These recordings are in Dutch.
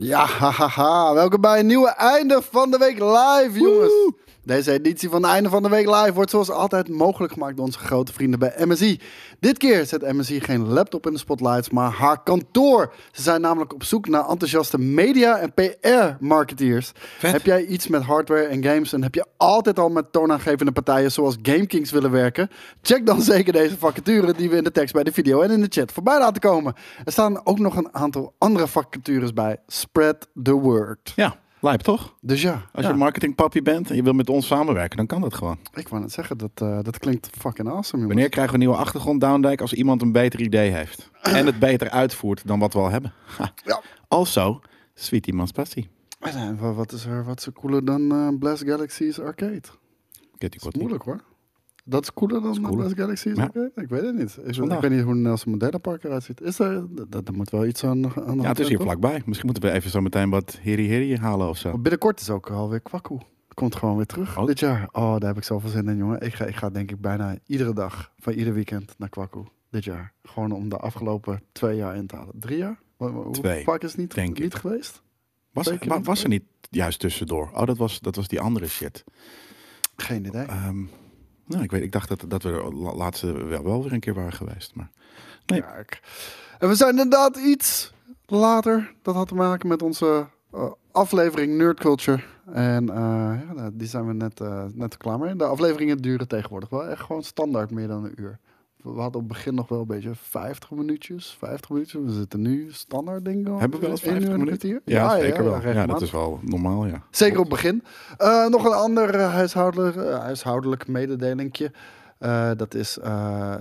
Ja, hahaha. Welkom bij een nieuwe Einde van de Week Live, jongens. Deze editie van Einde van de Week Live wordt zoals altijd mogelijk gemaakt door onze grote vrienden bij MSI. Dit keer zet MSI geen laptop in de spotlights, maar haar kantoor. Ze zijn namelijk op zoek naar enthousiaste media- en PR-marketeers. Heb jij iets met hardware en games en heb je altijd al met toonaangevende partijen zoals GameKings willen werken? Check dan zeker deze vacature die we in de tekst bij de video en in de chat voorbij laten komen. Er staan ook nog een aantal andere vacatures bij. Spread the word. Ja, lijp toch? Dus ja, Als ja. je marketingpappie bent en je wil met ons samenwerken, dan kan dat gewoon. ik wou net zeggen, dat, eh, dat klinkt fucking awesome, jongens. Wanneer krijgen we een nieuwe achtergrond Downdijk als iemand een beter idee heeft? En het beter uitvoert dan wat we al hebben. Ha. Ja. Also, Sweet Emancipatie. En, eh, wat is er, wat is er cooler dan eh, Blast Galaxies Arcade? Dat is moeilijk hoor. Dat is cooler dan cooler. Galaxies Ja. Arcade? Ik weet het niet. Ik, ik weet niet hoe Nelson Mandela Park eruit ziet. Is er, dat, dat moet wel iets aan, aan de hand Ja, het is hier vlakbij. Misschien moeten we even zo meteen wat heri heri halen of zo. Maar Binnenkort is ook alweer Kwakkoe. Komt gewoon weer terug Oh. dit jaar. Oh, daar heb ik zoveel zin in, jongen. Ik ga, ik ga denk ik bijna iedere dag van ieder weekend naar Kwakkoe. Dit jaar. Gewoon om de afgelopen twee jaar in te halen. Drie jaar? Hoe- Twee, vaak is het niet, denk ik. niet geweest? Was, Twee keer wa- niet was er niet juist tussendoor? Oh, dat was, dat was die andere shit. Geen idee. Ehm, nou, ik, weet, ik dacht dat, dat we de la- laatste wel, wel weer een keer waren geweest. Maar nee. En we zijn inderdaad iets later. Dat had te maken met onze eh, aflevering Nerd Culture. En eh, ja, die zijn we net, eh, net klaar mee. De afleveringen duren tegenwoordig wel echt gewoon standaard meer dan een uur. We hadden op het begin nog wel een beetje 50 minuutjes. 50 minuutjes. We zitten nu standaard denk ik. Hebben we wel eens één uur 50 en een minuten? kwartier. Ja, zeker wel. Ja, dat is wel normaal, ja. Zeker op het begin. Eh, nog een ander eh, huishoudelijk, eh, huishoudelijk mededelingje. Dat is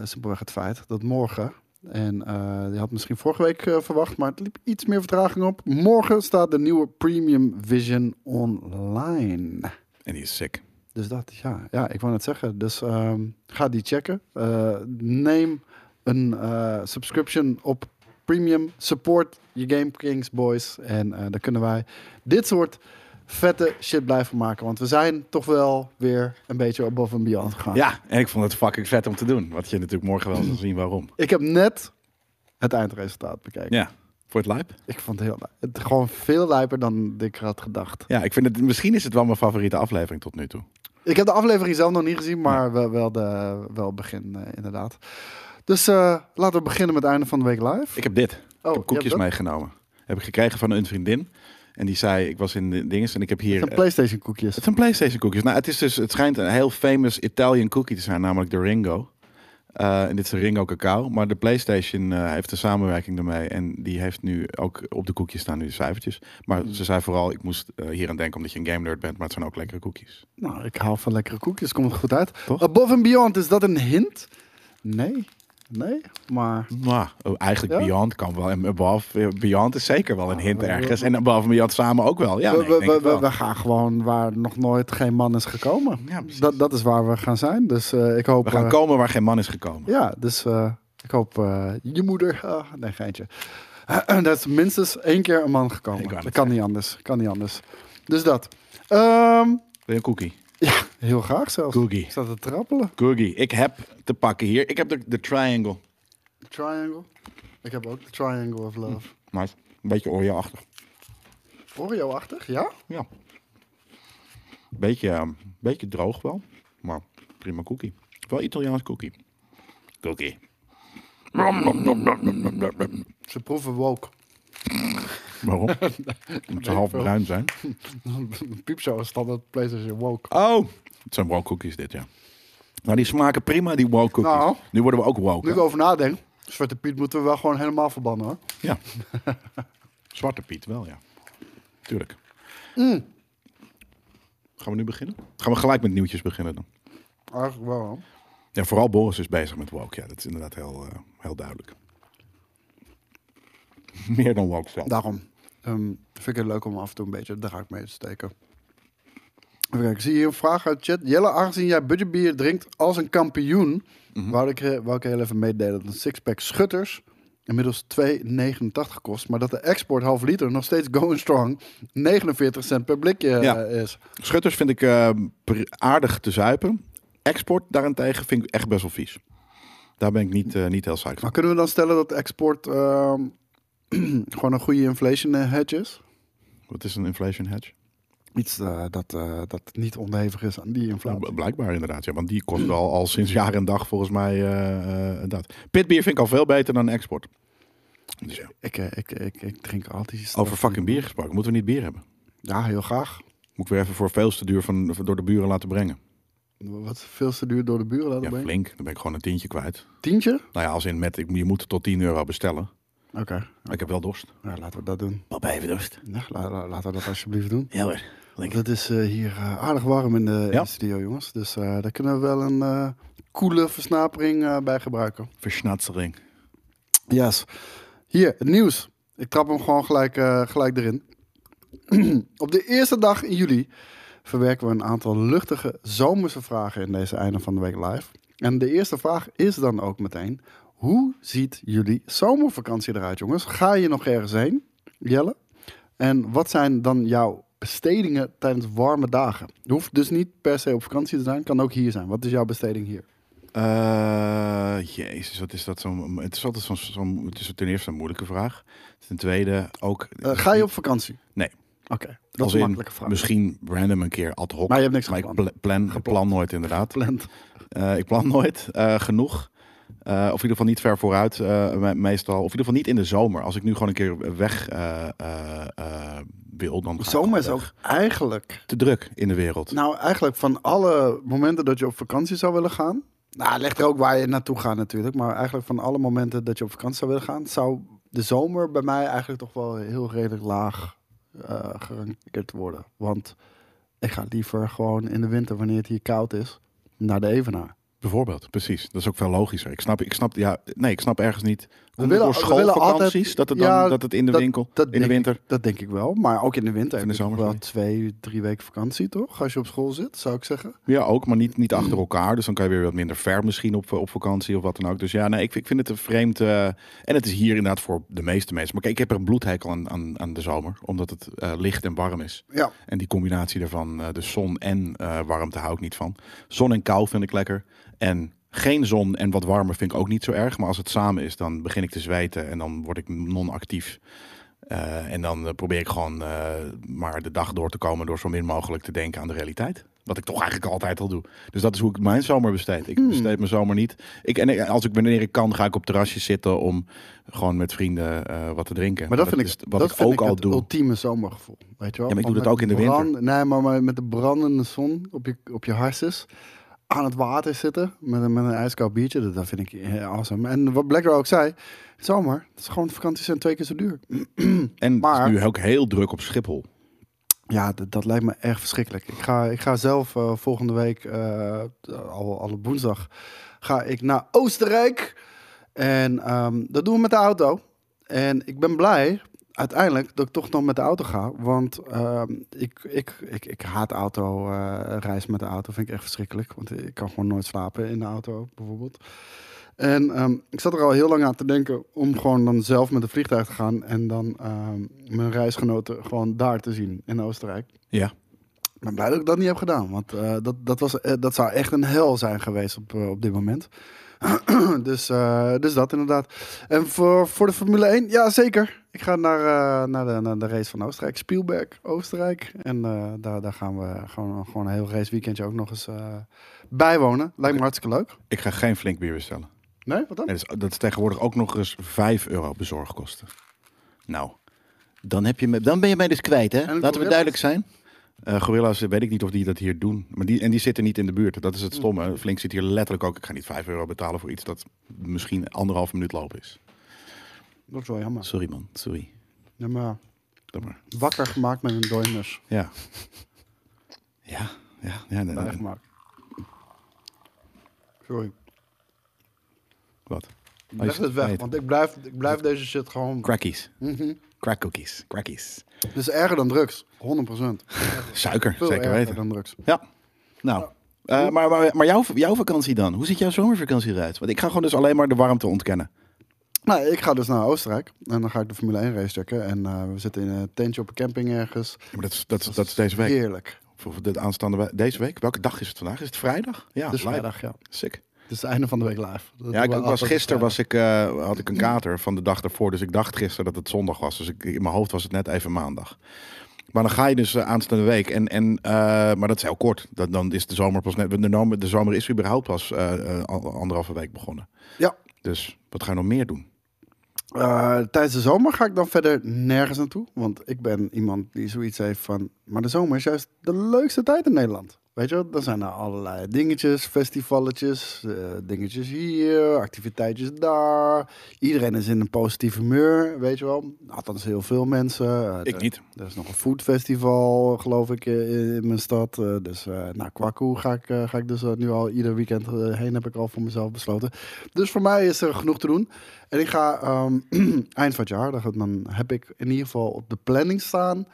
simpelweg het feit dat morgen, en die had misschien vorige week verwacht, maar het liep iets meer vertraging op. Morgen staat de nieuwe Premium Vision online. En die is sick. Dus dat, ja, ja ik wou net zeggen. Dus ehm, ga die checken. Eh, neem een eh, subscription op Premium. Support je Game Kings boys. En eh dan kunnen wij dit soort vette shit blijven maken. Want we zijn toch wel weer een beetje above and beyond gegaan. Ja, en ik vond het fucking vet om te doen. Wat je natuurlijk morgen wel zal zien waarom. Ik heb net het eindresultaat bekeken. Ja, voor het lijp. Ik vond het heel het gewoon veel lijper dan ik had gedacht. Ja, ik vind het, misschien is het wel mijn favoriete aflevering tot nu toe. Ik heb de aflevering zelf nog niet gezien, maar wel, wel, de, wel begin eh, inderdaad. Dus eh, laten we beginnen met het einde van de week live. Ik heb dit. oh, ik heb koekjes meegenomen. Heb ik gekregen van een vriendin. En die zei, ik was in de dinges en ik heb hier... Het zijn eh, PlayStation koekjes. het zijn PlayStation koekjes. Nou, het, is dus, het schijnt een heel famous Italian cookie te zijn, namelijk de Ringo. Eh, en dit is de Ringo cacao. Maar de PlayStation eh, heeft een samenwerking ermee. En die heeft nu ook op de koekjes staan nu de cijfertjes. Maar Hmm. ze zei vooral, ik moest eh, hier aan denken omdat je een game nerd bent. Maar het zijn ook lekkere koekjes. Nou, ik hou van lekkere koekjes. Komt het goed uit. Toch? Above and Beyond, is dat een hint? Nee. Nee, maar... Nou, oh, eigenlijk Ja? Beyond kan wel. En Above Beyond is zeker wel een hint ergens. En Above en Beyond samen ook wel. Ja, we, nee, ik we, denk we, het wel. we gaan gewoon waar nog nooit geen man is gekomen. Ja, dat, dat is waar we gaan zijn. Dus eh, ik hoop... We gaan eh, komen waar geen man is gekomen. Ja, dus eh, ik hoop je moeder... ah, nee, geintje. dat is minstens één keer een man gekomen. Dat kan niet anders. Kan niet anders. Dus dat. Ehm, Wil je een cookie? ja, heel graag zelfs. Cookie. Ik sta te trappelen. Cookie. Ik heb te pakken hier. Ik heb de, de triangle. Triangle. Ik heb ook de Triangle of Love. Maar een beetje Oreo-achtig. Oreo-achtig, ja? Ja. Beetje, ehm, beetje droog wel. Maar prima cookie. Wel Italiaans cookie. Cookie. Ze proeven woke. Waarom? Omdat ze half bruin zijn. Piepshow is standaard PlayStation woke. Oh! Het zijn woke cookies dit, ja. Nou, die smaken prima, die woke cookies. Nou. nu worden we ook woke. Nu ik over nadenk, Zwarte Piet moeten we wel gewoon helemaal verbannen hoor. Ja. Zwarte Piet wel, ja. Tuurlijk. Mm. Gaan we nu beginnen? Gaan we gelijk met nieuwtjes beginnen dan? Eigenlijk wel. hoor. Ja, vooral Boris is bezig met woke. Ja, dat is inderdaad heel, eh, heel duidelijk. Meer dan woke zelf. Daarom ehm, vind ik het leuk om af en toe een beetje de draak mee te steken. Even kijken, ik zie hier een vraag uit chat. Jelle, aangezien jij budgetbier drinkt als een kampioen, wou, ik, eh, wou ik heel even meedelen dat een sixpack Schutters inmiddels 2,89 kost, maar dat de export half liter nog steeds going strong 49 cent per blikje eh, Ja. is. Schutters vind ik eh, aardig te zuipen. Export daarentegen vind ik echt best wel vies. Daar ben ik niet, eh, niet heel van. Maar kunnen we dan stellen dat export ehm, gewoon een goede inflation eh, hedge is? Wat is een inflation hedge? Iets eh, dat, eh, dat niet onderhevig is aan die inflatie. Blijkbaar inderdaad, ja. Want die kost al, al sinds jaar en dag volgens mij eh, dat. Pitbier vind ik al veel beter dan export. Dus ja. Ik, ik, ik, ik drink altijd. Over fucking bier gesproken. Moeten we niet bier hebben? Ja, heel graag. Moet ik weer even voor veel te duur van, door de buren laten brengen. Wat veel te duur door de buren laten Ja, brengen? flink. Dan ben ik gewoon een tientje kwijt. Tientje? Nou ja, als in met, ik, je moet tot 10 euro bestellen. Oké, ik heb wel dorst. ja, laten we dat doen. Papa even dorst. Ja, la- la- laten we dat alsjeblieft doen. Ja hoor. Het is eh, hier eh, aardig warm in de, in Ja. de studio, jongens. Dus eh, daar kunnen we wel een koele versnapering bij gebruiken. Versnatsering. Yes. Hier, het nieuws. Ik trap hem gewoon gelijk, gelijk erin. Op de eerste dag in juli verwerken we een aantal luchtige zomerse vragen in deze einde van de week live. En de eerste vraag is dan ook meteen: hoe ziet jullie zomervakantie eruit, jongens? Ga je nog ergens heen, Jelle? En wat zijn dan jouw bestedingen tijdens warme dagen? Je hoeft dus niet per se op vakantie te zijn, kan ook hier zijn. Wat is jouw besteding hier? Eh, jezus, wat is dat zo'n... Het is altijd zo'n... zo'n- het is ten eerste een moeilijke vraag. Ten tweede ook... Eh, ga je op vakantie? Nee. Oké, dat Als is een makkelijke vraag. Misschien random een keer ad hoc. Maar je hebt niks Maar ik gepland. pla- plan, ik plan nooit inderdaad. Gepland. Eh, ik plan nooit eh, genoeg. Eh, of in ieder geval niet ver vooruit, eh, me- meestal. Of in ieder geval niet in de zomer. Als ik nu gewoon een keer weg eh, wil, dan Zomer is ook eigenlijk te druk in de wereld. Nou, eigenlijk van alle momenten dat je op vakantie zou willen gaan. Nou, ligt er ook waar je naartoe gaat natuurlijk. Maar eigenlijk van alle momenten dat je op vakantie zou willen gaan, zou de zomer bij mij eigenlijk toch wel heel redelijk laag gerankeerd worden. Want ik ga liever gewoon in de winter, wanneer het hier koud is, naar de Evenaar. Bijvoorbeeld, precies. Dat is ook veel logischer. Ik snap, ik snap, ja, nee, ik snap ergens niet. Komt willen- door we schoolvakanties altijd- dat het dan Ja, dat het in de dat- winkel, Dat in de winter. Ik, dat denk ik wel. Maar ook in de winter in de zomer, wel twee, drie weken vakantie, toch? Als je op school zit, zou ik zeggen. Ja, ook, maar niet, niet achter elkaar. Dus dan kan je weer wat minder ver misschien op, op vakantie of wat dan ook. Dus ja, nee, ik, ik vind het een vreemd. eh, en het is hier inderdaad voor de meeste mensen. Maar kijk, ik heb er een bloedhekel aan, aan, aan de zomer, omdat het eh, licht en warm is. Ja, En die combinatie daarvan, eh, de zon en warmte, hou ik niet van. Zon en kou vind ik lekker. En geen zon en wat warmer vind ik ook niet zo erg. Maar als het samen is, dan begin ik te zweten en dan word ik non-actief. Eh, en dan eh, probeer ik gewoon eh, maar de dag door te komen door zo min mogelijk te denken aan de realiteit. Wat ik toch eigenlijk altijd al doe. Dus dat is hoe ik mijn zomer besteed. Ik Hmm. besteed mijn zomer niet. Ik, en als ik wanneer ik kan, ga ik op terrasjes zitten om gewoon met vrienden eh, wat te drinken. maar dat, vind ik, wat dat ik vind ook ik al het doe. ultieme zomergevoel. Weet je wel? Ja, maar ik doe dat ook in de winter. brand- Nee, maar, maar met de brandende zon op je, op je harses. Aan het water zitten met een, met een ijskoud biertje. Dat, dat vind ik heel awesome. En wat Blacker ook zei. Zomer, het is gewoon vakanties zijn twee keer zo duur. En maar- het is nu ook heel druk op Schiphol. Ja, dat, lijkt me echt verschrikkelijk. Ik ga, ik ga zelf eh, volgende week, eh, al, al op woensdag, ga ik naar Oostenrijk. En ehm, dat doen we met de auto. En ik ben blij uiteindelijk dat ik toch nog met de auto ga. Want ehm, ik, ik, ik, ik haat auto, eh reis met de auto. Vind ik echt verschrikkelijk. Want ik kan gewoon nooit slapen in de auto, bijvoorbeeld. En ehm, ik zat er al heel lang aan te denken om gewoon dan zelf met een vliegtuig te gaan. En dan ehm, mijn reisgenoten gewoon daar te zien in Oostenrijk. Ja. Ik ben blij dat ik dat niet heb gedaan. Want eh, dat, dat, was, eh, dat zou echt een hel zijn geweest op, op dit moment. dus, eh, dus dat inderdaad. En voor, voor de Formule 1, ja zeker. Ik ga naar, eh, naar, de, naar de race van Oostenrijk. Spielberg, Oostenrijk. En eh, daar, daar gaan we gewoon, gewoon een heel raceweekendje ook nog eens bijwonen. Lijkt me hartstikke leuk. Ik ga geen flink bier bestellen. Nee, wat dan? Nee, dat, is, dat is tegenwoordig ook nog eens 5 euro bezorgkosten. Nou, dan, heb je me, dan ben je mij dus kwijt, hè? En Laten we duidelijk zijn. Eh gorilla's, weet ik niet of die dat hier doen. Maar die, en die zitten niet in de buurt. Dat is het stomme. Flink zit hier letterlijk ook. Ik ga niet 5 euro betalen voor iets dat misschien anderhalf minuut lopen is. Dat is wel jammer. Sorry man, sorry. Ja, maar wakker gemaakt met een doinus. Ja. Ja, ja, ja. nee, nee. Bijgemaakt. Sorry. Wat? Leg het weg, want ik blijf, ik blijf deze shit gewoon... Crackies. Mhm. Crack cookies. Crackies. Het is erger dan drugs. 100%. Suiker, Veel zeker erger weten. dan drugs. Ja. Nou, eh, maar, maar, maar jouw, jouw vakantie dan? Hoe ziet jouw zomervakantie eruit? Want ik ga gewoon dus alleen maar de warmte ontkennen. Nou, ik ga dus naar Oostenrijk. En dan ga ik de Formule 1 race checken. En eh, we zitten in een tentje op een camping ergens. Ja, maar dat is, dat, is, dat is deze week. Heerlijk. Voor de aanstaande we- deze week. Welke dag is het vandaag? Is het vrijdag? Ja, dus live. vrijdag, ja. Sick. Het is het einde van de week live. Dat Ja, ik, was altijd gisteren was vrijdag. ik, eh, had ik een kater van de dag daarvoor. Dus ik dacht gisteren dat het zondag was. Dus ik, in mijn hoofd was het net even maandag. Maar dan ga je dus eh, aanstaande week. En, en, eh, maar dat is heel kort. Dat, dan is de zomer pas net. De, zomer- de zomer is überhaupt pas eh, eh, al- anderhalve week begonnen. Ja. Dus wat ga je nog meer doen? Eh, tijdens de zomer ga ik dan verder nergens naartoe. Want ik ben iemand die zoiets heeft van... Maar de zomer is juist de leukste tijd in Nederland. Weet je wel? Dan zijn er allerlei dingetjes, festivalletjes, eh, dingetjes hier, activiteitjes daar. Iedereen is in een positief humeur, weet je wel. Althans heel veel mensen. Eh, Ik er- niet. Er is nog een foodfestival, geloof ik, eh, in mijn stad. Dus naar Kwaku ga ik, ga ik dus nu al ieder weekend heen, heb ik al voor mezelf besloten. Dus voor mij is er genoeg te doen. En ik ga ehm, eind van het jaar, dan, heb ik in ieder geval op de planning staan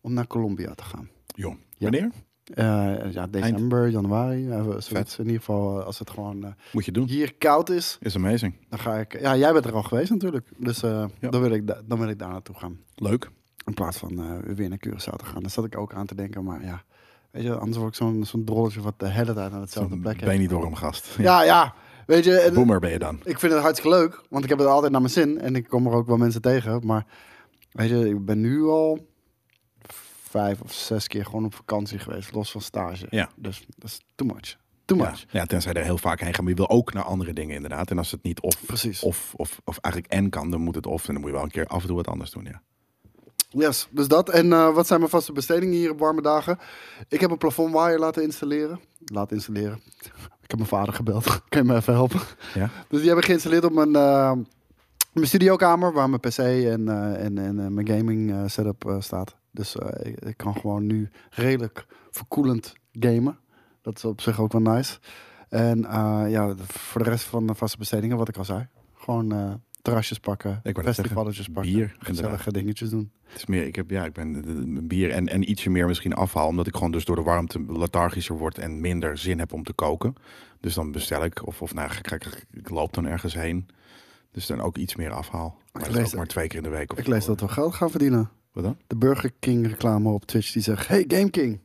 om naar Colombia te gaan. Jong. Wanneer? Eh, ja, december, januari. zoiets. Vet. In ieder geval, eh, als het gewoon eh, Moet je doen. hier koud is, Is amazing. dan ga ik... Ja, jij bent er al geweest natuurlijk. Dus Ja. dan, wil ik da- dan wil ik daar naartoe gaan. Leuk. In plaats van weer naar Curaçao te gaan. Daar zat ik ook aan te denken. Maar ja, weet je, anders word ik zo'n zo'n drolletje wat de hele tijd aan hetzelfde plek ben heeft. niet door hem gast. Ja, ja. Weet je, Boomer ben je dan. ik vind het hartstikke leuk. Want ik heb het altijd naar mijn zin. En ik kom er ook wel mensen tegen. Maar weet je, ik ben nu al vijf of zes keer gewoon op vakantie geweest. Los van stage. Ja. Dus dat is too much. Too much. ja, tenzij er heel vaak heen gaat. Maar je wil ook naar andere dingen inderdaad. En als het niet of, Precies. of, of, of eigenlijk en kan, dan moet het of. En dan moet je wel een keer af en toe wat anders doen. Ja. Yes, dus dat. En eh, wat zijn mijn vaste bestedingen hier op warme dagen? Ik heb een plafondwaaier laten installeren. Laten installeren. Ik heb mijn vader gebeld. kan je me even helpen? Ja? Dus die heb ik geïnstalleerd op mijn, eh, mijn studiokamer, waar mijn PC en, eh, en, en eh, mijn gaming setup staat. Dus eh, ik, ik kan gewoon nu redelijk verkoelend gamen. Dat is op zich ook wel nice. En eh, ja, voor de rest van de vaste bestedingen, wat ik al zei. Gewoon eh, terrasjes pakken, Ik festivalletjes pakken, bier, gezellige inderdaad. dingetjes doen. Het is meer, ik heb, ja, ik ben bier en, en ietsje meer misschien afhaal. Omdat ik gewoon dus door de warmte lethargischer word en minder zin heb om te koken. Dus dan bestel ik. Of, of nou, ik, ik, ik loop dan ergens heen. Dus dan ook iets meer afhaal. Maar is lees ook maar twee keer in de week. Of Ik lees dat we geld gaan verdienen. Wat dan? De Burger King reclame op Twitch die zegt: Hey Game King.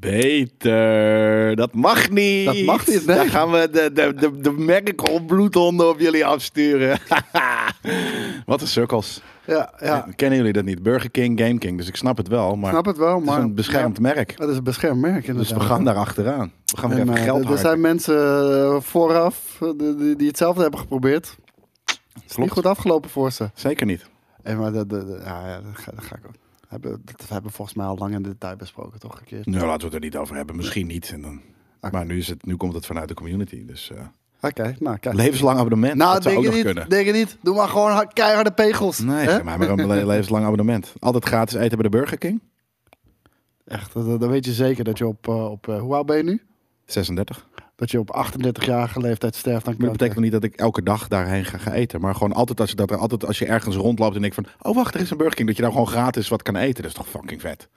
Beter. Dat mag niet. Dat mag niet, nee. Dan gaan we de, de, de, de bloedhonden op jullie afsturen. Wat een cirkels. Ja, ja. Kennen jullie dat niet? Burger King, Game King. Dus ik snap het wel. Maar snap het wel, het is maar een beschermd merk. Dat is een beschermd merk. Dus inderdaad. we gaan daar achteraan. We gaan weer even eh, geld er zijn mensen eh, vooraf eh, die, hetzelfde hebben geprobeerd. Het is niet goed afgelopen voor ze. Zeker niet. En maar de, de, de- ja, ja, dat ga, dat ga ik ook. Hebben, dat hebben we volgens mij al lang in detail besproken, toch? Een keer. Nou, laten we het er niet over hebben. Misschien niet. En dan... Maar nu, is het, nu komt het vanuit de community. Dus eh, Oké, nou kijk. levenslang abonnement. nou, dat zou denk ook je nog niet. kunnen. Denk je niet. Doe maar gewoon hard- keiharde pegels. Nee, hè? maar een le- levenslang abonnement. Altijd gratis eten bij de Burger King. Echt, dan, dan weet je zeker dat je op, eh, op eh, hoe oud ben je nu? 36. Dat je op 38-jarige leeftijd sterft Maar dat betekent nog niet dat ik elke dag daarheen ga, gaan eten. Maar gewoon altijd als, je dat altijd als je ergens rondloopt en denkt van... Oh wacht, er is een Burger King. Dat je daar gewoon gratis wat kan eten. Dat is toch fucking vet.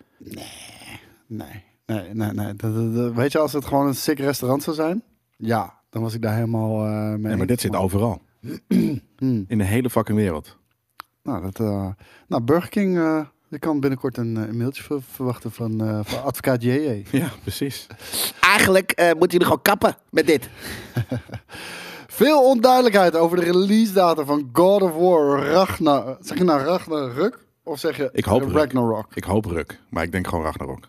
Nee, nee, nee, nee. Dat- dat- dat- weet je, als het gewoon een sick restaurant zou zijn, ja, dan was ik daar helemaal eh mee. Nee, maar dit zit overal. Hmm. In de hele fucking wereld. Nou, dat, eh, nou, Burger King, eh je kan binnenkort een, eh, een mailtje ver- verwachten van, eh, van advocaat JJ. Ja, precies. Eigenlijk eh moeten jullie gewoon kappen met dit. Veel onduidelijkheid over de release datum van God of War Ragnar. Zeg je nou Ragnarök? Of zeg je Ik hoop Ruk. Ragnarok? Ik hoop Ruk. Maar ik denk gewoon Ragnarok.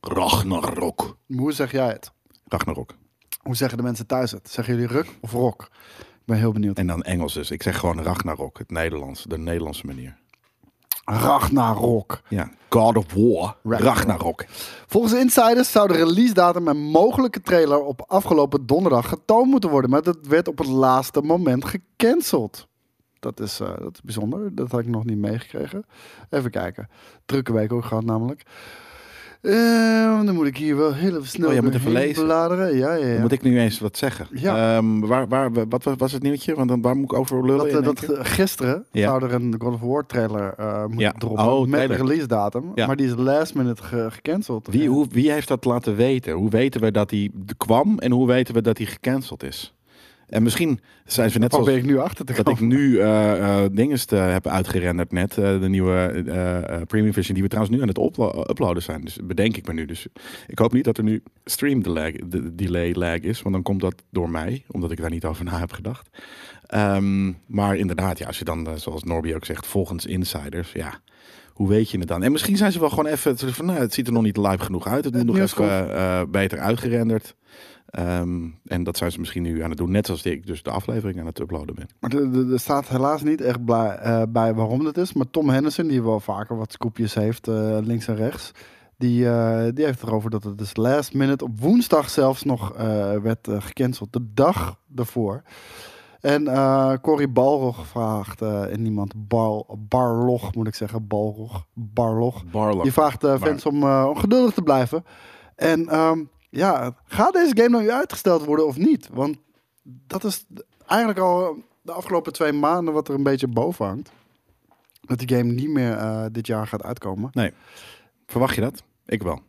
Ragnarok. Hoe zeg jij het? Ragnarok. Hoe zeggen de mensen thuis het? Zeggen jullie Ruk of Rock? Ik ben heel benieuwd. En dan Engels dus. Ik zeg gewoon Ragnarok. Het Nederlands. De Nederlandse manier. Ragnarok. Ja. God of War. Ragnarok. Ragnarok. Volgens insiders zou de release datum en mogelijke trailer op afgelopen donderdag getoond moeten worden. Maar dat werd op het laatste moment gecanceld. Dat is, eh, dat is bijzonder. Dat had ik nog niet meegekregen. Even kijken. Drukke week ook gehad namelijk. Eh, dan moet ik hier wel heel even snel Oh, moet even lezen. bladeren. Ja, ja, ja. Dan moet ik nu eens wat zeggen. Ja. Ehm, waar, waar, wat was- het nieuwtje? Want dan, waar moet ik over lullen? dat, eh, dat eh, gisteren Ja. zou er een God of War trailer eh moeten Ja. droppen Oh, met de release datum. Maar die is last minute ge- gecanceld. Wie, hoe, wie heeft dat laten weten? Hoe weten we dat hij kwam en hoe weten we dat hij gecanceld is? En misschien zijn ze net ben ik nu achter te dat komen. ik nu eh eh dinges te heb uitgerenderd net. eh, de nieuwe eh, eh, premium version die we trouwens nu aan het uplo- uploaden zijn. Dus bedenk ik me nu. Dus ik hoop niet dat er nu stream delay, de- delay lag is. Want dan komt dat door mij. Omdat ik daar niet over na heb gedacht. Ehm, maar inderdaad, ja, als je dan, eh, zoals Norby ook zegt, volgens insiders. Ja, hoe weet je het dan? En misschien zijn ze wel gewoon even zo van, nou, het ziet er nog niet live genoeg uit. Het moet nog even eh, beter uitgerenderd. Ehm, en dat zijn ze misschien nu aan het doen, net zoals ik dus de aflevering aan het uploaden ben. Maar er- staat helaas niet echt blij- eh, bij waarom dat is. Maar Tom Henderson, die wel vaker wat scoopjes heeft, eh, links en rechts. Die, eh, die heeft erover dat het dus last minute op woensdag zelfs nog eh, werd gecanceld. De dag ervoor. En eh Cory Balrog vraagt, eh, en niemand, Bar, Barlog moet ik zeggen, Balrog, Barlog. Barlock. Die vraagt eh, fans om, eh, om geduldig te blijven. En ehm, ja, gaat deze game nou uitgesteld worden of niet? Want dat is eigenlijk al de afgelopen twee maanden wat er een beetje boven hangt. Dat die game niet meer eh, dit jaar gaat uitkomen. Verwacht je dat? Ik wel.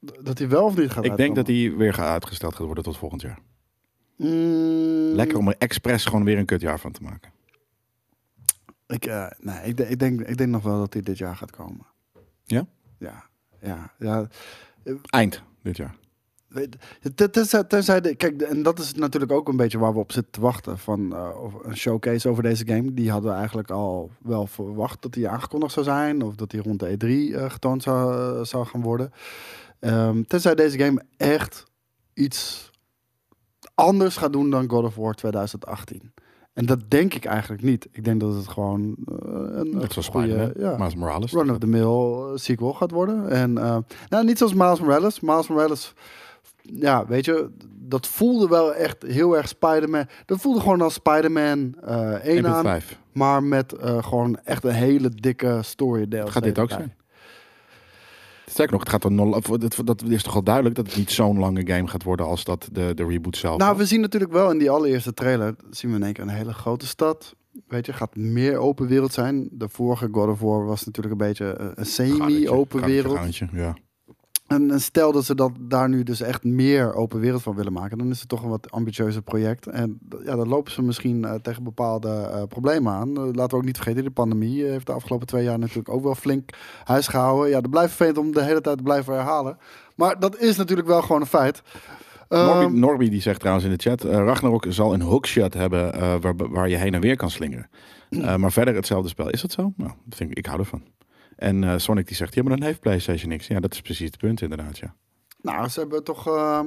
Dat hij wel of niet gaat Ik denk dat die weer gaat uitgesteld gaat worden tot volgend jaar. Mm, Lekker om er expres gewoon weer een kutjaar van te maken. Ik, eh, nee, ik, ik, denk, ik denk nog wel dat hij dit jaar gaat komen. Ja? Ja, ja, ja. Eind dit jaar. Tenzij, tenzij de, kijk, en dat is natuurlijk ook een beetje waar we op zitten te wachten. Van eh, of een showcase over deze game. Die hadden we eigenlijk al wel verwacht dat die aangekondigd zou zijn. Of dat die rond de E3 eh, getoond zou, eh, zou gaan worden. Ehm, tenzij deze game echt iets anders gaat doen dan God of War 2018. En dat denk ik eigenlijk niet. Ik denk dat het gewoon eh, een, Net zoals goede, Spider-Man, ja, Miles Morales. run-of-the-mill eh, sequel gaat worden. En uh, nou, niet zoals Miles Morales. Miles Morales, ja, weet je, dat voelde wel echt heel erg Spider-Man. Dat voelde gewoon als Spider-Man uh, 1 aan, 1.5. maar met uh, gewoon echt een hele dikke story deel. Gaat dit ook zijn? Sterker nog, het gaat er nog, dat, dat is toch al duidelijk dat het niet zo'n lange game gaat worden als dat de, de reboot zelf. Nou, was. we zien natuurlijk wel in die allereerste trailer, zien we in één keer een hele grote stad. Weet je, gaat meer open wereld zijn. De vorige God of War was natuurlijk een beetje eh, een semi-open wereld. Ja. En, en, stel dat ze dat daar nu dus echt meer open wereld van willen maken, dan is het toch een wat ambitieuzer project. En ja, dan lopen ze misschien uh, tegen bepaalde uh, problemen aan. Uh, laten we ook niet vergeten, de pandemie heeft de afgelopen twee jaar natuurlijk ook wel flink huis gehouden. Ja, dat blijft vervelend om de hele tijd te blijven herhalen. Maar dat is natuurlijk wel gewoon een feit. Norby, um, Norby die zegt trouwens in de chat, Ragnarok zal een hookshot hebben waar, waar je heen en weer kan slingeren. Maar verder hetzelfde spel. Is dat zo? Nou, dat vind ik, ik hou ervan. En uh, Sonic die zegt, ja, maar dan heeft PlayStation niks. Ja, dat is precies het punt inderdaad, ja. Nou, ze hebben toch, uh,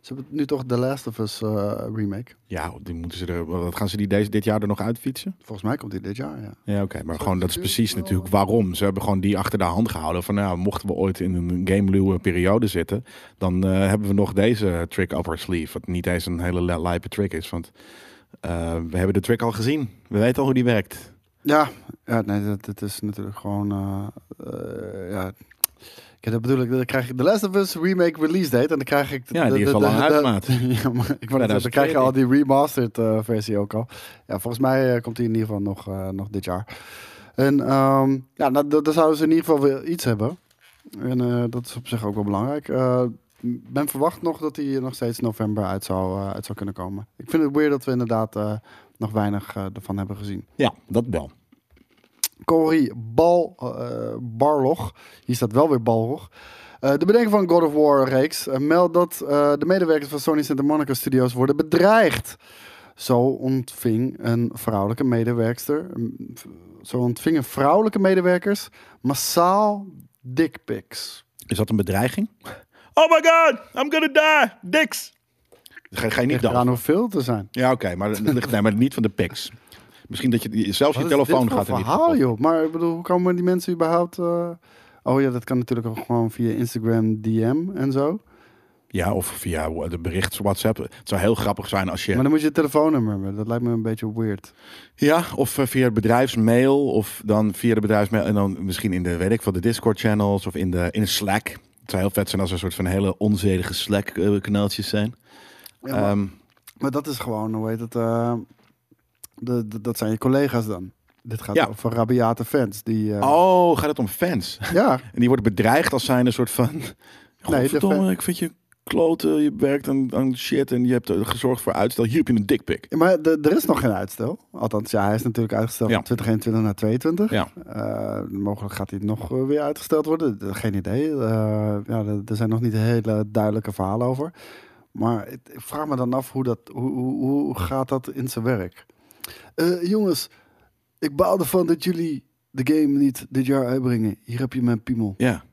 ze hebben nu toch The Last of Us uh, remake. Ja, die moeten ze er, wat gaan ze die deze, dit jaar er nog uitfietsen? Volgens mij komt die dit jaar, ja. Ja, oké, okay, maar gewoon dat is precies natuurlijk waarom. Ze hebben gewoon die achter de hand gehouden van, nou, mochten we ooit in een game periode zitten, dan uh, hebben we nog deze trick up our sleeve, wat niet eens een hele lijpe trick is, want uh, we hebben de trick al gezien. We weten al hoe die werkt. Ja, ja nee, dat, dat is natuurlijk gewoon. Uh, ja. Kijk, dat bedoel ik. Dan krijg ik de Last of Us remake release date. En dan krijg ik. Ja, de, die is al lang uit, maat. ja, maar ik wou dan krijg je al die remastered uh, versie ook al. Ja, volgens mij komt die in ieder geval nog, uh, nog dit jaar. En um, ja, nou, dan zouden ze in ieder geval weer iets hebben. En dat is op zich ook wel belangrijk. Men verwacht nog dat hij nog steeds november uit zou, uit zou kunnen komen. Ik vind het weird dat we inderdaad nog weinig uh, ervan hebben gezien. Ja, dat wel. Cory Bal, uh, Barlog, hier staat wel weer Balrog. Uh, de bedenker van God of War reeks uh, meldt dat de medewerkers van Sony Santa Monica Studios worden bedreigd. Zo ontving een vrouwelijke medewerkster, zo ontvingen vrouwelijke medewerkers massaal dickpics. Is dat een bedreiging? Oh my god, I'm gonna die. Dicks. Ga, ga je niet dood? hoeveel te zijn. Ja, oké, okay, maar, nee, maar niet van de pics. Misschien dat je zelfs je telefoon gaat er niet verhaal, joh. Maar ik bedoel, hoe komen die mensen überhaupt... Uh... Oh ja, dat kan natuurlijk ook gewoon via Instagram DM en zo. Ja, of via de bericht WhatsApp. Het zou heel grappig zijn als je... Maar dan moet je het telefoonnummer hebben. Dat lijkt me een beetje weird. Ja, of uh, via het bedrijfsmail. Of dan via de bedrijfsmail. En dan misschien in de, weet ik van de Discord channels. Of in de, in de Slack. Het zou heel vet zijn als er een soort van hele onzedige Slack uh, kanaaltjes zijn. Ja, maar, um, maar, dat is gewoon, hoe heet het... Uh, de, de, dat zijn je collega's dan. Dit gaat ja. over rabiate fans. Die, uh... Oh, gaat het om fans? Ja. en die worden bedreigd als zijn een soort van... Nee, fan... ik vind je kloten, je werkt aan, aan, shit en je hebt gezorgd voor uitstel. Hier heb je een dikpik. Ja, maar de, er is nog geen uitstel. Althans, ja, hij is natuurlijk uitgesteld ja. van 2021 naar 22. Ja. Uh, mogelijk gaat hij nog weer uitgesteld worden. Geen idee. Uh, ja, er zijn nog niet hele duidelijke verhalen over. Maar ik vraag me dan af hoe, dat, hoe, hoe, hoe gaat dat in zijn werk? Uh, jongens, ik baal ervan dat jullie de game niet dit jaar uitbrengen. Hier heb je mijn piemel. Ja,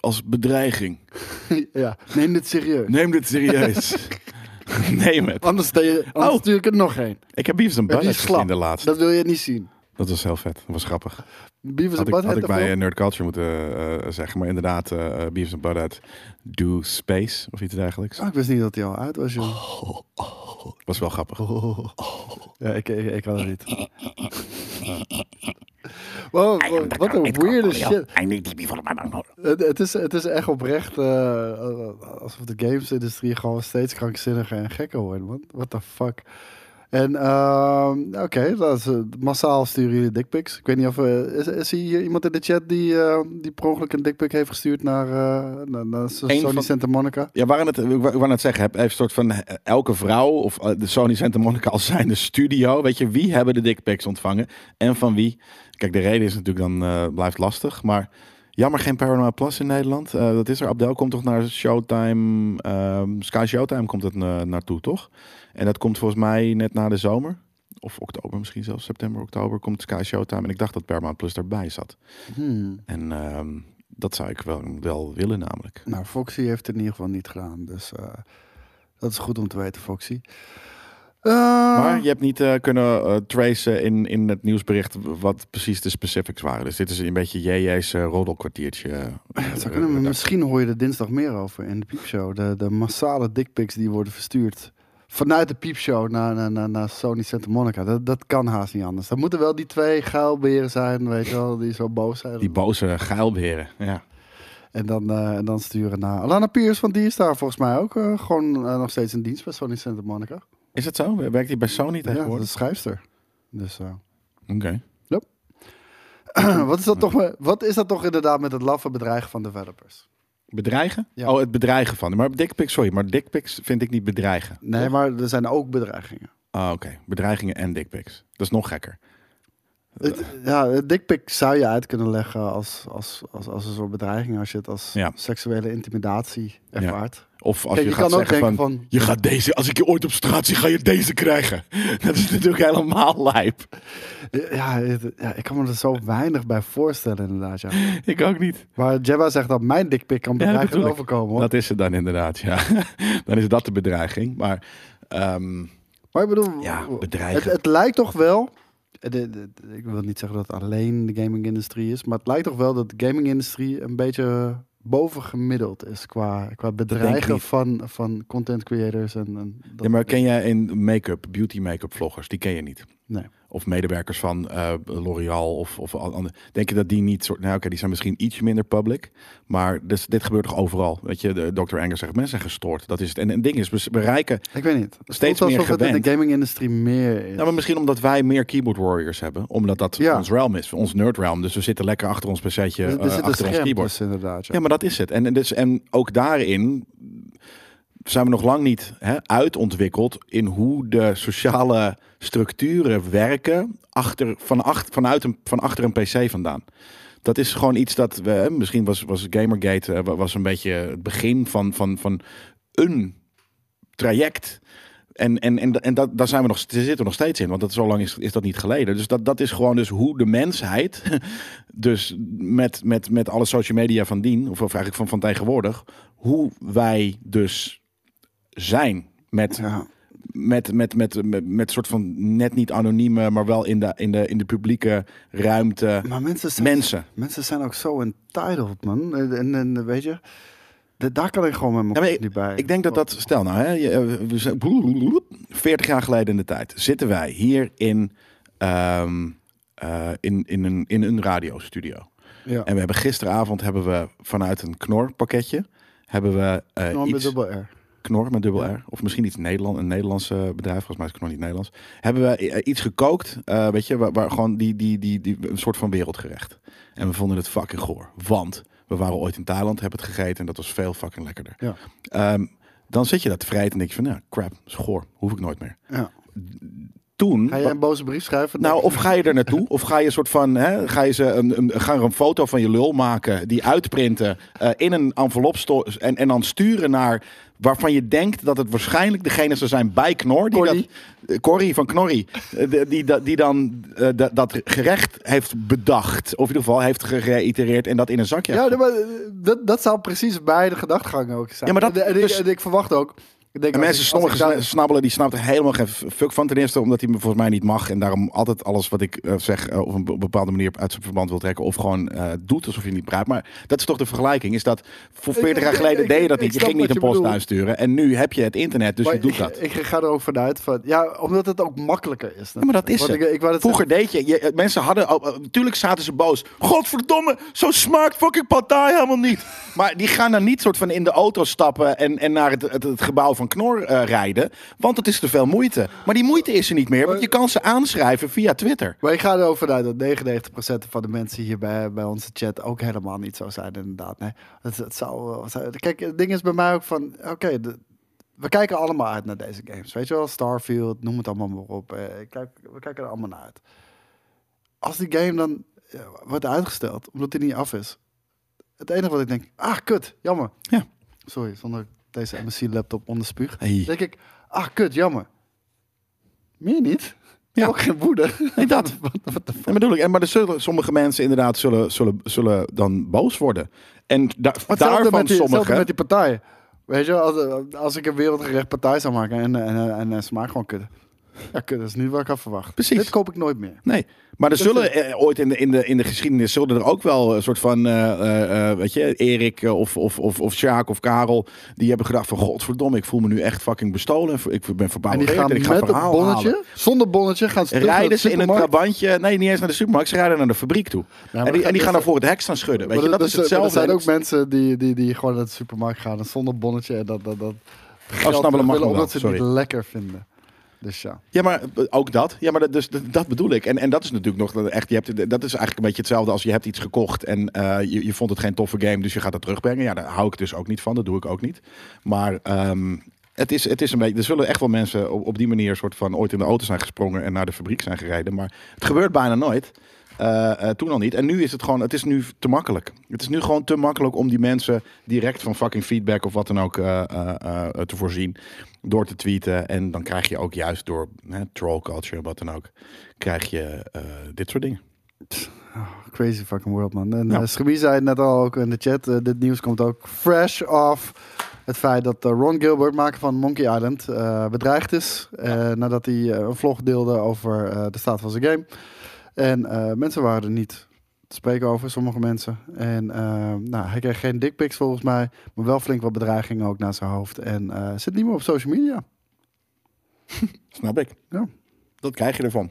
als bedreiging. ja, neem dit serieus. Neem dit serieus. Neem het. Anders, je, anders Oh. stuur ik er nog een. Ik heb Beavis and En die Butthead is slap. gezien de laatste. Dat wil je niet zien. Dat was heel vet. Dat was grappig. Beavis Had ik, had ik bij eh, Nerd Culture moeten eh, zeggen. Maar inderdaad, eh uh, Beavis and Butthead Do Space of iets dergelijks. Oh, ik wist niet dat hij al uit was, joh. Was wel grappig. Ja, ik, ik, ik had het niet. Wow, wat, wat een weirde shit. Het, het, is, het is echt oprecht eh, alsof de games-industrie gewoon steeds krankzinniger en gekker wordt, man. What the fuck. En ehm, oké, dat is, eh, massaal sturen jullie dickpics. Ik weet niet of... eh, is, is hier iemand in de chat die, eh, die per ongeluk een dickpic heeft gestuurd naar, eh naar, naar Sony van- Santa Monica? Ja, waren het, ik wou net zeggen, heb even een soort van eh, elke vrouw of de Sony Santa Monica als zijnde studio. Weet je, wie hebben de dickpics ontvangen en van wie? Kijk, de reden is natuurlijk dan blijft lastig, maar jammer geen Paramount Plus in Nederland. Eh, dat is er. Abdel komt toch naar Showtime, ehm, Sky Showtime komt het na- naartoe, toch? En dat komt volgens mij net na de zomer. Of oktober misschien zelfs, september, oktober komt Sky Showtime. En ik dacht dat Paramount Plus erbij zat. Hmm. En ehm, dat zou ik wel, wel willen namelijk. Nou, Foxy heeft het in ieder geval niet gedaan. Dus eh, dat is goed om te weten, Foxy. Eh, Maar je hebt niet eh, kunnen eh, tracen in, in het nieuwsbericht wat precies de specifics waren. Dus dit is een beetje JJ's uh, roddelkwartiertje. kunnen, misschien hoor je er dinsdag meer over in de piepshow. De, de massale dickpics die worden verstuurd vanuit de piepshow naar, naar, naar, naar Sony Santa Monica. Dat, dat kan haast niet anders. Dat moeten wel die twee geilberen zijn, weet je wel, die zo boos zijn. Die boze geilberen. Ja. En dan, eh, en dan sturen naar Alana Pierce, want die is daar volgens mij ook gewoon nog steeds in dienst bij Sony Santa Monica. Is dat zo? Werkt hij bij Sony Ja, dat tegenwoordig? is schrijfster. Dus, eh, Oké. wat, is dat toch, wat is dat toch inderdaad met het laffe bedreigen van developers? Bedreigen? Ja. Oh, het bedreigen van. Maar dickpics, sorry, maar dickpics vind ik niet bedreigen. Nee, maar er zijn ook bedreigingen. Ah, oké. Bedreigingen en dickpics. Dat is nog gekker. Ja, het dickpic zou je uit kunnen leggen als, als, als, als een soort bedreiging als je het als Ja. seksuele intimidatie ervaart. Of als Kijk, je, je gaat kan zeggen van, je gaat deze, als ik je ooit op straat zie, ga je deze krijgen. Dat is natuurlijk helemaal lijp. Ja, ja, ik kan me er zo weinig bij voorstellen inderdaad. Ja. Ik ook niet. Maar Jebba zegt dat mijn dickpic kan ik. overkomen. Hoor. Dat is het dan inderdaad, ja. dan is dat de bedreiging. Maar ehm, maar ik bedoel, Ja, het, bedreigen. het lijkt toch wel... de- de- de- ik wil niet zeggen dat het alleen de gaming-industrie is, maar het lijkt toch wel dat de gaming-industrie een beetje bovengemiddeld is qua, qua bedreigen van, van content creators. En, en dat- ja, maar ken jij in make-up, beauty make-up vloggers? Die ken je niet. Nee. Of medewerkers van eh, L'Oreal of, of andere. Denk je dat die niet soort. Nou, oké, die zijn misschien iets minder public. Maar dus, dit gebeurt toch overal? Weet je, de Dr. Engels zegt mensen zijn gestoord. Dat is het. En een ding is, we bereiken. Ik weet niet. Het Steeds meer alsof het in gewend. de gaming-industrie meer is. Nou, maar misschien omdat wij meer keyboard warriors hebben. Omdat dat Ja. ons realm is, ons nerd realm. Dus we zitten lekker achter ons pc'tje, zit een achter ons keyboard. inderdaad. Ja. Ja, maar dat is het. En, en, dus, en ook daarin zijn we nog lang niet hè, uitontwikkeld in hoe de sociale structuren werken achter, van, acht, vanuit een, van achter een PC vandaan. Dat is gewoon iets dat we, misschien was, was Gamergate eh, was een beetje het begin van, van, van een traject. En, en, en, en dat, daar zijn we nog, zitten we nog steeds in, want dat, zo lang is, is dat niet geleden. Dus dat, dat is gewoon dus hoe de mensheid, dus met, met, met alle social media van dien, of, of eigenlijk van, van tegenwoordig, hoe wij dus zijn met, Ja. met, met, met, met, met soort van net niet anonieme, maar wel in de, in de, in de publieke ruimte Maar mensen zijn, mensen. mensen zijn ook zo entitled, man. En, en, weet je, da- daar kan ik gewoon met mijn Ja, niet bij. Ik denk dat dat, stel nou, hè, je, eh, we zijn 40 jaar geleden in de tijd zitten wij hier in, ehm, eh, in, in, een, in een radiostudio. Ja. En we hebben gisteravond hebben we vanuit een knor pakketje hebben we met iets dubbel R. knor met dubbel. R of misschien iets Nederland, een Nederlands eh, bedrijf, volgens mij is knor niet Nederlands. Hebben we eh, iets gekookt, eh, weet je, waar, waar gewoon die, die, die, die een soort van wereldgerecht. En we vonden het fucking goor, want we waren ooit in Thailand, hebben het gegeten en dat was veel fucking lekkerder. Ja. Ehm, dan zit je dat vreten en denk je van, nou, crap, is goor, hoef ik nooit meer. Ja. Toen, Ga jij een boze brief schrijven? nou, of ga je er naartoe? Of ga je een soort van, hè, ga je ze een, een, ga er een foto van je lul maken, die uitprinten, eh, in een envelop en, en dan sturen naar waarvan je denkt dat het waarschijnlijk degene zou zijn bij Knor. Die Corrie. dat, eh, Corrie van Knorrie. eh, die, die, die dan eh, dat- dat gerecht heeft bedacht. Of in ieder geval heeft gereitereerd en dat in een zakje Ja, maar, dat, dat zou precies bij de gedachtegang ook zijn. Ja, maar dat- en, en ik, dus- en ik verwacht ook... Denk En mensen, daar- snabbelen, die snapt er helemaal geen fuck van. Ten eerste omdat hij me volgens mij niet mag. En daarom altijd alles wat ik eh, zeg eh, op een be- bepaalde manier uit zijn verband wil trekken. Of gewoon eh, doet alsof je niet praat. Maar dat is toch de vergelijking. Is dat voor 40 jaar geleden ik- deed je dat niet. Je ging niet een post uitsturen. En nu heb je het internet, dus maar je doet ik, dat. Ik ga er ook vanuit van... Ja, omdat het ook makkelijker is. Ja, maar dat is Want het. Ik, dat Vroeger deed je, je, mensen hadden, natuurlijk zaten ze boos. Godverdomme, zo smaakt fucking partij helemaal niet. Maar die gaan dan niet soort van in de auto stappen en, en naar het, het, het gebouw van Knor eh, rijden. Want het is te veel moeite. Maar die moeite is er niet meer, want je kan ze aanschrijven via Twitter. Maar ik ga er ook vanuit dat 99% van de mensen hier bij, bij onze chat ook helemaal niet zo zijn, inderdaad. Nee, het, het zou. Kijk, het ding is bij mij ook van, oké, we kijken allemaal uit naar deze games. Weet je wel, Starfield, noem het allemaal maar op. Eh, kijk, we kijken er allemaal naar uit. Als die game dan eh, wordt uitgesteld, omdat die niet af is. Het enige wat ik denk, ah, kut, jammer. Ja. Sorry, zonder deze MSC-laptop onder spuug. Hey. denk ik, ah, kut, jammer. Meer niet. Ja. Ook geen woede. Nee, dat. Wat- En bedoel ik, en maar er zullen, sommige mensen inderdaad zullen, zullen, zullen dan boos worden. En da, daarvan met, die, sommigen... met die partijen. Weet je, als, als ik een wereldgerecht partij zou maken en, en, en, en ze maken gewoon kut. Ja, dat is niet wat ik had verwacht. Precies. Dit koop ik nooit meer. Nee, maar er zullen eh, ooit in de, in, de, in de geschiedenis zullen er ook wel een soort van, eh, weet je, Erik of, of, of, of Sjaak of Karel, die hebben gedacht van, godverdomme, ik voel me nu echt fucking bestolen. Ik ben verbouwd En die gaan ik ga met een bonnetje, halen. zonder bonnetje, gaan ze Rijden ze in een trabantje, nee, niet eens naar de supermarkt, ze rijden naar de fabriek toe. en die, dat en die gaat- gaan dan voor het hek staan schudden. Weet je, dat is hetzelfde. Er zijn ook mensen die, die, die gewoon naar de supermarkt gaan en zonder bonnetje. En dat, dat, dat geld snappen, dat mag willen omdat ze het niet lekker vinden. Dus ja. Maar ook dat. Ja, maar dat, dus, dat, dat bedoel ik. En, en dat is natuurlijk nog echt. Je hebt, dat is eigenlijk een beetje hetzelfde als je hebt iets gekocht en eh, je, je vond het geen toffe game, dus je gaat het terugbrengen. Ja, daar hou ik dus ook niet van. Dat doe ik ook niet. Maar ehm, het, is, het is een beetje. Er zullen echt wel mensen op, op die manier soort van ooit in de auto zijn gesprongen en naar de fabriek zijn gereden. Maar het gebeurt bijna nooit. Eh, eh, toen al niet. En nu is het gewoon, het is nu te makkelijk. Het is nu gewoon te makkelijk om die mensen direct van fucking feedback of wat dan ook te voorzien. Door te tweeten. En dan krijg je ook juist door hè, troll culture en wat dan ook, krijg je eh, dit soort dingen. Crazy fucking world, man. En Ja. eh, zei het net al ook in de chat. eh, dit nieuws komt ook fresh off het feit dat Ron Gilbert, maker van Monkey Island, bedreigd is. nadat hij een vlog deelde over de staat van zijn game. En mensen waren er niet te spreken over, sommige mensen. En eh, nou, hij kreeg geen dickpics volgens mij, maar wel flink wat bedreigingen ook naar zijn hoofd. En eh, zit niet meer op social media. Snap ik. Ja. Dat krijg je ervan.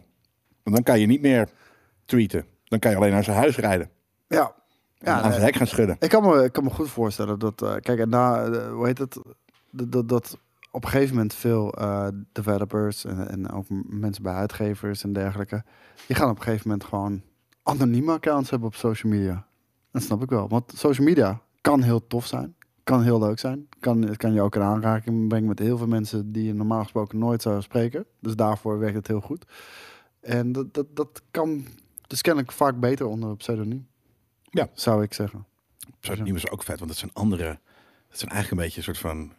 Want dan kan je niet meer tweeten. Dan kan je alleen naar zijn huis rijden. Ja. En Ja, aan zijn hek gaan schudden. Ik kan me, ik kan me goed voorstellen dat, eh, kijk, en na, hoe heet het, dat, dat, dat op een gegeven moment veel developers en, en ook mensen bij uitgevers en dergelijke, die gaan op een gegeven moment gewoon anonieme accounts hebben op social media. Dat snap ik wel, want social media kan heel tof zijn, kan heel leuk zijn, kan, het kan je ook in aanraking brengen met heel veel mensen die je normaal gesproken nooit zou spreken. Dus daarvoor werkt het heel goed. En dat, dat, dat kan dus kennelijk vaak beter onder een pseudoniem. Ja. Zou ik zeggen. Pseudoniem is ook vet, want dat zijn andere. Dat zijn eigenlijk een beetje een soort van.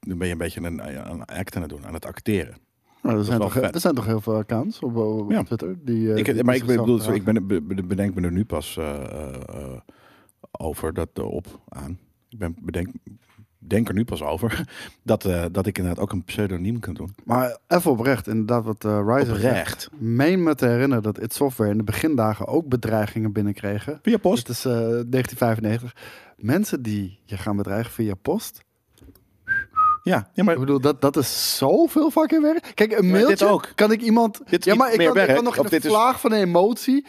Dan ben je een beetje een, een act aan het doen, aan het acteren. Nou, er, zijn toch, vet. er zijn toch heel veel accounts op, op Ja. Twitter? Die, eh, ik, die maar ik bedoel, ik ben, be- be- bedenk me er nu pas eh, eh, eh, over dat eh, op aan. Ik ben bedenk, denk er nu pas over dat, eh, dat ik inderdaad ook een pseudoniem kan doen. Maar even oprecht, inderdaad wat uh, Oprecht. zegt. Meen me te herinneren dat it Software in de begindagen ook bedreigingen binnenkregen. Via post. Het is eh, 1995. Mensen die je gaan bedreigen via post. Ja, ja maar Ik bedoel, dat, dat is zoveel fucking werk. Kijk, een mailtje ook. kan ik iemand... Dit ja, maar ik kan, ik kan nog in is- vlaag van een emotie...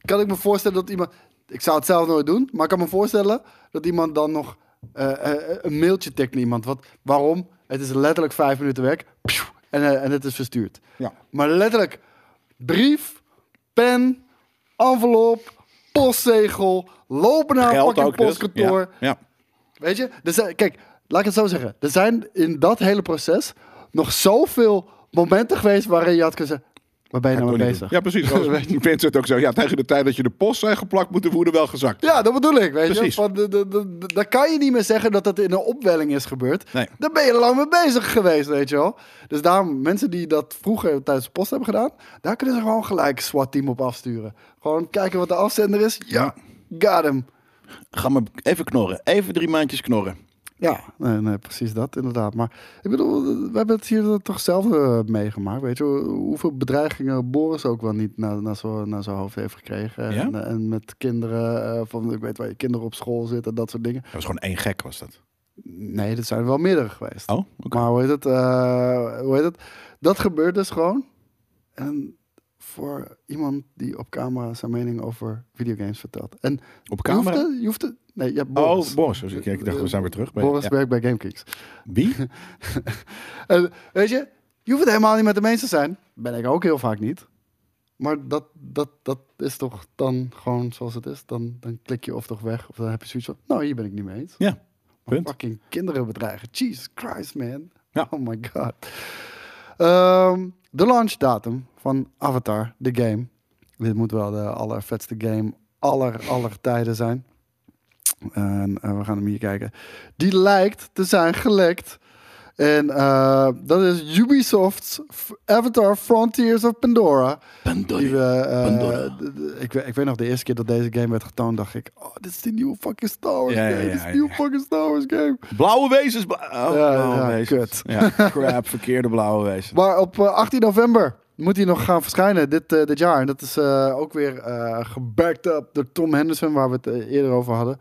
kan ik me voorstellen dat iemand... Ik zou het zelf nooit doen, maar ik kan me voorstellen dat iemand dan nog eh, eh, een mailtje tikt naar iemand. Wat, waarom? Het is letterlijk vijf minuten werk en, eh, en het is verstuurd. Ja. Maar letterlijk brief, pen, envelop, postzegel, lopen naar een fucking dus. postkantoor. Ja, ja. Weet je? Zijn, kijk, laat ik het zo zeggen. Er zijn in dat hele proces nog zoveel momenten geweest waarin je had kunnen zeggen... Waar ben je nou mee bezig? Ja, precies. Zoals Vincent ook zo. Ja, tegen de tijd dat je de post zijn geplakt, moet de woede wel gezakt. Ja, dat bedoel ik. Weet je? Precies. Dan kan je niet meer zeggen dat het in een opwelling is gebeurd. Nee. Daar ben je lang mee bezig geweest, weet je wel. Dus daarom, mensen die dat vroeger tijdens de post hebben gedaan, daar kunnen ze gewoon gelijk SWAT-team op afsturen. Gewoon kijken wat de afzender is. Ja, got him. Ga maar even knorren. Even drie maandjes knorren. Ja, nee, nee, precies dat, inderdaad. Maar ik bedoel, we hebben het hier toch zelf eh, meegemaakt. Weet je, hoeveel bedreigingen Boris ook wel niet naar, naar zijn hoofd heeft gekregen. Ja? En, en met kinderen, eh, van ik weet waar je kinderen op school zitten, dat soort dingen. Dat was gewoon één gek, was dat. Nee, dat zijn er wel meerdere geweest. Oh. Maar hoe heet het? eh, hoe heet het? Dat gebeurt dus gewoon. En voor iemand die op camera zijn mening over videogames vertelt. En Op je hoeft camera? je hoeft het, nee, ja, Oh, Boris. Boris. Dus ik, ik dacht, we zijn weer terug. bij- Boris ja. werkt bij GameKings. Wie? En weet je, je hoeft het helemaal niet met de mensen te zijn. Ben ik ook heel vaak niet. Maar dat, dat, dat is toch dan gewoon zoals het is. Dan, dan klik je of toch weg. Of dan heb je zoiets van, nou, hier ben ik niet mee eens. Ja, punt. Fucking kinderen bedreigen. Jesus Christ, man. Ja. Oh my god. Ehm, de launchdatum van Avatar, de game. Dit moet wel de allervetste game aller, aller tijden zijn. En eh, we gaan hem hier kijken. Die lijkt te zijn gelekt. En eh, dat is Ubisoft's Avatar Frontiers of Pandora. Die we, eh, Pandora. ik, ik weet nog de eerste keer dat deze game werd getoond, dacht ik, oh, dit is die nieuwe fucking Star Wars Ja, game. ja, dit is ja, de nieuwe ja. fucking Star Wars game. Blauwe wezens. bla- Oh, Ja, blauwe ja, wezens. kut. Ja, crap. Verkeerde blauwe wezens. Maar op eh, 18 november moet hij nog gaan verschijnen dit, eh, dit jaar. En dat is eh, ook weer eh gebacked up door Tom Henderson, waar we het eh, eerder over hadden.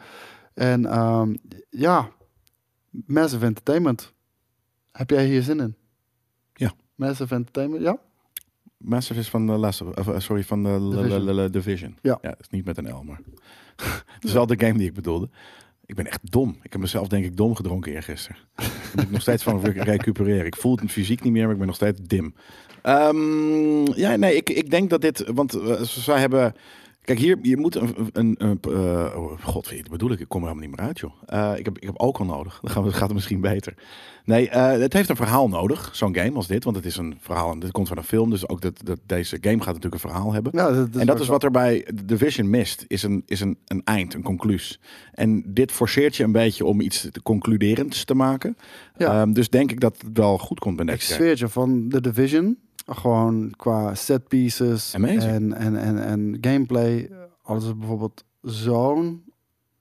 En ehm, ja, Massive Entertainment. Heb jij hier zin in? Ja. Massive Entertainment, ja? Massive is van de Last of, eh, sorry, van de Division. Division. Ja. ja, is niet met een L, maar het is wel de game die ik bedoelde. Ik ben echt dom. Ik heb mezelf denk ik dom gedronken eergisteren. Daar moet ik nog steeds van re- recupereren. Ik voel het fysiek niet meer, maar ik ben nog steeds dim. Ehm, ja, nee, ik, ik denk dat dit, want eh, zij hebben. Kijk, hier, je moet een, een, een eh, oh, god, wat bedoel ik? Ik kom er helemaal niet meer uit, joh. Eh, ik, heb, ik heb alcohol nodig. Dan gaan we, gaat het misschien beter. Nee, eh, het heeft een verhaal nodig, zo'n game als dit. Want het is een verhaal en dit komt van een film. Dus ook dat, dat deze game gaat natuurlijk een verhaal hebben. Ja, dat, en dat is wat er bij The Division mist, is een, is een, een eind, een concluus. En dit forceert je een beetje om iets te concluderends te maken. Ja. Ehm, dus denk ik dat het wel goed komt bij zweer het je, van The Division, gewoon qua set pieces en, en, en, en gameplay, hadden ze bijvoorbeeld zo'n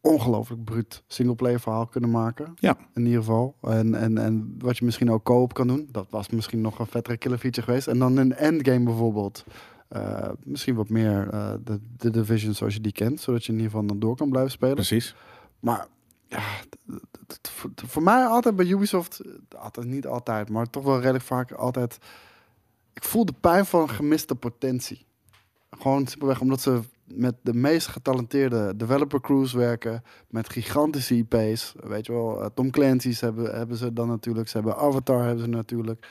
ongelooflijk bruut singleplayer verhaal kunnen maken. Ja. In ieder geval. En, en, en wat je misschien ook co-op kan doen, dat was misschien nog een vettere killer feature geweest. En dan een endgame bijvoorbeeld. Eh, misschien wat meer eh, de, de Division zoals je die kent, zodat je in ieder geval dan door kan blijven spelen. Precies. Maar ja, voor, voor mij altijd bij Ubisoft, eh, altijd niet altijd, maar toch wel redelijk vaak altijd. Ik voel de pijn van gemiste potentie. Gewoon simpelweg omdat ze met de meest getalenteerde developer crews werken, met gigantische IP's. Weet je wel, eh, Tom Clancy's hebben, hebben ze dan natuurlijk, ze hebben Avatar hebben ze natuurlijk.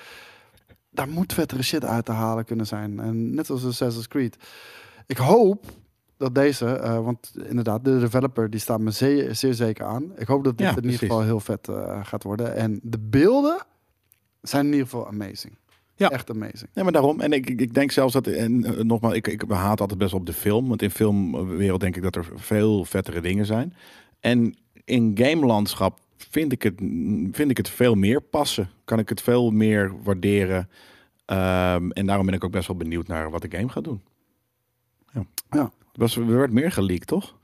Daar moet vettere shit uit te halen kunnen zijn. En net als Assassin's Creed. Ik hoop dat deze, eh, want inderdaad, de developer die staat me zeer, zeer zeker aan. Ik hoop dat dit Ja, in ieder geval heel vet eh, gaat worden. En de beelden zijn in ieder geval amazing. Ja. Echt amazing. Nee, maar daarom. En ik, ik- denk zelfs dat, en eh, nogmaals, ik, ik haat altijd best wel op de film. Want in filmwereld denk ik dat er veel vettere dingen zijn. En in gamelandschap vind ik het, vind ik het veel meer passen. Kan ik het veel meer waarderen. Ehm, en daarom ben ik ook best wel benieuwd naar wat de game gaat doen. Ja. Ja. Er Was, er werd meer geleakt, toch?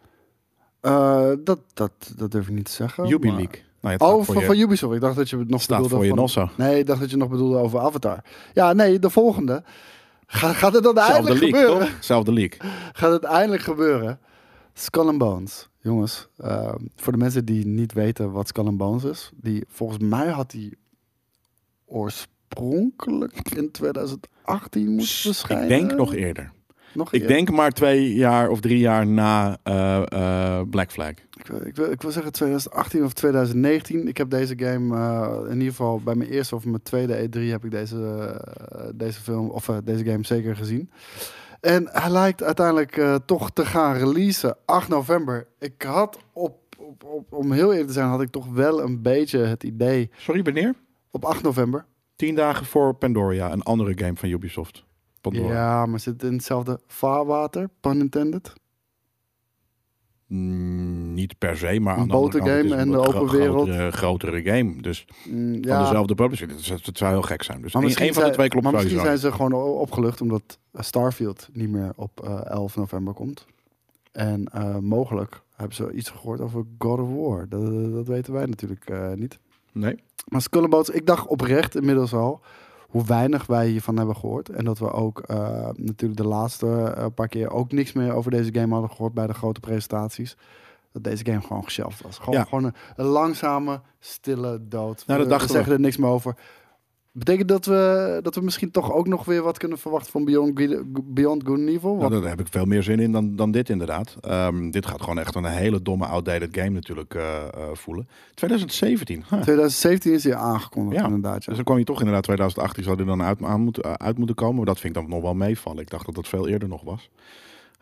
Eh, dat, dat, dat durf ik niet te zeggen. Ubi Leak. Nou, Oh, van, je, Ubisoft. Ik dacht dat je het nog staat bedoelde voor je van... Nosso. Nee, ik dacht dat je nog bedoelde over Avatar. Ja, nee, de volgende. Ga, gaat het dan Zelfde eindelijk leak, gebeuren? toch? Zelfde leak. Gaat het eindelijk gebeuren? Skull and Bones. Jongens, eh, voor de mensen die niet weten wat Skull and Bones is. Die, volgens mij had die oorspronkelijk in 2018 moeten verschijnen. Ik denk nog eerder. Nog Ik denk maar twee jaar of drie jaar na eh, eh, Black Flag. Ik, wil- ik, wil, ik wil zeggen 2018 of 2019. Ik heb deze game eh, in ieder geval bij mijn eerste of mijn tweede E3 heb ik deze, deze film of deze game zeker gezien. En hij lijkt uiteindelijk toch te gaan releasen 8 november. Ik had op, op, op, om heel eerlijk te zijn, had ik toch wel een beetje het idee Sorry, wanneer? op 8 november. Tien dagen voor Pandoria, een andere game van Ubisoft. Pandora. Ja, maar zit het in hetzelfde vaarwater, pun intended? Mm, niet per se, maar aan de andere kant, is en de open wereld. Grotere, grotere game, dus Mm, van ja, dezelfde publisher. Dat, zou heel gek zijn. Dus maar één van de twee klopt maar misschien zijn ze gewoon opgelucht omdat eh, Starfield niet meer op eh, 11 november komt. En eh, mogelijk hebben ze iets gehoord over God of War. Dat, dat weten wij natuurlijk niet. Nee. Maar Sculleboats, ik dacht oprecht inmiddels al hoe weinig wij hiervan hebben gehoord. En dat we ook eh, natuurlijk de laatste eh, paar keer ook niks meer over deze game hadden gehoord bij de grote presentaties. Dat deze game gewoon geshelft was. Gewoon, Ja. gewoon een, een langzame, stille dood. Nou, dat we, dachten we. zeggen er niks meer over. Betekent dat we, dat we misschien toch ook nog weer wat kunnen verwachten van Beyond, Beyond Good and Evil? Nou, daar heb ik veel meer zin in dan, dan dit inderdaad. Ehm, dit gaat gewoon echt een hele domme outdated game natuurlijk eh, eh, voelen. 2017. huh. 2017 is hier aangekondigd Ja. inderdaad. Ja. Dus dan kwam je toch inderdaad 2018 zou er dan uit, aan moeten, uit moeten komen. Maar dat vind ik dan nog wel meevallen. Ik dacht dat dat veel eerder nog was.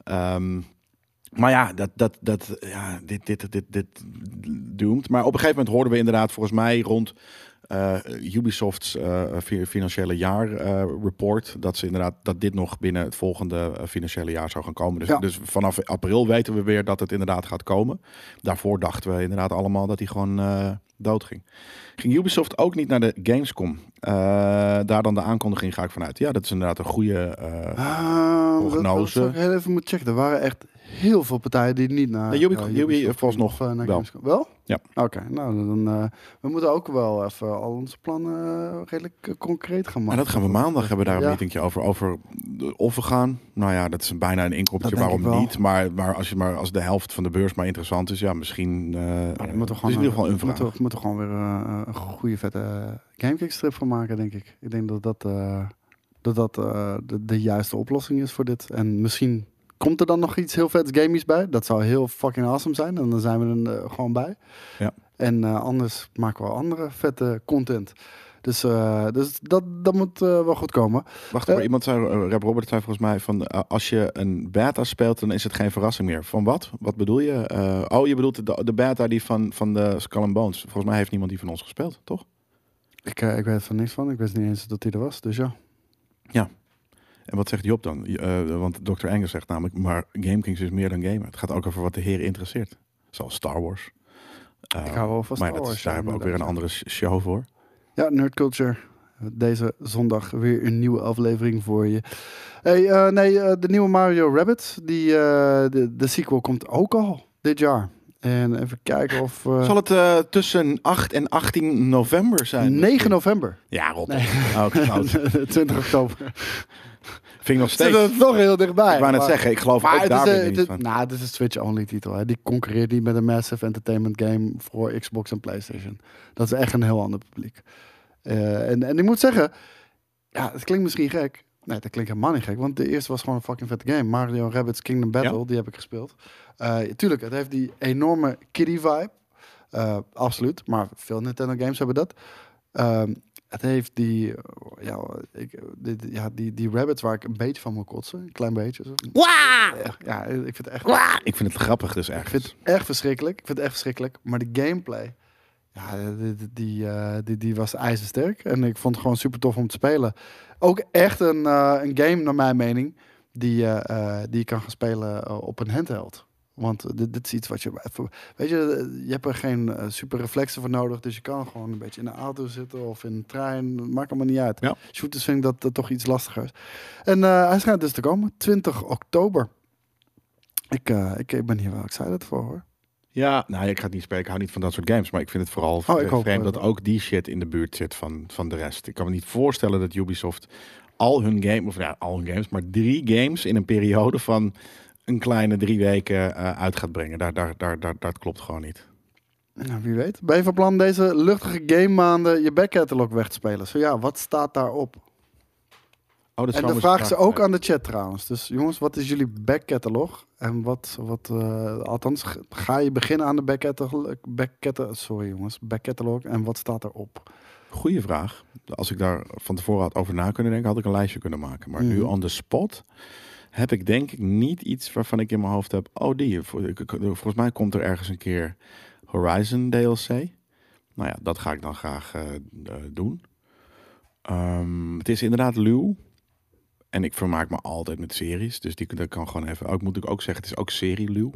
Ehm, maar ja, dat, dat, dat, ja dit, dit, dit, dit doomt. Maar op een gegeven moment hoorden we inderdaad volgens mij rond eh, Ubisoft's eh, fi- financiële jaar eh, report dat ze inderdaad dat dit nog binnen het volgende eh, financiële jaar zou gaan komen. Dus, Ja. dus vanaf april weten we weer dat het inderdaad gaat komen. Daarvoor dachten we inderdaad allemaal dat hij gewoon eh dood ging. Ging Ubisoft ook niet naar de Gamescom? Eh, daar dan de aankondiging ga ik vanuit. Ja, dat is inderdaad een goede. eh, Ah, dat- dat Prognose. ik heel even moeten checken. Er waren echt heel veel partijen die niet naar. Nee, Ubi- Ubi Ubisoft vooralsnog of, eh, naar wel. Gamescom. Wel? Ja. Oké, nou dan. eh, we moeten ook wel even al onze plannen eh, redelijk eh, concreet gaan maken. dat gaan we maandag hebben daar een Ja. meetingje over. Over de- of we gaan. Nou ja, dat is bijna een inkoppertje. Denk Waarom niet? Maar, maar, als je maar als de helft van de beurs maar interessant is, ja, misschien. Nou, het moeten we is gewoon, in ieder geval een vraag. moeten, we- moeten we gewoon weer een goede vette Gamekick strip van maken, denk ik. Ik denk dat dat, dat, dat de, de juiste oplossing is voor dit. En misschien komt er dan nog iets heel vets gamies bij. Dat zou heel fucking awesome zijn. En dan zijn we er eh, gewoon bij. Ja. En eh, anders maken we andere vette content. Dus, eh, dus dat, dat moet wel goed komen. Wacht, maar iemand zei, Rap Robert zei volgens mij van als je een beta speelt, dan is het geen verrassing meer. Van wat? Wat bedoel je? Oh, je bedoelt de, de beta die van, van de Skull and Bones. Volgens mij heeft niemand die van ons gespeeld, toch? Ik, ik weet er van niks van. Ik wist niet eens dat hij er was. Dus ja. En wat zegt Job dan? Eh, want Dr. Engels zegt namelijk, maar GameKings is meer dan gamen. Het gaat ook over wat de heer interesseert. Zoals Star Wars. Eh, Ik hou wel van maar Star dat is, Wars, daar hebben we ook weer een andere sh- show voor. Ja, Nerd Culture. Deze zondag weer een nieuwe aflevering voor je. Hey, eh, nee, eh, de nieuwe Mario Rabbit, die, eh, de, de sequel komt ook al dit jaar. En even kijken of... eh, Zal het eh, tussen 8 en 18 november zijn? 9 november. Ja, rot. Nee. Oh, ik fout. 20 oktober. Vind ik nog Zit steeds. er toch heel dichtbij. Ik wou net maar- zeggen, ik geloof ook daar weer niet het, van. nou, het is een Switch-only titel. Hè. Die concurreert niet met een massive entertainment game voor Xbox en PlayStation. Dat is echt een heel ander publiek. Eh, en, en ik moet zeggen, ja, het klinkt misschien gek. Nee, dat klinkt helemaal niet gek. Want de eerste was gewoon een fucking vette game. Mario Rabbids Kingdom Battle, Ja. die heb ik gespeeld. Eh tuurlijk, het heeft die enorme kiddie vibe. Eh, absoluut. Maar veel Nintendo games hebben dat. Ehm, het heeft die, eh, ja, ik, die, ja, die, die rabbits waar ik een beetje van moet kotsen. Een klein beetje. Zo. Ja, ik vind het echt Wah! Ik vind het grappig dus ik echt. vind het echt verschrikkelijk. Ik vind het echt verschrikkelijk. Maar de gameplay, ja, die, die, die, eh, die, die was ijzersterk. En ik vond het gewoon super tof om te spelen. Ook echt een, eh, een game, naar mijn mening, die, eh, eh, die je kan gaan spelen op een handheld. Want eh, dit, dit is iets wat je... Weet je, eh, je hebt er geen eh, super reflexen voor nodig. Dus je kan gewoon een beetje in een auto zitten of in een trein. Maakt allemaal niet uit. Ja. Shooters vind ik dat eh, toch iets lastiger is. En eh, hij schijnt dus te komen. 20 oktober. Ik, eh, ik, ik ben hier wel excited voor hoor. Ja, nou, ik ga het niet spelen. Ik hou niet van dat soort games. Maar ik vind het vooral Oh, hoop, vreemd dat ook die shit in de buurt zit van, van de rest. Ik kan me niet voorstellen dat Ubisoft al hun game, of ja, al hun games, maar drie games in een periode van een kleine drie weken eh, uit gaat brengen. Daar, daar, daar, daar, dat klopt gewoon niet. Nou, wie weet. Ben je van plan deze luchtige game maanden je backcatalog weg te spelen? Zo ja, wat staat daarop? Oh, dat En me vraag ze ook aan de chat trouwens. Dus jongens, wat is jullie backcatalog? En wat, wat eh, althans, ga je beginnen aan de backcatalog? backcatalog sorry jongens, backcatalog. En wat staat erop? Goeie vraag. Als ik daar van tevoren had over na kunnen denken, had ik een lijstje kunnen maken. Maar nu Mhm. on the spot heb ik denk ik niet iets waarvan ik in mijn hoofd heb. Oh, die. Volgens mij komt er ergens een keer Horizon DLC. Nou ja, dat ga ik dan graag eh, eh, doen. Ehm, het is inderdaad luw. En ik vermaak me altijd met series. Dus die dat kan gewoon even. Ook moet ik ook zeggen, het is ook serieluw.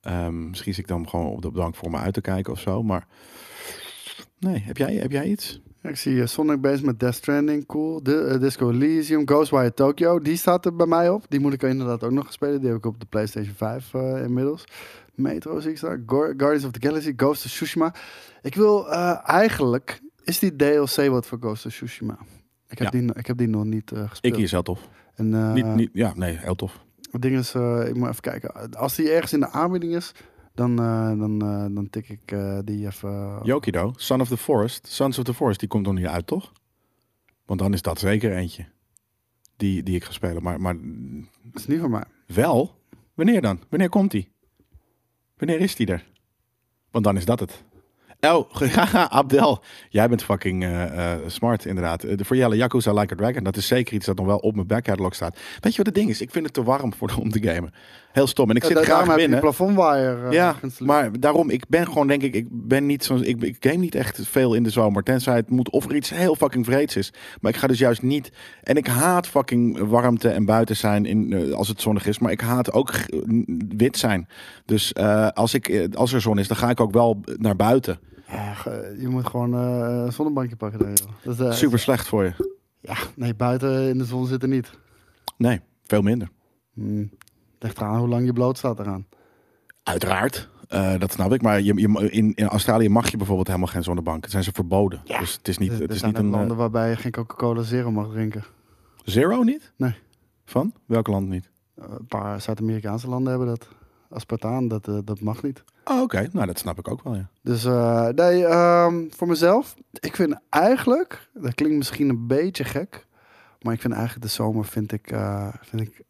Ehm misschien zit ik dan gewoon op de bank voor me uit te kijken of zo. Maar nee, heb jij, heb jij iets? Ik zie eh, Sonic bezig met Death Stranding, cool. De, eh, Disco Elysium, Ghostwire Tokyo, die staat er bij mij op. Die moet ik inderdaad ook nog spelen. Die heb ik op de PlayStation 5 eh, inmiddels. Metro zie ik staan. Guardians of the Galaxy, Ghost of Tsushima. Ik wil eigenlijk, is die DLC wat voor Ghost of Tsushima? Ik heb, Ja. die, ik heb die nog niet gespeeld. Ik is heel tof. En, niet, niet, ja, nee, heel tof. Het ding is, ik moet even kijken. Als die ergens in de aanbieding is, dan, eh, dan, eh, dan tik ik eh, die even. Yokido, Son of the Forest. Sons of the Forest, die komt nog niet uit, toch? Want dan is dat zeker eentje. Die, die ik ga spelen. Maar, maar Dat is niet voor mij. wel? Wanneer dan? Wanneer komt die? Wanneer is die er? Want dan is dat het. Oh, Abdel. Jij bent fucking smart, inderdaad. De voor Jelle Yakuza Like a Dragon. Dat is zeker iets dat nog wel op mijn backlog staat. Weet je wat het ding is? Ik vind het te warm voor om te gamen. Heel stom. En ik Ja, zit graag heb binnen. plafondwire. eh, Ja, geïnstalleerd. maar daarom, ik ben gewoon denk ik, ik ben niet zo, ik, ik game niet echt veel in de zomer. Tenzij het moet of er iets heel fucking vreeds is. Maar ik ga dus juist niet, en ik haat fucking warmte en buiten zijn in, eh, als het zonnig is. Maar ik haat ook wit zijn. Dus eh, als, ik, als er zon is, dan ga ik ook wel naar buiten. Ja, je moet gewoon een zonnebankje pakken. Daar, joh. Dat is, Super slecht voor je. Ja, nee, buiten in de zon zitten niet. Nee, veel minder. Hmm. Ligt eraan hoe lang je bloot staat eraan. Uiteraard. Eh, dat snap ik. Maar je, je, in, in Australië mag je bijvoorbeeld helemaal geen zonnebank. Het zijn ze verboden. Ja. Dus het is niet, er het is niet een... eh, landen waarbij je geen Coca-Cola Zero mag drinken. zero niet? Nee. Van? Welk land niet? Eh, een paar Zuid-Amerikaanse landen hebben dat. Aspartaan, dat, dat mag niet. Oh, oké. Nou, dat snap ik ook wel, ja. Dus eh, nee, ehm, voor mezelf, ik vind eigenlijk, dat klinkt misschien een beetje gek, maar ik vind eigenlijk de zomer vind ik, eh, vind ik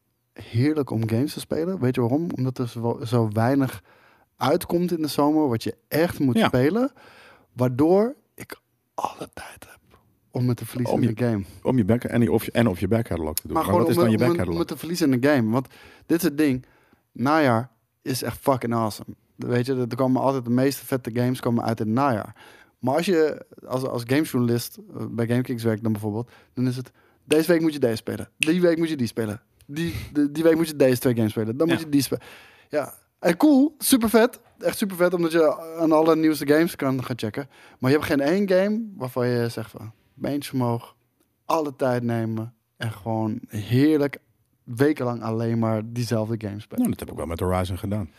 heerlijk om games te spelen. Weet je waarom? Omdat er zo, zo weinig uitkomt in de zomer wat je echt moet Ja. spelen, waardoor ik alle tijd heb om me te verliezen Om in de game. Om je back en, of je, en of je backcatalog te doen. Maar Maar, wat is om, dan je me- om, me- om backcatalog? me te verliezen in de game. Want dit is het ding. Najaar is echt fucking awesome. Weet je, er komen altijd de meeste vette games komen uit het najaar. Maar als je als, als gamejournalist eh, bij GameKings werkt dan bijvoorbeeld, dan is het deze week moet je deze spelen. Die week moet je die spelen. Die, die, die week moet je deze twee games spelen. Dan moet je die spelen. Ja, en cool, super vet. Echt super vet, omdat je aan alle nieuwste games kan gaan checken. Maar je hebt geen één game waarvan je zegt van beentje omhoog, alle tijd nemen en gewoon heerlijk wekenlang alleen maar diezelfde games spelen. Nou, dat heb ik wel met Horizon gedaan.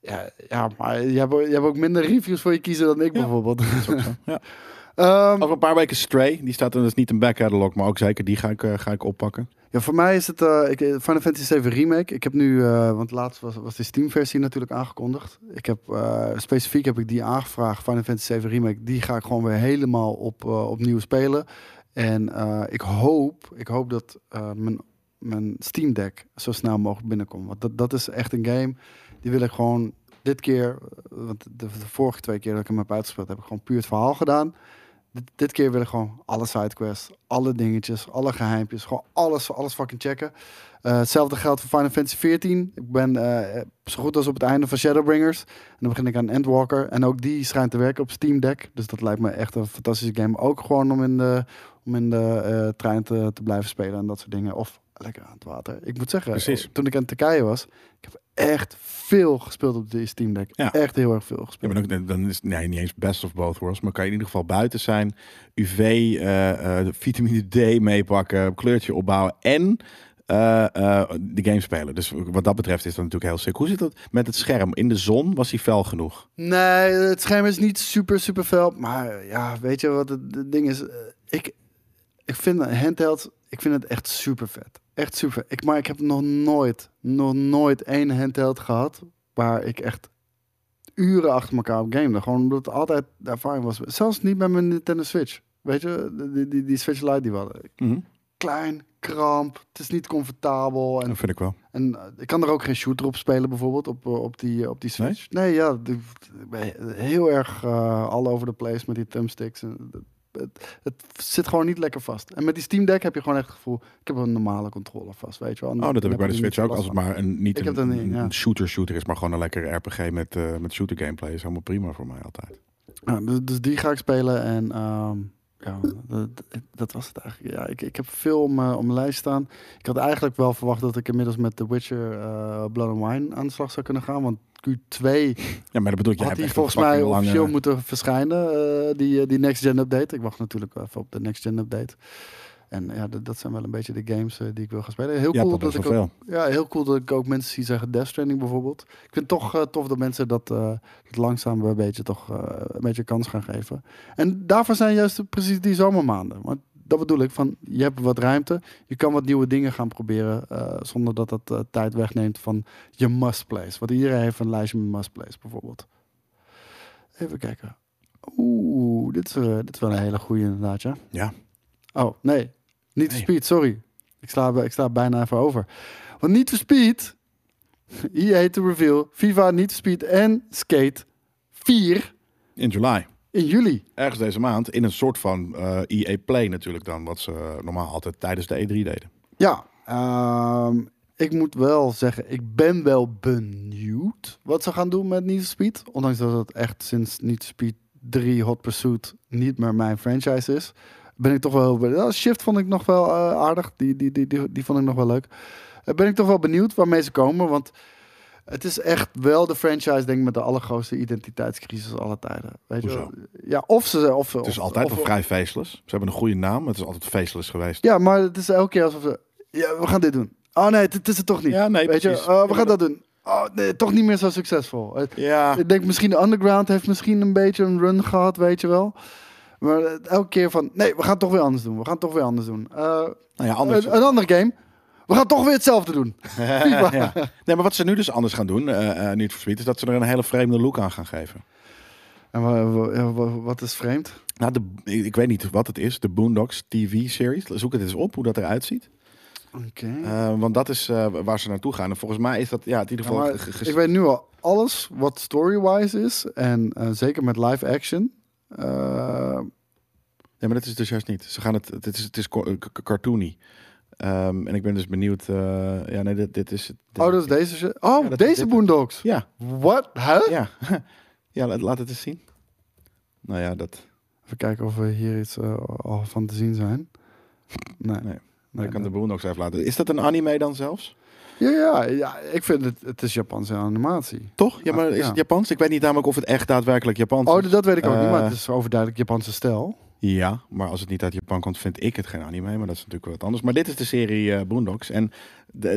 Ja, ja maar je hebt, ook- je hebt ook minder reviews voor je kiezen dan ik Ja. bijvoorbeeld. Dat is ook zo. Ja. Ehm, Over een paar weken Stray. Die staat er, is niet een backcatalog, maar ook zeker die ga ik, eh, ga ik oppakken. Ja, voor mij is het eh, ik, Final Fantasy 7 Remake. Ik heb nu, eh, want laatst was, was de Steam-versie natuurlijk aangekondigd. Ik heb eh, specifiek heb ik die aangevraagd, Final Fantasy 7 Remake. Die ga ik gewoon weer helemaal op, eh, opnieuw spelen. En eh, ik hoop, ik hoop dat eh, mijn, mijn Steam Deck zo snel mogelijk binnenkomt. Want dat, dat is echt een game, die wil ik gewoon dit keer, eh, want de, de vorige twee keer dat ik hem heb uitgespeeld, heb ik gewoon puur het verhaal gedaan. Dit, dit keer wil ik gewoon alle sidequests, alle dingetjes, alle geheimpjes, gewoon alles, alles fucking checken. Eh, hetzelfde geldt voor Final Fantasy 14. Ik ben eh, zo goed als op het einde van Shadowbringers. En dan begin ik aan Endwalker. En ook die schijnt te werken op Steam Deck. Dus dat lijkt me echt een fantastische game. Ook gewoon om in de, om in de eh, trein te, te blijven spelen en dat soort dingen. Of lekker aan het water. Ik moet zeggen, Precies. toen ik in Turkije was, ik heb echt veel gespeeld op de Steam Deck. Ja. Echt heel erg veel Ja, gespeeld. maar dan, dan is nee, niet eens best of both worlds. Maar kan je in ieder geval buiten zijn. UV, eh, eh, vitamine D meepakken. Kleurtje opbouwen. En eh, de game spelen. Dus wat dat betreft is dat natuurlijk heel sick. Hoe zit dat met het scherm? In de zon was hij fel genoeg. Nee, het scherm is niet super, super fel. Maar ja, weet je wat het, het ding is? Ik, ik vind handheld, ik vind het echt super vet. Echt super. Ik, maar ik heb nog nooit, nog nooit één handheld gehad waar ik echt uren achter elkaar op gamede. Gewoon omdat het altijd de ervaring was. Zelfs niet met mijn Nintendo Switch. Weet je, die, die, die Switch Lite die we hadden. Mhm. Klein, kramp, het is niet comfortabel. En Dat vind ik wel. en eh, ik kan er ook geen shooter op spelen, bijvoorbeeld, op, eh, op, die, eh, op die Switch. Nee, ja, de- ik ben heel erg all over the place met die thumbsticks. En het, zit gewoon niet lekker vast. En met die Steam Deck heb je gewoon echt het gevoel, ik heb een normale controller vast, weet je wel. Oh, dat heb ik bij de Switch ook. Als het maar een, niet een, ja. shooter shooter is, maar gewoon een lekker RPG met, eh, met shooter gameplay is helemaal prima voor mij altijd. Ja, dus, dus die ga ik spelen en ehm, ja, dat, dat was het eigenlijk. Ja, ik, ik heb veel om, om mijn lijst staan. Ik had eigenlijk wel verwacht dat ik inmiddels met The Witcher eh, Blood and Wine aan de slag zou kunnen gaan. Want Q2 Ja, maar dat bedoel ik, jij had die volgens mij officieel lange... moeten verschijnen, eh, die, eh, die Next Gen update. Ik wacht natuurlijk even op de Next Gen update. En ja, dat, zijn wel een beetje de games eh, die ik wil gaan spelen. Heel Ja, cool dat ik ook, ja, heel cool dat ik ook mensen zie zeggen Death Stranding bijvoorbeeld. Ik vind het toch eh, tof dat mensen dat, dat langzaam een beetje toch een beetje kans gaan geven. En daarvoor zijn juist precies die zomermaanden. Want dat bedoel ik van je hebt wat ruimte, je kan wat nieuwe dingen gaan proberen eh, zonder dat dat eh, tijd wegneemt van je must plays. Want iedereen heeft een lijstje met must plays bijvoorbeeld. Even kijken. Oeh, dit is, eh, dit is wel een hele goede inderdaad, ja. Ja. Oh, nee. Niet Nee. Speed, sorry. Ik sla, ik sla bijna even over. Want Need for Speed, EA to reveal, FIFA, for Speed en Skate 4 In July. In juli. Ergens deze maand. In een soort van eh EA Play natuurlijk dan. Wat ze normaal altijd tijdens de E3 deden. Ja, ehm, ik moet wel zeggen, ik ben wel benieuwd wat ze gaan doen met Need for Speed. Ondanks dat het echt sinds Need for Speed 3 Hot Pursuit niet meer mijn franchise is. Ben ik toch wel... Ja, Shift vond ik nog wel eh, aardig. Die, die, die, die, die vond ik nog wel leuk. Eh, ben ik toch wel benieuwd waarmee ze komen. Want het is echt wel de franchise, denk ik, met de allergrootste identiteitscrisis aller tijden. Weet je wel? Hoezo? Ja, of ze... Of, Het is of- altijd of- wel vrij faceless. Ze hebben een goede naam. Het is altijd faceless geweest. Ja, maar het is elke keer alsof ze... Ja, we gaan dit doen. Oh nee, het, is het toch niet. Ja, nee, Weet je, uh, Ja, we gaan dat doen. Oh nee, toch niet meer zo succesvol. Ja. Ik denk misschien de Underground heeft misschien een beetje een run gehad, weet je wel. Maar eh, elke keer van, nee, we gaan het toch weer anders doen. We gaan het toch weer anders doen. Eh, Nou ja, anders. een, een andere game. We gaan toch weer hetzelfde doen. ja. Nee, maar wat ze nu dus anders gaan doen, eh niet voor is dat ze er een hele vreemde look aan gaan geven. En wat is vreemd? Nou, de, ik weet niet wat het is, de Boondocks TV-series. Zoek het eens op hoe dat eruit ziet. Oké. Eh, want dat is eh, waar ze naartoe gaan. En volgens mij is dat ja, in ieder geval. ik weet nu al alles wat story-wise is. En eh, zeker met live action. Nee, maar dat is dus juist niet. Ze gaan het, het is, het is cartoony. Ehm, en ik ben dus benieuwd. eh, ja, nee, dit, dit is dit- oh, dat is deze. Oh, Ja, dat is deze dit. Boondocks. Ja, Wat? Huh? ja. ja, laat, het eens zien. Nou ja, dat. Even kijken of we hier iets eh, al van te zien zijn. Nee. Nee. Nee, ik kan de Boondocks even laten. Is dat een anime dan zelfs? Ja, ja, ja, ik vind het, het is Japanse animatie. Toch? Ja, maar Ah, is ja. het Japans? Ik weet niet namelijk of het echt daadwerkelijk Japans Oh, is. dat weet ik ook niet, maar Eh, het is overduidelijk Japanse stijl. Ja, maar als het niet uit Japan komt, vind ik het geen anime. Maar dat is natuurlijk wat anders. Maar dit is de serie eh Boondocks. En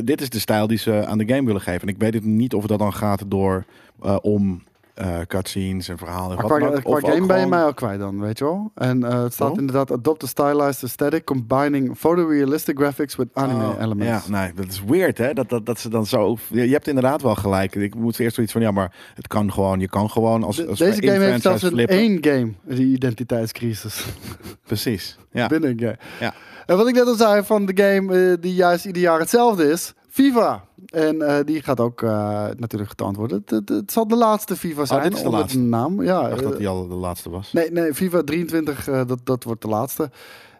dit is de stijl die ze aan de game willen geven. En ik weet niet of dat dan gaat door eh, om eh cutscenes en verhalen. en Maar qua, qua game ben je mij al kwijt dan, weet je wel? En eh, het staat Oh? inderdaad adopt a stylized aesthetic combining photorealistic graphics with anime Oh, elements. Ja, nee, dat is weird hè. Dat, dat, dat ze dan zo. Je je hebt inderdaad wel gelijk. Ik moet eerst zoiets van ja, maar het kan gewoon. Je kan gewoon als. De- als deze game heeft zelfs in flippen. één game die identiteitscrisis Precies. Ja. binnen een game. Ja. En wat ik net al zei van de game eh, die juist ieder jaar hetzelfde is, FIFA. En eh, die gaat ook eh, natuurlijk getoond worden. Het, het, het zal de laatste FIFA zijn Oh, dit is de laatste. naam. Ja, Ik dacht eh, dat die al de laatste was. Nee, nee, FIFA 23, eh, dat, dat wordt de laatste.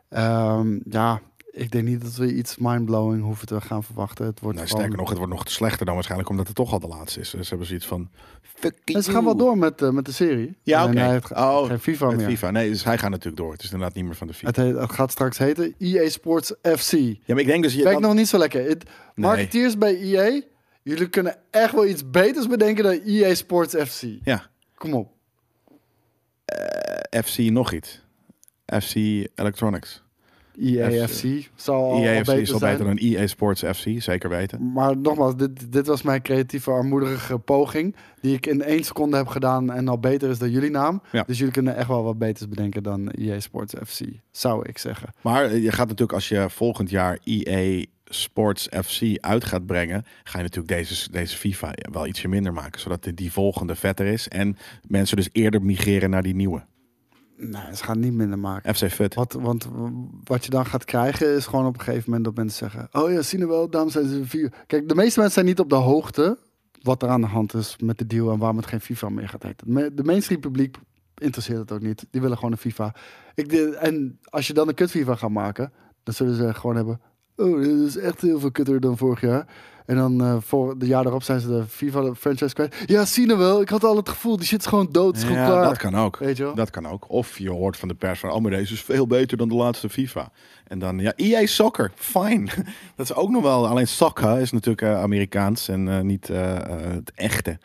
Ehm, ja, ik denk niet dat we iets mindblowing hoeven te gaan verwachten. Het wordt Nou, gewoon- sterker nog, het wordt nog slechter dan waarschijnlijk omdat het toch al de laatste is. Dus ze hebben zoiets van. Fucking ze gaan wel door met, eh, met de serie. Ja, oké. hij heeft Oh, geen FIFA Met meer. FIFA. Nee, dus hij gaat natuurlijk door. Het is inderdaad niet meer van de FIFA. Het, heet- het gaat straks heten EA Sports FC. Ja, maar ik denk dus je. Dan- nog niet zo lekker. Nee. marketeers bij EA, jullie kunnen echt wel iets beters bedenken dan EA Sports FC. Ja, Kom op. FC nog iets. FC Electronics. EA FC. FC zal al, EA al beter is al beter dan EA Sports FC, zeker weten. Maar nogmaals, dit, dit was mijn creatieve armoedige poging. Die ik in één seconde heb gedaan en al beter is dan jullie naam. Ja. Dus jullie kunnen echt wel wat beters bedenken dan EA Sports FC. Zou ik zeggen. Maar eh, je gaat natuurlijk als je volgend jaar EA Sports FC uit gaat brengen, ga je natuurlijk deze, deze FIFA wel ietsje minder maken, zodat die volgende vetter is en mensen dus eerder migreren naar die nieuwe. Nee, ze gaan niet minder maken. FC Fut. Wat, want wat je dan gaat krijgen is gewoon op een gegeven moment dat mensen zeggen... Oh ja, zien we wel, daarom zijn ze vier. Kijk, de meeste mensen zijn niet op de hoogte wat er aan de hand is met de deal en waarom het geen FIFA meer gaat heten. De mainstream publiek interesseert het ook niet. Die willen gewoon een FIFA. Ik, en als je dan een kut FIFA gaat maken, dan zullen ze gewoon hebben... oh, dit is echt heel veel kutter dan vorig jaar. En dan eh, voor de jaar daarop zijn ze de FIFA franchise kwijt. Ja, zie je wel. Ik had al het gevoel, die shit is gewoon dood. Is gewoon Ja, klaar. dat kan ook. Weet je wel? Dat kan ook. Of je hoort van de pers van, oh, maar deze is veel beter dan de laatste FIFA. En dan, ja, EA Soccer, fine. dat is ook nog wel, alleen soccer is natuurlijk eh, Amerikaans en eh, niet het echte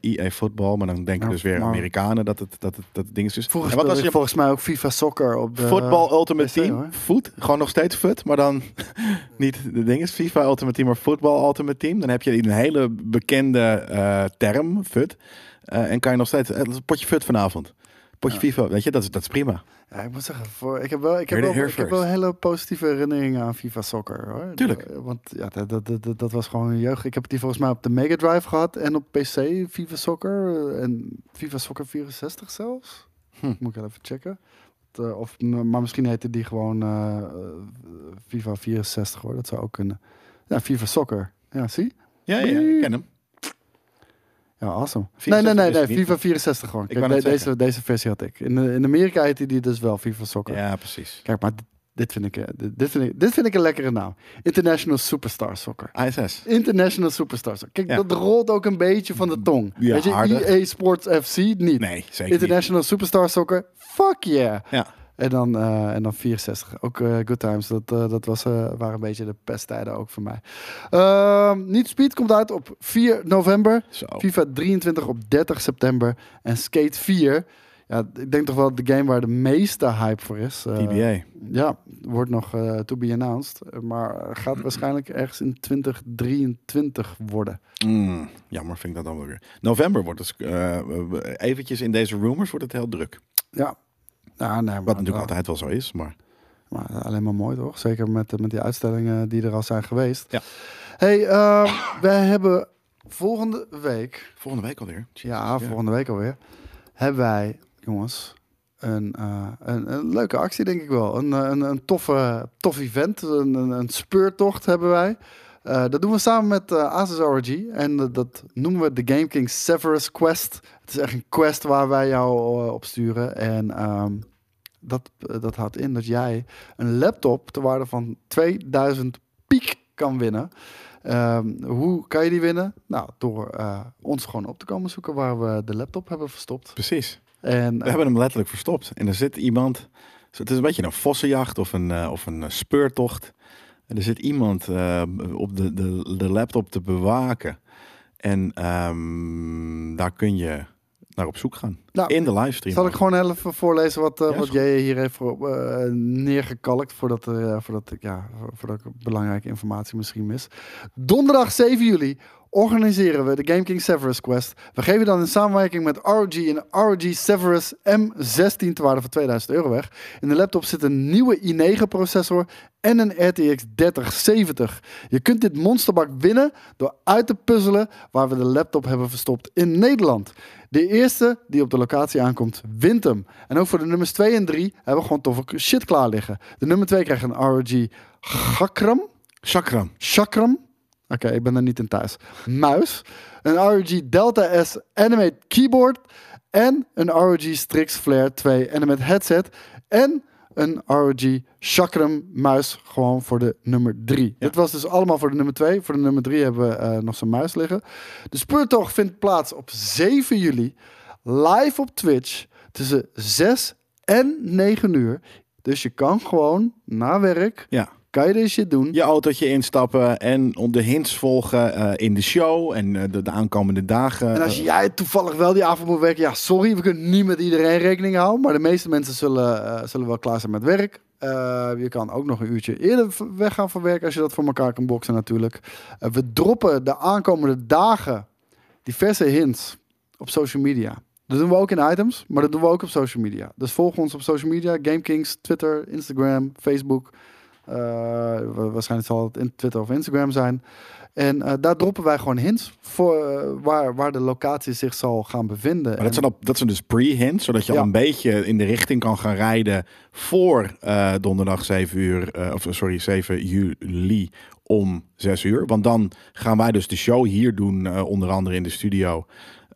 EA voetbal. Maar dan denken Ja, dus weer Amerikanen dat het, dat het, dat het ding is. Dus, Vroeger en wat als je volgens mij ook FIFA Soccer op de... Football Ultimate PC, Team, hoor. voet, gewoon nog steeds foot, maar dan niet de ding is FIFA Ultimate Team, maar Football Ultimate Team. Dan heb je een hele bekende eh, term, fut. Eh, en kan je nog steeds, het potje fut vanavond. Potje FIFA, weet je, dat is, dat is prima. Ja, ik moet zeggen, voor, ik heb wel, ik heb wel, ik heb wel hele positieve herinneringen aan FIFA Soccer. Hoor. Tuurlijk. Eh, Want ja, dat, dat, dat, dat- was gewoon een jeugd. Ik heb die volgens mij op de Mega Drive gehad en op PC FIFA Soccer. eh, En FIFA Soccer 64 zelfs. Hm. Moet ik wel even checken. Eh, Of, maar misschien heette die gewoon eh, FIFA 64 hoor. Dat zou ook kunnen. Ja, FIFA Soccer. Ja, zie? Ja, ja, ik ken hem. Ja, awesome. 64 nee, nee, nee, nee. FIFA 64 gewoon. Kijk, de- deze, deze versie had ik. In, de- in Amerika heette die dus wel FIFA Soccer. Ja, precies. Kijk, maar dit, vind ik, eh, dit, vind ik, dit vind ik een lekkere naam. International Superstar Soccer. ISS. International Superstar Soccer. Kijk, Ja. dat rolt ook een beetje van de tong. Ja, Weet je. EA Sports FC niet. Nee, zeker International Superstar Soccer, fuck yeah. Ja. En dan, eh, en dan 64. Ook eh, Good Times. Dat, eh, dat was, waren een beetje de pesttijden ook voor mij. Ehm Need Speed komt uit op 4 november. Zo. FIFA 23 op 30 september. En Skate 4. Ja, ik denk toch wel de game waar de meeste hype voor is. TBA. ja, wordt nog to be announced. Maar gaat waarschijnlijk ergens in 2023 worden. Mm, jammer vind ik dat dan wel weer. November wordt het, eventjes in deze rumors wordt het heel druk. Ja. Ja, nee, maar, Wat natuurlijk eh, altijd wel zo is, maar... maar alleen maar mooi toch? Zeker met, met die uitstellingen die er al zijn geweest. Ja. Hey, ehm, wij hebben volgende week, Volgende week alweer. Jezus, ja, volgende week alweer, hebben wij, jongens, een, eh, een, een leuke actie denk ik wel. Een, eh, een, een toffe, tof event, een, een, een speurtocht hebben wij. Eh, dat doen we samen met eh Asus ROG en dat- dat noemen we de Game King Severus Quest. Het is echt een quest waar wij jou eh, op sturen en ehm, dat, eh, dat houdt in dat jij een laptop ter waarde van 2000 piek kan winnen. Ehm, hoe kan je die winnen? Nou, door eh, ons gewoon op te komen zoeken waar we de laptop hebben verstopt. Precies. En We eh, hebben hem letterlijk verstopt. En er zit iemand... Het is een beetje een vossenjacht of een, eh, of een eh, speurtocht. En er zit iemand eh, op de, de, de laptop te bewaken. En ehm, daar kun je naar op zoek gaan. Nou, in de livestream. zal ik gewoon even voorlezen wat, eh, Ja, wat jij hier heeft voor, eh, neergekalkt voordat, eh, voordat, ik, ja, voordat ik belangrijke informatie misschien mis. Donderdag 7 juli organiseren we de Game King Severus Quest. We geven dan in samenwerking met ROG een ROG Severus M16 te waarde van 2000 euro weg. In de laptop zit een nieuwe i9 processor en een RTX 3070. Je kunt dit monsterbak winnen door uit te puzzelen waar we de laptop hebben verstopt in Nederland. De eerste die op de locatie aankomt, wint hem. En ook voor de nummers 2 en 3 hebben we gewoon toffe shit klaar liggen. De nummer 2 krijgt een ROG Gakram. Chakram. Chakram. Oké, ik ben er niet in thuis. Muis. Een ROG Delta S Animate Keyboard. En een ROG Strix Flare 2 Animate Headset. En een ROG Chakram muis gewoon voor de nummer 3. Dit was dus allemaal voor de nummer 2. Voor de nummer 3 hebben we eh, nog zo'n muis liggen. De speurtocht vindt plaats op 7 juli. Live op Twitch. Tussen 6 en 9 uur. Dus je kan gewoon na werk Ja. kan je deze shit doen. Je autootje instappen en om de hints volgen eh, in de show en eh, de, de aankomende dagen. En als Eh, jij toevallig wel die avond moet werken, ja, sorry, we kunnen niet met iedereen rekening houden. Maar de meeste mensen zullen, zullen wel klaar zijn met werk. Je kan ook nog een uurtje eerder v- weg gaan van werk als je dat voor elkaar kan boksen natuurlijk. We droppen de aankomende dagen diverse hints op social media. Dat doen we ook in items, maar dat doen we ook op social media. Dus volg ons op social media, GameKings, Twitter, Instagram, Facebook. Eh, wa- waarschijnlijk zal het in Twitter of Instagram zijn. En eh, daar droppen wij gewoon hints voor eh, waar, waar de locatie zich zal gaan bevinden. Maar dat zijn, op, dat zijn dus pre-hints, zodat je Ja. al een beetje in de richting kan gaan rijden voor donderdag 7 uur, of sorry, 7 juli om 6 uur. Want dan gaan wij dus de show hier doen, onder andere in de studio.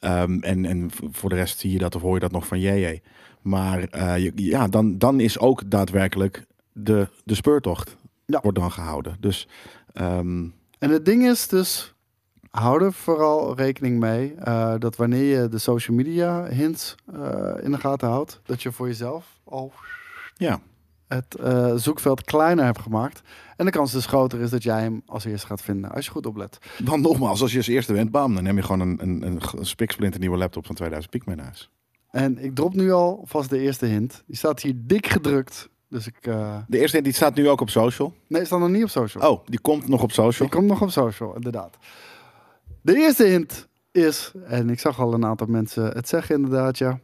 Ehm, en, en voor de rest zie je dat of hoor je dat nog van JJ. Maar eh, ja, dan, dan is ook daadwerkelijk de, de speurtocht. Ja. wordt dan gehouden. Dus ehm, En het ding is dus, hou er vooral rekening mee eh, dat wanneer je de social media hints eh, in de gaten houdt, dat je voor jezelf al ja, het eh, zoekveld kleiner hebt gemaakt. En de kans dus groter is dat jij hem als eerste gaat vinden, als je goed oplet. dan nogmaals, als je als eerste bent, bam, dan neem je gewoon een, een, een, spiksplinter nieuwe laptop van 2000 piek mee naar huis. En ik drop nu al vast de eerste hint. Die staat hier dik gedrukt. Dus ik... eh, De eerste die staat nu ook op social. Nee, staat nog niet op social. Oh, die komt nog op social. Die komt nog op social, inderdaad. De eerste hint is, en ik zag al een aantal mensen het zeggen inderdaad, ja.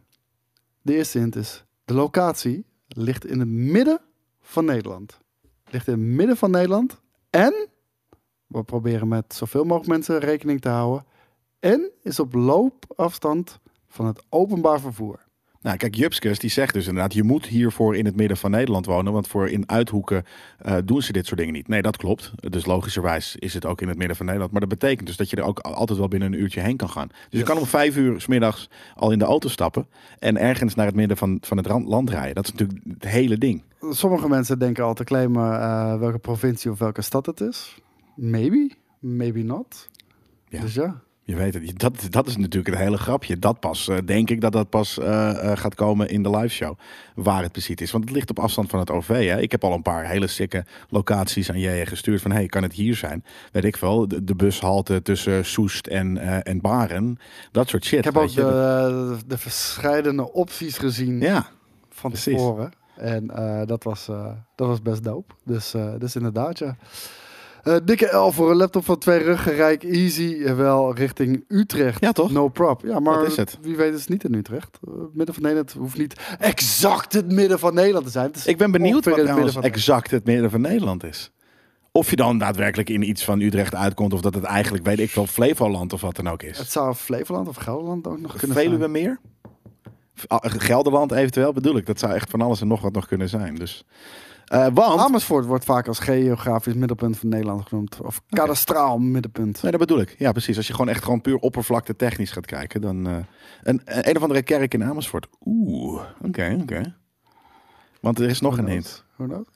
De eerste hint is, de locatie ligt in het midden van Nederland. Ligt in het midden van Nederland. En, we proberen met zoveel mogelijk mensen rekening te houden. En is op loopafstand van het openbaar vervoer. Nou, kijk, Jupskes die zegt dus inderdaad, je moet hiervoor in het midden van Nederland wonen, want voor in uithoeken eh, doen ze dit soort dingen niet. Nee, dat klopt. Dus logischerwijs is het ook in het midden van Nederland. Maar dat betekent dus dat je er ook altijd wel binnen een uurtje heen kan gaan. Dus je kan om vijf uur 's middags al in de auto stappen en ergens naar het midden van, van het land rijden. Dat is natuurlijk het hele ding. Sommige mensen denken al te claimen eh, welke provincie of welke stad het is. Maybe, maybe not. Ja. Dus ja. Je weet het, dat, dat is natuurlijk een hele grapje. Dat pas, eh, denk ik dat dat pas eh, eh, gaat komen in de live show. Waar het precies is. Want het ligt op afstand van het OV. Hè. Ik heb al een paar hele sikke locaties aan jij gestuurd. Van hey, kan het hier zijn? Weet ik wel. De, de bushalte tussen Soest en, en Baren. Dat soort shit. Ik heb ook de, de verschillende opties gezien Ja, van precies. tevoren. En dat, was, dat was best dope. Dus, dus inderdaad, ja. Eh, dikke L voor een laptop van twee ruggen, rijk, easy, eh, wel richting Utrecht. Ja, toch? No prop. Ja, maar Dat is het. wie weet is het niet in Utrecht. Het midden van Nederland hoeft niet exact het midden van Nederland te zijn. Ik ben benieuwd wat van exact het midden van Nederland is. Of je dan daadwerkelijk in iets van Utrecht uitkomt. Of dat het eigenlijk, weet ik wel, Flevoland of wat dan ook is. Het zou Flevoland of Gelderland ook nog kunnen zijn. Veluwe meer? Ah, Gelderland eventueel bedoel ik. Dat zou echt van alles en nog wat nog kunnen zijn. Dus, eh, want, Amersfoort wordt vaak als geografisch middelpunt van Nederland genoemd. Of kadastraal middelpunt. nee, dat bedoel ik. Ja, precies. Als je gewoon echt gewoon puur oppervlakte technisch gaat kijken. Dan eh, een, een, een of andere kerk in Amersfoort. Oeh, oké, oké. Want er is nog een hint.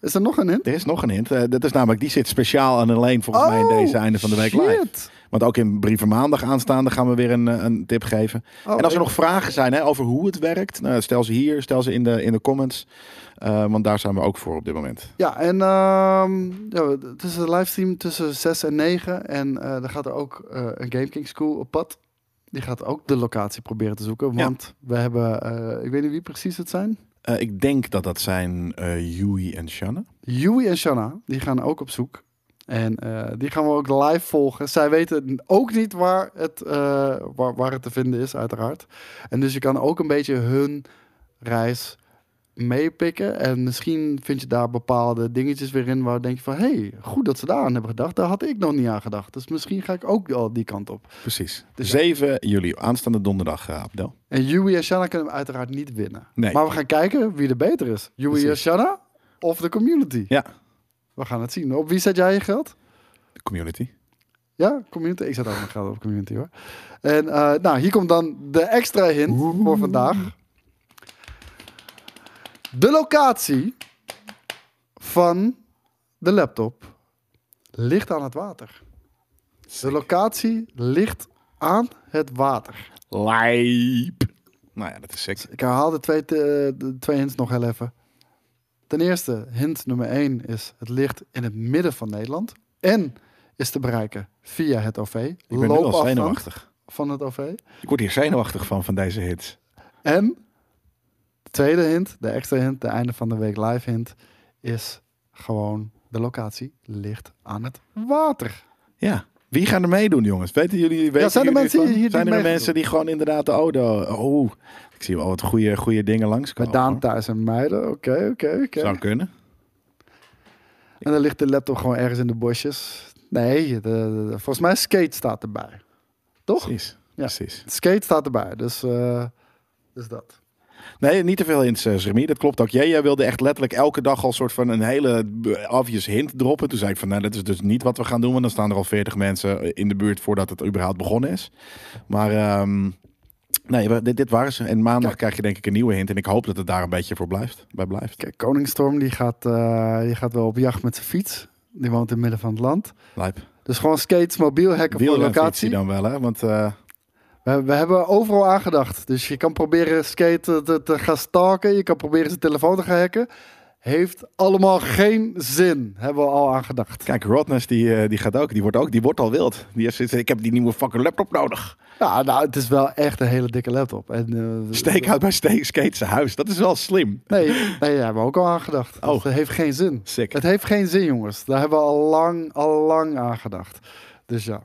Is er nog een hint? Er is nog een hint. Eh, dat is namelijk, die zit speciaal en alleen volgens mij in deze einde van de week live. Oh. Want ook in Brieven Maandag aanstaande gaan we weer een, een tip geven. Oh, en als er nog vragen zijn hè, over hoe het werkt, nou, stel ze hier, stel ze in de, in de comments. Eh, want daar zijn we ook voor op dit moment. Ja, en ehm, ja, het is een livestream tussen 6 en 9. En eh dan gaat er ook eh, een Game King School op pad. Die gaat ook de locatie proberen te zoeken. Ja. Want we hebben, ik weet niet wie precies het zijn. Ik denk dat dat zijn Yui en Shanna. Yui en Shanna, die gaan ook op zoek. En die gaan we ook live volgen. Zij weten ook niet waar het, waar, waar het te vinden is, uiteraard. En dus je kan ook een beetje hun reis meepikken. En misschien vind je daar bepaalde dingetjes weer in waar denk je van... hé, hey, goed dat ze daar aan hebben gedacht. Daar had ik nog niet aan gedacht. Dus misschien ga ik ook al die kant op. Precies. Dus 7 juli, aanstaande donderdag, uh, Abdel. En Yui en Shanna kunnen hem uiteraard niet winnen. Nee. Maar we gaan kijken wie er beter is. Yui en. Shanna of de community. Ja, We gaan het zien. Op wie zet jij je geld? de community. Ja, community. Ik zet ook mijn geld op community hoor. En eh, nou, hier komt dan de extra hint voor vandaag. De locatie van de laptop ligt aan het water. De locatie ligt aan het water. Lijp. Nou ja, dat is sick. Ik herhaal de twee, te- de twee hints nog heel even. Ten eerste, hint nummer 1 is: het ligt in het midden van Nederland. En is te bereiken via het OV. Ik ben nu al zenuwachtig. van het OV. Ik word hier zenuwachtig van, van deze hits. En tweede hint, de extra hint, de einde van de week live hint, is gewoon de locatie ligt aan het water. Ja. Wie gaan er meedoen, jongens? Weten jullie? Weten zijn er jullie mensen van? hier Zijn er mensen die gewoon inderdaad de auto... Oh, ik zie wel wat goede, goede dingen Bij langskomen. Daan hoor. thuis en meiden. Oké, oké, oké. Zou kunnen. En dan ligt de laptop gewoon ergens in de bosjes. Nee, de, de- de- volgens mij skate staat erbij. Toch? Precies. Ja. Precies. Skate staat erbij, dus, eh, dus dat. Nee, niet te veel hints, uh, Remy. Dat klopt ook. Jij, jij wilde echt letterlijk elke dag al soort van een hele b- obvious hint droppen. Toen zei ik van, nou, dat is dus niet wat we gaan doen. Want dan staan er al 40 mensen in de buurt voordat het überhaupt begonnen is. Maar ehm, nee, dit, dit waren ze. En maandag Kijk. krijg je denk ik een nieuwe hint. En ik hoop dat het daar een beetje voor blijft, bij blijft. Kijk, Koningstorm die gaat, eh, die gaat wel op jacht met zijn fiets. Die woont in het midden van het land. Lijp. Dus gewoon skates, mobiel hacken voor Wielrenfietsie locatie. dan wel, hè? Want eh, We, we hebben overal aangedacht. Dus je kan proberen skate te, te gaan stalken. Je kan proberen zijn telefoon te gaan hacken. Heeft allemaal geen zin. Hebben we al aangedacht. kijk, Rodness die, eh, die gaat ook. Die wordt ook. Die wordt al wild. Die heeft ik heb die nieuwe fucking laptop nodig. Ja, nou, het is wel echt een hele dikke laptop. En, eh, Steek uit bij Ste- Skate zijn huis. Dat is wel slim. Nee, nee, daar hebben we ook al aangedacht. Oh. Het heeft geen zin. Sick. Het heeft geen zin, jongens. Daar hebben we al lang, al lang aan gedacht. Dus ja.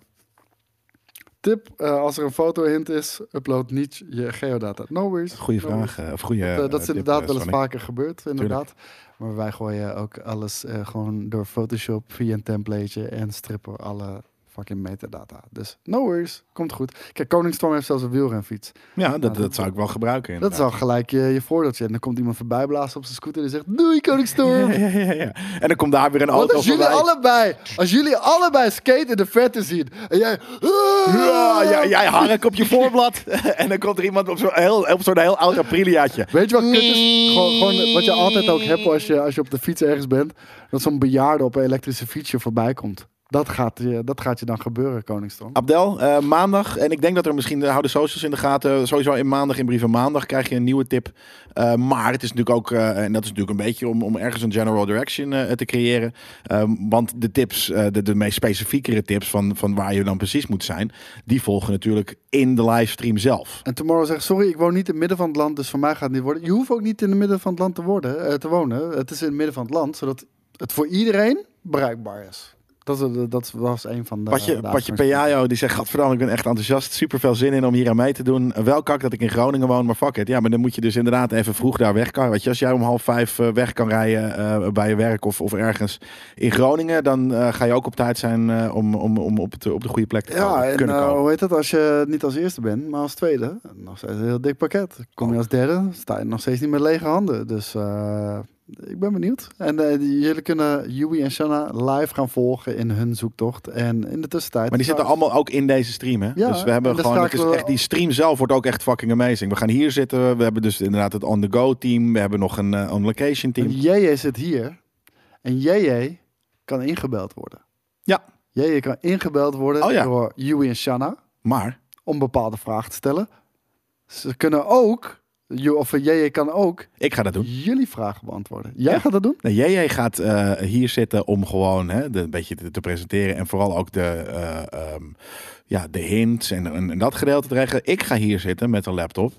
Tip, eh, als er een foto-hint is, upload niet je geodata. No worries. Goeie No worries. vraag. eh, Of goede. Dat, eh, dat is inderdaad wel eens vaker gebeurd, inderdaad. Maar wij gooien ook alles gewoon door Photoshop via een templateje en strippen alle fucking metadata. Dus no worries, komt goed. Kijk, Koningstorm heeft zelfs een wielrenfiets. Ja, dat, dat- dat zou ik wel gebruiken. Dat is al gelijk je, je voordeeltje. En dan komt iemand voorbij blazen op zijn scooter en zegt, doei Koningstorm. Ja, ja, ja, ja. En dan komt daar weer een auto als jullie voorbij. allebei, als jullie allebei skate in de verte zien en jij... Ja, ja, jij hangt op je voorblad. en dan komt er iemand op zo'n heel, op zo'n heel oud Apriliaatje. Weet je wat kut is? Gewoon, gewoon wat je altijd ook hebt als je, als je op de fiets ergens bent. Dat zo'n bejaarde op een elektrische fietsje voorbij komt. Dat gaat, je, dat gaat je dan gebeuren, Koningstorm. Abdel, eh, maandag. En ik denk dat er misschien, uh, hou de socials in de gaten. Sowieso in maandag, in brieven maandag, krijg je een nieuwe tip. Eh, maar het is natuurlijk ook, eh, en dat is natuurlijk een beetje om, om ergens een general direction eh, te creëren. Ehm, want de tips, eh, de, de meest specifiekere tips van, van waar je dan precies moet zijn, die volgen natuurlijk in de livestream zelf. En Tomorrow zegt, sorry, ik woon niet in het midden van het land, dus voor mij gaat het niet worden. Je hoeft ook niet in het midden van het land te, worden, eh, te wonen. Het is in het midden van het land, zodat het voor iedereen bereikbaar is. Dat, dat was een van de... Patje, de Patje die zegt, gadverdamme, ik ben echt enthousiast. Super veel zin in om hier aan mee te doen. Wel kak dat ik in Groningen woon, maar fuck it. Ja, maar dan moet je dus inderdaad even vroeg daar weg kan. Weet je, als jij om half vijf eh, weg kan rijden eh, bij je werk of, of ergens in Groningen, dan eh, ga je ook op tijd zijn eh, om, om, om op, het, op de goede plek te Ja, komen, en kunnen eh, komen. hoe heet het als je niet als eerste bent, maar als tweede? Nog steeds een heel dik pakket. Kom je als derde, sta je nog steeds niet met lege handen. Dus eh, ik ben benieuwd. En eh, jullie kunnen Yui en Shanna live gaan volgen in hun zoektocht. En in de tussentijd... Maar die zitten allemaal ook in deze stream, hè? Ja, dus we hebben en gewoon, het is echt, die stream zelf wordt ook echt fucking amazing. We gaan hier zitten, we hebben dus inderdaad het on-the-go team. We hebben nog een eh, on-location team. JJ zit hier. En JJ kan ingebeld worden. Ja. JJ kan ingebeld worden Oh ja. door Yui en Shanna Maar, om bepaalde vragen te stellen. Ze kunnen ook, Ju- of JJ kan ook ik ga dat doen. jullie vragen beantwoorden. Jij Ja. gaat dat doen? Nee, JJ gaat eh, hier zitten om gewoon hè, de, een beetje te, te presenteren. En vooral ook de, eh, ehm, ja, de hints en, en, en dat gedeelte te regelen. Ik ga hier zitten met een laptop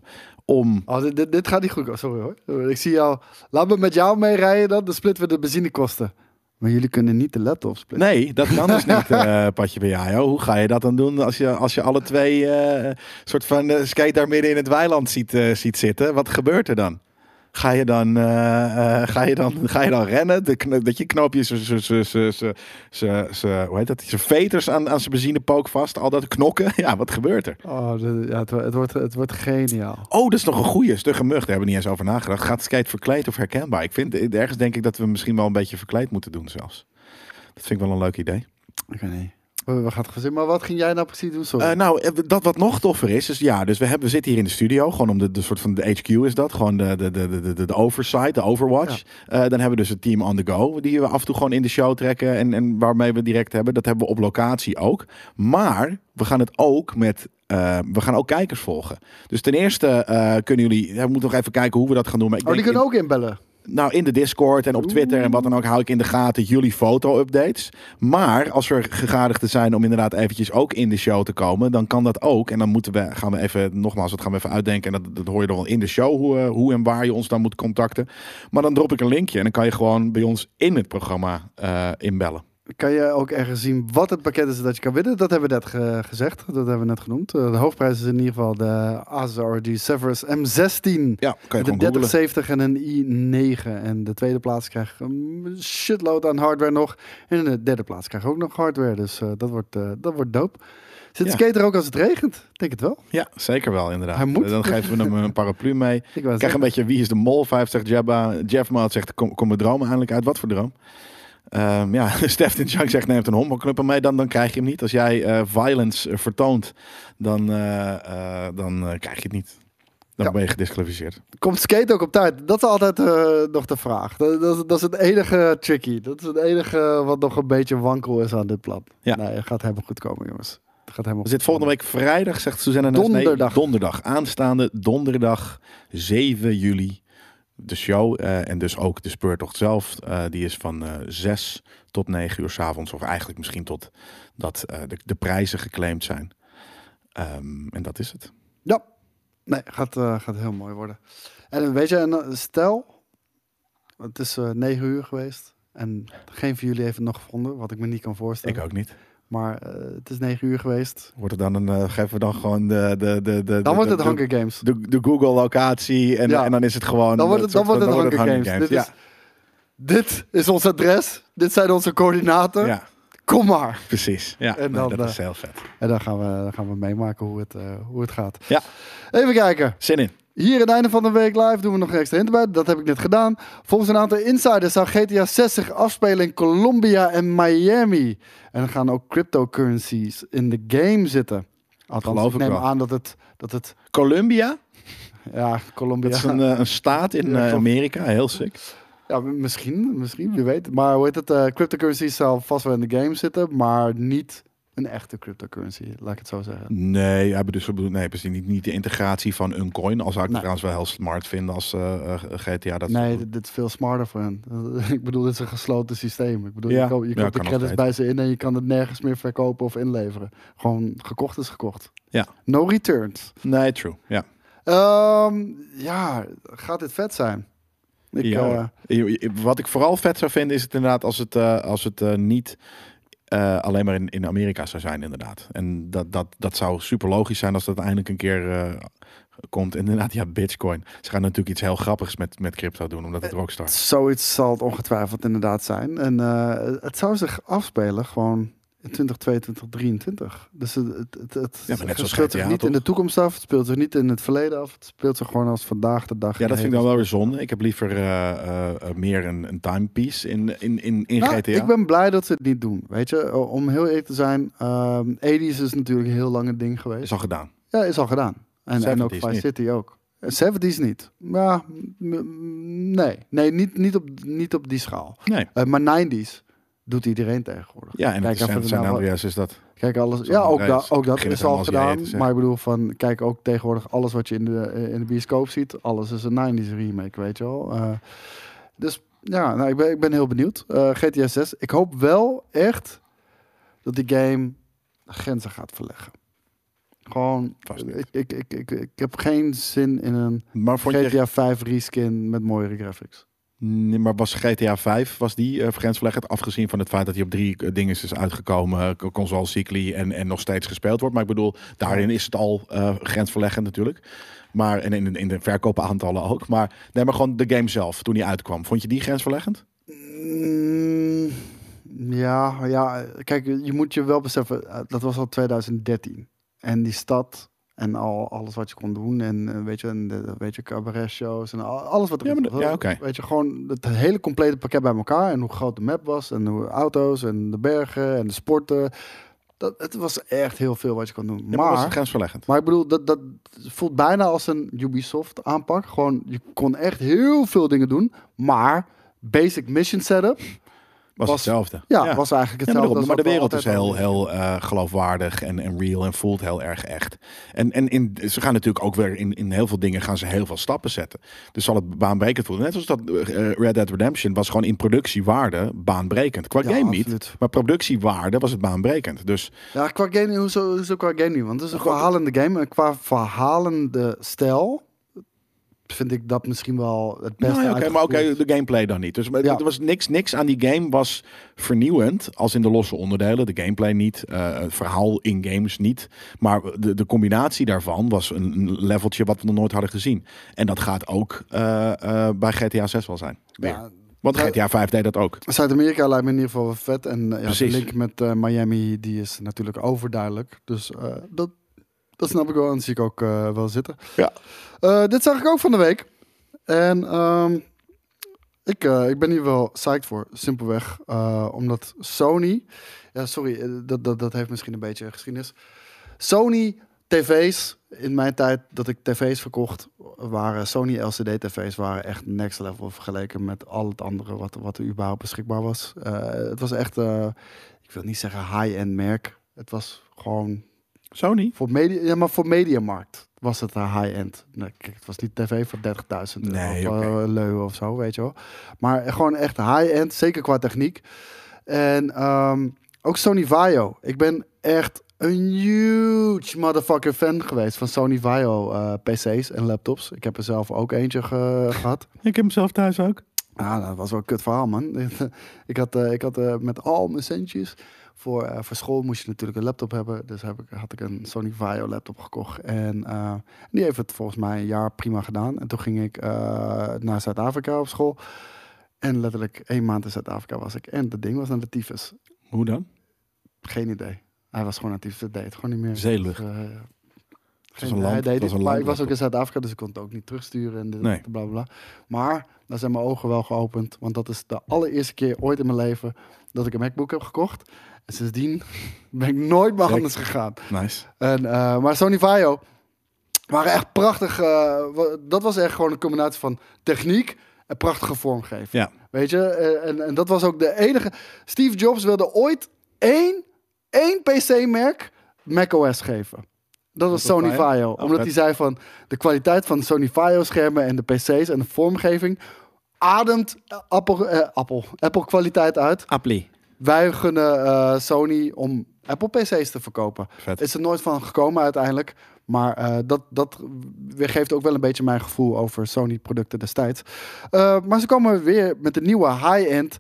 om... Oh, dit, dit, dit gaat niet goed. komen. Sorry hoor. Ik zie jou. Laat me met jou meerijden dan. Dan splitten we de benzinekosten. Maar jullie kunnen niet de laptop splitten. Nee, dat kan dus niet, eh Patje Bejajo. Hoe ga je dat dan doen als je, als je alle twee eh soort van eh, skate daar midden in het weiland ziet, ziet zitten? Wat gebeurt er dan? Ga je dan, eh, eh, ga je dan, ga je dan rennen? De, dat je knoop je zijn- zijn- zijn- zijn- zijn- zijn- zijn- hoe heet dat? Zijn veters aan, aan zijn benzinepook vast. Al dat knokken. Ja, wat gebeurt er? Oh, ja, het, het, wordt, het wordt geniaal. Oh, dat is nog een goede stugge mug. Daar hebben we niet eens over nagedacht. Gaat skate verkleed of herkenbaar? Ik vind, ergens denk ik dat we misschien wel een beetje verkleed moeten doen zelfs. Dat vind ik wel een leuk idee. Ik weet niet. We, we gaan het gezien. Maar wat ging jij nou precies doen? Sorry. Eh, nou, eh, dat wat nog toffer is, is ja, dus we, hebben, we zitten hier in de studio, gewoon om de, de soort van de HQ is dat, gewoon de, de, de, de, de, de oversight, de overwatch. Eh, dan hebben we dus het team on the go, die we af en toe gewoon in de show trekken en, en waarmee we direct hebben. Dat hebben we op locatie ook. Maar we gaan het ook met, eh, we gaan ook kijkers volgen. Dus ten eerste eh, kunnen jullie, ja, we moeten nog even kijken hoe we dat gaan doen. Maar ik oh, die kunnen in- ook inbellen. Nou, in de Discord en op Twitter en wat dan ook hou ik in de gaten jullie foto-updates. Maar als er gegadigden zijn om inderdaad eventjes ook in de show te komen, dan kan dat ook. En dan moeten we, gaan we even, nogmaals, dat gaan we even uitdenken. En dat, dat hoor je dan wel in de show, hoe, eh, hoe en waar je ons dan moet contacten. Maar dan drop ik een linkje en dan kan je gewoon bij ons in het programma eh, inbellen. Kan je ook ergens zien wat het pakket is dat je kan winnen? Dat hebben we net ge- gezegd. Dat hebben we net genoemd. Eh, de hoofdprijs is in ieder geval de Asus ROG Severus M16. Ja, kan je googlen. 3070 en een i9. En de tweede plaats krijgt een shitload aan hardware nog. En in de derde plaats krijgt ook nog hardware. Dus eh, dat, wordt, eh, dat wordt dope. Zit de Ja. skater ook als het regent? Ik Denk het wel. Ja, zeker wel inderdaad. Hij moet. Dan geven we hem een paraplu mee. Ik Krijg zeggen. een beetje wie is de mol? Vijf zegt Jabba. Jeff Maat zegt kom, kom mijn droom eindelijk uit. Wat voor droom? Ehm, ja, Stefan Junk zegt neemt een honkbalknuppel mee. Dan, dan krijg je hem niet. Als jij eh, violence eh, vertoont, dan, eh, dan krijg je het niet. Dan Ja. ben je gedisqualificeerd. Komt skate ook op tijd? Dat is altijd nog de vraag. Dat, dat, is- dat is het enige tricky. Dat is het enige wat nog een beetje wankel is aan dit plan. Ja. Nee, het gaat helemaal goed komen, jongens. Het gaat helemaal zitten volgende week vrijdag, zegt Suzanne. Nee, Donderdag. donderdag. Aanstaande donderdag 7 juli. De show eh, en dus ook de speurtocht zelf. eh, die is van eh 6 tot 9 uur 's avonds. Of eigenlijk misschien tot dat de, de prijzen geclaimd zijn. Ehm, en dat is het. Ja. Nee, gaat, gaat heel mooi worden. En weet je, stel, het is eh 9 uur geweest. En geen van jullie heeft het nog gevonden, wat ik me niet kan voorstellen. Ik ook niet. Maar eh, het is 9 uur geweest. Wordt het dan een, eh, geven we dan gewoon de, de, de, de, Dan wordt het de- Hunger Games. de, de Google locatie en, Ja. en dan is het gewoon. Dan wordt het, dan soort wordt het dan Hunger Games. Dit, Ja. is, dit is ons adres. Dit zijn onze coördinaten. ja, Kom maar. precies. Ja, En dan, dat eh, is heel vet. En dan gaan we, dan gaan we meemaken hoe het, eh, hoe het gaat. Ja. Even kijken. Zin in. Hier het einde van de week live doen we nog een extra hint bij. Dat heb ik net gedaan. Volgens een aantal insiders zou GTA 6 zich afspelen in Colombia en Miami. En er gaan ook cryptocurrencies in de game zitten. Althans, Geloof ik neem wel. aan dat het, dat het Columbia, ja, Colombia... dat is een, eh, een staat in eh. Amerika. Heel sick. Ja, misschien, misschien, wie weet. Maar hoe heet het? eh cryptocurrencies zal vast wel in de game zitten, maar niet een echte cryptocurrency, laat ik het zo zeggen. Nee, bedoelt, bedoelt- nee precies niet, niet de integratie van een coin. Al zou ik Nee. trouwens wel heel smart vinden als eh, eh, GTA dat nee, dit, dit is veel smarter voor hen. ik bedoel, dit is een gesloten systeem. Ik bedoel, Ja. je, koopt- je Ja, koopt de credits bij ze in en je kan het nergens meer verkopen of inleveren. Gewoon gekocht is gekocht. Ja. No returns. Nee, true. Ja. Ehm, ja, gaat dit vet zijn? Ik, Ja, eh, Wat ik vooral vet zou vinden is het inderdaad als het, als het niet eh, alleen maar in, in Amerika zou zijn inderdaad. En dat, dat, dat zou super logisch zijn als dat eindelijk een keer eh, komt. Inderdaad, ja, Bitcoin. Ze gaan natuurlijk iets heel grappigs met, met crypto doen, omdat het Rockstar is. Zoiets zal het ongetwijfeld inderdaad zijn. En eh, het zou zich afspelen gewoon 2022, 2023. Dus het, het, het, het Ja, maar net zoals speelt zich niet in de toekomst af. Het speelt zich niet in het verleden af. Het speelt zich gewoon als vandaag de dag. Ja, dat vind ik dan wel weer zonde. Ik heb liever eh, eh, eh, meer een, een timepiece in, in, in, in Nou, GTA. Ik ben blij dat ze het niet doen. Weet je, om heel eerlijk te zijn, ehm 80s is natuurlijk een heel lang een ding geweest. is al gedaan. Ja, is al gedaan. En, en ook 70s Vice. City ook. Eh, 70s niet. Ja, nee. Nee, niet, niet, op, niet op die schaal. Nee. Maar 90s doet iedereen tegenwoordig. Ja, en Kijk het San, wat- Andreas is dat. Kijk, alles. Ja, ook, da, ook dat is al gedaan. Maar ik bedoel, van, kijk ook tegenwoordig alles wat je in de, eh, in de bioscoop ziet. Alles is een 90s remake, weet je wel. Eh, dus ja, nou, ik, ben, ik ben heel benieuwd. Eh, GTA 6. Ik hoop wel echt dat die game grenzen gaat verleggen. Gewoon, ik, ik, ik, ik, ik heb geen zin in een Maar, vond je, GTA 5 reskin met mooiere graphics. Nee, maar was GTA 5, was die uh, grensverleggend? Afgezien van het feit dat hij op drie eh, dingen is uitgekomen, uh, console cycli en, en nog steeds gespeeld wordt. Maar ik bedoel, daarin is het al grensverleggend natuurlijk. Maar en in, in de verkoopaantallen ook. Maar nee, maar gewoon de game zelf, toen die uitkwam. Vond je die grensverleggend? Mm, ja, ja, kijk, je moet je wel beseffen, eh, dat was al 2013. En die stad en al alles wat je kon doen en eh, weet je, en de, weet je, cabaret shows en al- alles wat er Ja, maar dat- ja, weet je, gewoon het hele complete pakket bij elkaar en hoe groot de map was en hoe auto's en de bergen en de sporten. Dat, het was echt heel veel wat je kon doen. Ja, maar was het maar, grensverleggend? maar ik bedoel, dat, dat voelt bijna als een Ubisoft aanpak. Gewoon, je kon echt heel veel dingen doen, maar basic mission setup Was, was- hetzelfde. ja, was eigenlijk hetzelfde. als maar de wereld is heel, heel eh, geloofwaardig en, en real en voelt heel erg echt. En, en in, ze gaan natuurlijk ook weer in, in heel veel dingen gaan ze heel veel stappen zetten. Dus zal het baanbrekend voelen. Net zoals dat eh, Red Dead Redemption was gewoon in productiewaarde baanbrekend. Qua Ja, game niet, maar productiewaarde was het baanbrekend. Dus Ja, qua game, hoezo, hoezo qua game niet? Want het is een verhalende game. En qua verhalende stijl vind ik dat misschien wel het beste Nou ja, maar oké, de gameplay dan niet. Dus Ja. er was niks, niks aan die game was vernieuwend, als in de losse onderdelen. De gameplay niet, eh, het verhaal in games niet. Maar de, de combinatie daarvan was een, leveltje wat we nog nooit hadden gezien. En dat gaat ook eh, eh, bij GTA 6 wel zijn. Weer. Ja, Want. GTA 5 deed dat ook. Zuid-Amerika lijkt me in ieder geval vet. En ja, de link met Miami die is natuurlijk overduidelijk. Dus dat, dat snap ik wel en zie ik ook eh, wel zitten. Ja. Eh, dit zag ik ook van de week. En ehm, ik, eh, ik ben hier wel psyched voor, simpelweg. omdat Sony... Ja, sorry, dat, dat, dat heeft misschien een beetje geschiedenis. Sony tv's, in mijn tijd dat ik tv's verkocht, waren Sony LCD-tv's waren echt next level vergeleken met al het andere wat, wat er überhaupt beschikbaar was. Het was echt, ik wil niet zeggen high-end merk. Het was gewoon Sony? voor media, ja, maar voor mediamarkt was het een high-end. Nee, kijk, het was niet tv voor 30.000 euro Nee, of oké. eh, leu of zo, weet je wel. Maar gewoon echt high-end, zeker qua techniek. En ehm, ook Sony Vaio. Ik ben echt een huge motherfucker fan geweest van Sony Vaio eh, PC's en laptops. Ik heb er zelf ook eentje ge- gehad. Ik heb hem zelf thuis ook. Ah, dat was wel een kut verhaal, man. ik had, eh, ik had met al mijn centjes... Voor, eh, voor school moest je natuurlijk een laptop hebben. Dus heb ik, had ik een Sony Vaio laptop gekocht. En eh, die heeft het volgens mij een jaar prima gedaan. En toen ging ik eh, naar Zuid-Afrika op school. En letterlijk één maand in Zuid-Afrika was ik. En dat ding was naar de tyfus. Hoe dan? Geen idee. Hij was gewoon aan het tyfus. Het deed het gewoon niet meer. Zeelucht. Dus, was een land- hij deed het het, maar ik was ook in Zuid-Afrika, dus ik kon het ook niet terugsturen en dit, Nee. bla bla bla. Maar daar zijn mijn ogen wel geopend, want dat is de allereerste keer ooit in mijn leven dat ik een MacBook heb gekocht. En sindsdien ben ik nooit meer anders gegaan. Nice. En, eh, maar Sony Vaio waren echt prachtig. eh, dat was echt gewoon een combinatie van techniek en prachtige vormgeving. Ja. Weet je, Eh, en, en dat was ook de enige. Steve Jobs wilde ooit één, één PC-merk macOS geven. Dat was Sony Vaio? Vaio. Oh, omdat vet. hij zei van de kwaliteit van de Sony Vaio-schermen en de PC's en de vormgeving ademt Apple, eh, Apple, Apple kwaliteit uit. Appli. Wij gunnen eh, Sony om Apple PC's te verkopen. Vet. Is er nooit van gekomen uiteindelijk. Maar eh, dat, dat weergeeft ook wel een beetje mijn gevoel over Sony-producten destijds. Eh, maar ze komen weer met een nieuwe high-end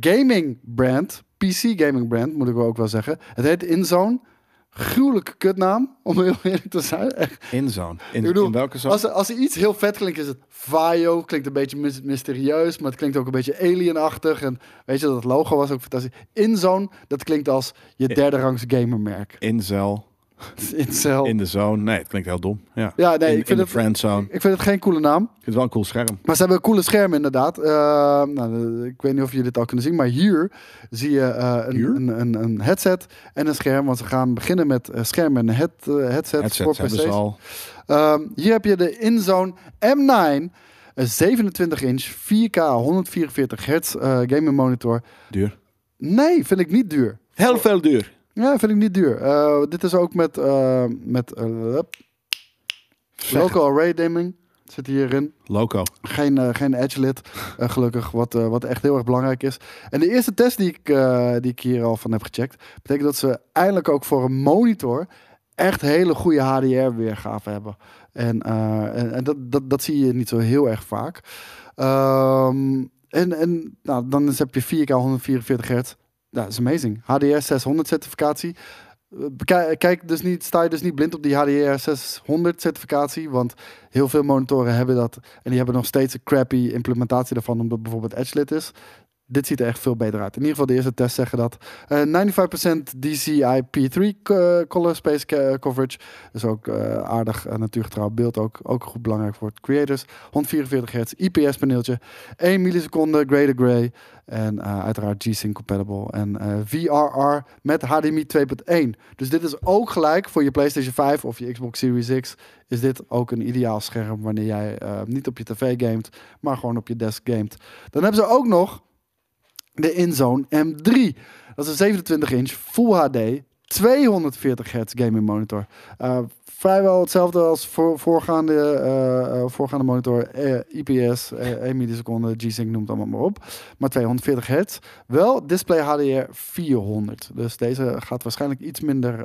gaming brand. PC gaming brand, moet ik wel ook wel zeggen. Het heet InZone. Gruwelijke kutnaam, om heel eerlijk te zijn. Echt. Inzone. In, bedoel, in welke zone? Als er, als er iets heel vet klinkt, is het Vaio. Klinkt een beetje mys- mysterieus, maar het klinkt ook een beetje alienachtig. En weet je, dat logo was ook fantastisch. InZone, dat klinkt als je derde rangs gamermerk. In de zone. Nee, het klinkt heel dom. Ja, Ja, nee, in, ik vind in de het- friendzone. Ik Ik vind het geen coole naam. vind het wel een cool scherm. Maar ze hebben een coole scherm inderdaad. Eh, nou, eh, ik weet niet of jullie dit al kunnen zien, maar hier zie je eh, een, een, een, een headset en een scherm. Want ze gaan beginnen met eh, scherm en head, eh, headset Headsets voor PC's. ze al. Ehm, hier heb je de InZone M9, een 27 inch 4K 144 hertz gaming monitor. Duur. Nee, vind ik niet duur. Heel veel duur. Ja, vind ik niet duur. Eh, dit is ook met, eh, met eh, local array dimming. Zit hierin. Loco. Geen, geen edge lid, gelukkig, wat, wat echt heel erg belangrijk is. En de eerste test die ik, die ik hier al van heb gecheckt, betekent dat ze eindelijk ook voor een monitor echt hele goede HDR-weergave hebben. En, en, en dat, dat, dat zie je niet zo heel erg vaak. Ehm, en en nou, dan heb je 4K 144 hertz. Dat is amazing. HDR 600 certificatie. Eh, bekij- Kijk dus niet, sta je dus niet blind op die HDR 600 certificatie, want heel veel monitoren hebben dat en die hebben nog steeds een crappy implementatie daarvan, omdat bijvoorbeeld EdgeLit is. Dit ziet er echt veel beter uit. In ieder geval de eerste tests zeggen dat. Eh 95% DCI-P3 co- eh, color space ca- coverage. Dus ook eh, aardig natuurgetrouw beeld. Ook, ook goed belangrijk voor creators. 144 hertz IPS paneeltje. 1 milliseconde gray to gray. En eh, uiteraard G-Sync compatible. En eh, VRR met HDMI 2.1. Dus dit is ook gelijk voor je PlayStation 5 of je Xbox Series X. Is dit ook een ideaal scherm wanneer jij eh, niet op je tv gamet, maar gewoon op je desk gamet. Dan hebben ze ook nog de InZone M3. Dat is een 27 inch Full HD 240 hertz gaming monitor. Uh, vrijwel hetzelfde als voor, voorgaande, uh, voorgaande monitor. IPS, 1 milliseconde, G-Sync noemt allemaal maar op. Maar 240 hertz. Wel display HDR 400. Dus deze gaat waarschijnlijk iets minder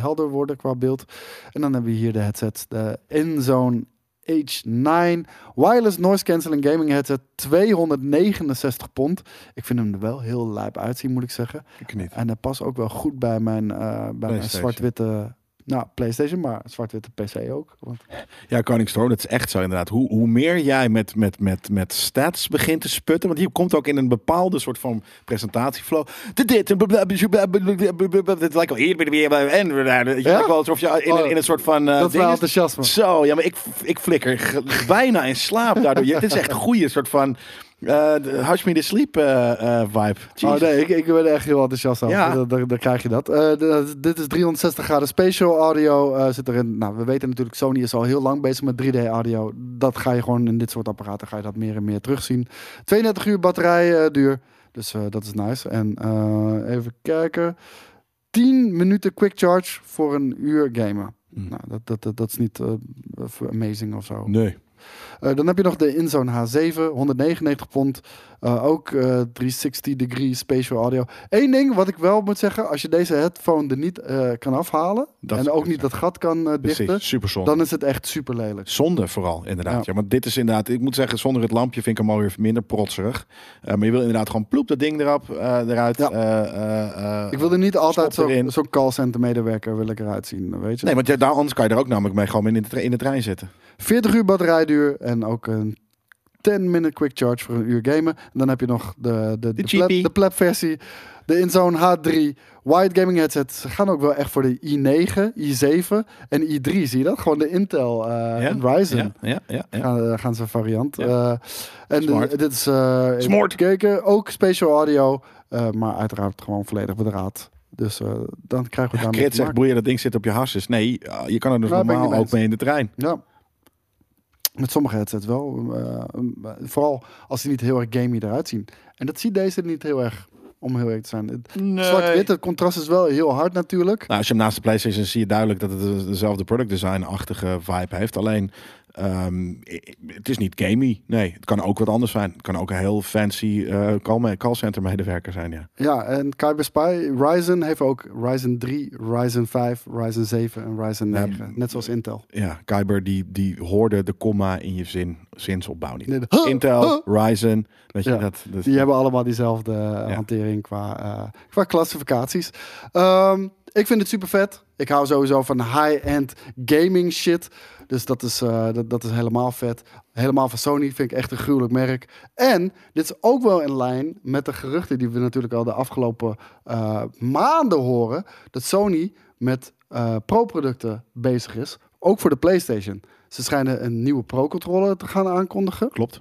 helder worden qua beeld. En dan hebben we hier de headsets. De InZone H9 wireless noise cancelling gaming headset 269 pond. Ik vind hem er wel heel lijp uitzien, moet ik zeggen. Ik niet. En dat past ook wel goed bij mijn, uh, bij mijn zwart-witte nou, PlayStation, maar zwart-witte PC ook. Want... Ja, Koningstroom, dat is echt zo inderdaad. Hoe, hoe meer jij met, met, met, met stats begint te sputten, want hier komt ook in een bepaalde soort van presentatieflow. Dit het lijkt wel hier en je lijkt wel alsof je in, in een soort van. Uh, dat is wel enthousiasme. Zo, ja, maar ik, ik flikker bijna in slaap daardoor. Het is echt een goede soort van Eh, de Hush Me to Sleep eh, eh, vibe. Oh nee, ik, ik ben echt heel enthousiast over. Ja. Dan, dan, dan krijg je dat. Eh, dit is 360 graden spatial audio eh, zit erin. Nou, we weten natuurlijk, Sony is al heel lang bezig met 3D audio. Dat ga je gewoon in dit soort apparaten ga je dat meer en meer terugzien. 32 uur batterij eh, duur. Dus eh, dat is nice. En eh, even kijken. 10 minuten quick charge voor een uur gamen. Mm. Nou, dat, dat, dat, dat is niet eh, amazing of zo. Nee. Eh, dan heb je nog de InZone H7, 199 pond. Eh, ook eh 360 degree spatial audio. Eén ding wat ik wel moet zeggen, als je deze headphone er niet eh, kan afhalen Dat en ook niet dat gat kan eh, dichten, super dan is het echt super lelijk. Zonde vooral, inderdaad. Ja. Ja. maar dit is inderdaad, ik moet zeggen, zonder het lampje vind ik hem alweer minder protserig. Eh, maar je wil inderdaad gewoon ploep dat ding erop, eh, eruit. Ja. eh, eh, eh, Ik wilde niet altijd stop zo- zo'n callcenter medewerker wil ik eruit zien, weet je. Nee, want ja, daar, anders kan je er ook namelijk mee gewoon in de, in de trein zitten. 40 uur batterijduur en ook een 10 minute quick charge voor een uur gamen. En dan heb je nog de, de, de, pleb, cheapie. de pleb versie, de InZone H3 wide gaming headset. Ze gaan ook wel echt voor de i9, i7 en i3, zie je dat? Gewoon de Intel eh en Ryzen. Ja, ja, ja. ja. Gaan, eh, gaan ze variant. Ja. Eh, en de- Smart. dit is uh, Smart. gekeken, ook spatial audio, maar uiteraard gewoon volledig bedraad. Dus dan krijgen we Ja, Krit zegt, boeien, dat ding zit op je hasses. Nee, je kan er dus Ja, ik normaal ook mee in de trein. Ja. Met sommige headsets wel. eh, eh, vooral als die niet heel erg gamey eruit zien. En dat ziet deze niet heel erg, om heel erg te zijn. Het Zwart-wit, het contrast is wel heel hard natuurlijk. Nou, als je hem naast de PlayStation ziet, zie je duidelijk dat het de- dezelfde product design-achtige vibe heeft. Alleen, ehm, het is niet gamey. Nee, het kan ook wat anders zijn. Het kan ook een heel fancy eh call, callcenter medewerker zijn, ja. Ja, en Kyber Spy, Ryzen heeft ook Ryzen 3, Ryzen 5, Ryzen 7 en Ryzen Ja, 9. net zoals Intel. Ja, Kyber die, die hoorde de komma in je zin, zinsopbouw niet. Nee, de- Intel, Ryzen, weet je Ja, dat? dat Die hebben allemaal diezelfde eh, hantering qua, eh, qua klassificaties. Ehm, ik vind het super vet. Ik hou sowieso van high-end gaming shit. Dus dat is, eh, dat, dat is helemaal vet. Helemaal van Sony vind ik echt een gruwelijk merk. En dit is ook wel in lijn met de geruchten die we natuurlijk al de afgelopen eh, maanden horen. Dat Sony met eh, pro-producten bezig is. Ook voor de PlayStation. Ze schijnen een nieuwe pro-controller te gaan aankondigen. Klopt.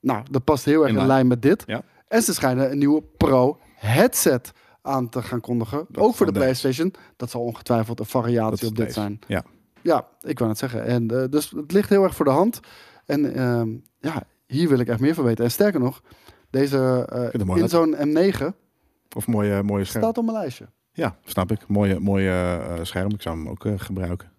Nou, dat past heel erg In in lijn. met dit. Ja. En ze schijnen een nieuwe Pro headset aan te gaan kondigen. Dat ook voor de. PlayStation. Dat zal ongetwijfeld een variatie op dit deze. zijn. Ja. Ja, ik wou het zeggen. En, eh, dus het ligt heel erg voor de hand. En ehm, ja, hier wil ik echt meer van weten. En sterker nog, deze uh, mooi in zo'n M9 Of mooie, mooie scherm. staat op mijn lijstje. Ja, snap ik. Mooie, mooie eh, scherm. Ik zou hem ook eh, gebruiken.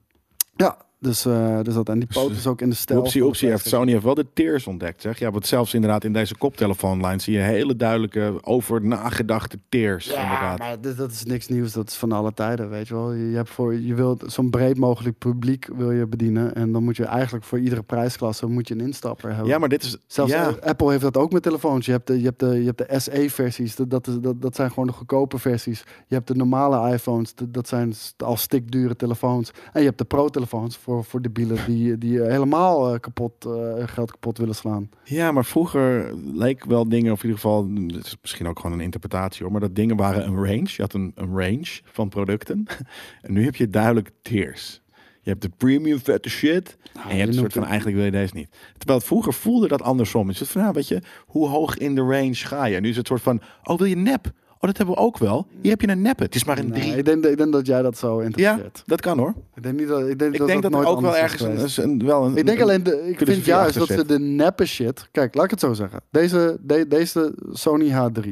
Ja, dus, eh, dus dat. En die poot is ook in de stijl. De oepsie, heeft. Sony heeft wel de tears ontdekt, zeg. Ja, want zelfs inderdaad in deze koptelefoonlijn zie je hele duidelijke, over nagedachte tears, Ja, inderdaad. maar dit, dat is niks nieuws. Dat is van alle tijden, weet je wel. Je, hebt voor, je wilt zo'n breed mogelijk publiek wil je bedienen. En dan moet je eigenlijk voor iedere prijsklasse moet je een instapper hebben. Ja, maar dit is... Zelfs ja, eh, Apple heeft dat ook met telefoons. Je hebt de, je hebt de, je hebt de SE-versies. Dat, dat, is, dat, dat zijn gewoon de goedkope versies. Je hebt de normale iPhones. Dat, dat zijn al stikdure telefoons. En je hebt de pro-telefoons voor, voor de bielen die, die helemaal eh, kapot, eh, geld kapot willen slaan. ja, maar vroeger leek wel dingen, of in ieder geval, het is misschien ook gewoon een interpretatie hoor, maar dat dingen waren een range. Je had een, een range van producten. en nu heb je duidelijk tiers. Je hebt de premium vette shit. en je hebt een soort van, eigenlijk wil je deze niet. Terwijl het vroeger voelde dat andersom. Het is van, nou, weet je, hoe hoog in de range ga je? En nu is het soort van, oh, wil je nep? Oh, dat hebben we ook wel. Hier heb je een nep. Het is maar een Nee, drie. ik, denk, ik denk dat jij dat zo Ja, interpreteert. dat kan hoor. Ik denk, niet dat, ik denk, Ik dat, denk dat, dat nooit ook wel ergens een, een- wel een, Ik denk alleen, de, ik vind juist dat ze de neppe shit. Kijk, laat ik het zo zeggen. Deze, de- deze Sony H3.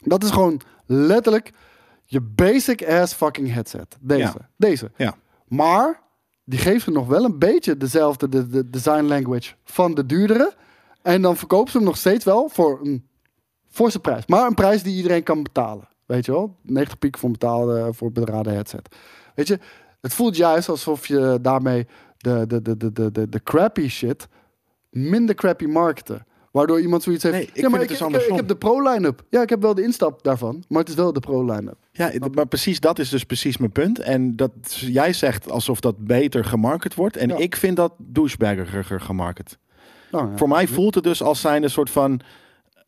Dat is gewoon letterlijk je basic ass fucking headset. Deze. Ja. Deze. Ja. Maar die geeft er nog wel een beetje dezelfde de, de design language van de duurdere. En dan verkopen ze hem nog steeds wel voor een forse prijs. Maar een prijs die iedereen kan betalen. Weet je wel? 90 piek voor betaalde voor bedraden headset. Weet je, het voelt juist alsof je daarmee de, de, de, de, de, de, crappy shit minder crappy marketen. Waardoor iemand zoiets heeft. Nee, ik ja, maar het ik, dus ik, heb de pro-line-up. Ja, ik heb wel de instap daarvan. Maar het is wel de pro-line-up. Ja, maar precies dat is dus precies mijn punt. En dat jij zegt alsof dat beter gemarket wordt. En Ja. ik vind dat douchebagger gemarket. Nou, ja. Voor mij voelt het dus als zijn een soort van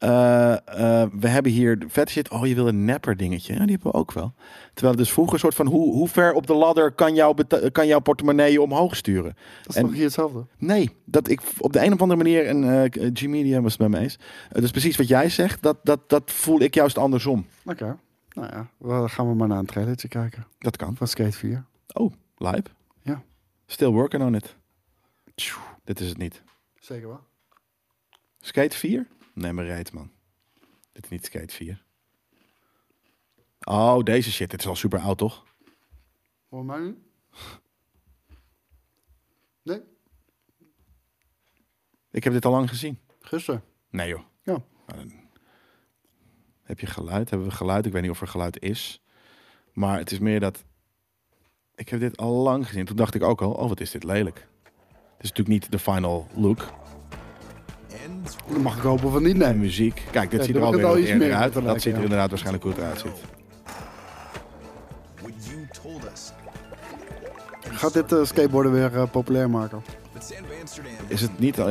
Eh, eh, we hebben hier vet shit. Oh, je wil een nepper dingetje. Ja, die hebben we ook wel. Terwijl het dus vroeger een soort van hoe, hoe ver op de ladder kan, jouw kan jouw portemonnee omhoog sturen? Dat is toch hier hetzelfde? Nee, dat ik op de een of andere manier, en eh G-Media was het bij me eens. Uh, dus precies wat jij zegt, dat, dat, dat voel ik juist andersom. Oké. Nou ja, dan gaan we maar naar een trailertje kijken. Dat kan. Van Skate 4. Oh, live? Ja. Still working on it. Dit is het niet. Zeker wel. Skate 4? Nee, maar man. Dit is niet Skate 4. Oh, deze shit. Dit is al super oud, toch? Voor mij nu? Nee, Ik heb dit al lang gezien. gisteren. Nee joh. Ja. Nou, Heb je geluid? Hebben we geluid? Ik weet niet of er geluid is. Maar het is meer dat... Ik heb dit al lang gezien. Toen dacht ik ook al, oh wat is dit lelijk. Het is natuurlijk niet de final look. Dan mag ik hopen van niet, En nee. muziek. Kijk, dit Ja, ziet er alweer al wat iets eerder meer uit. Dat lijken, ziet er ja. inderdaad waarschijnlijk goed us. Gaat dit eh, skateboarden weer eh, populair maken? Is het niet... eh,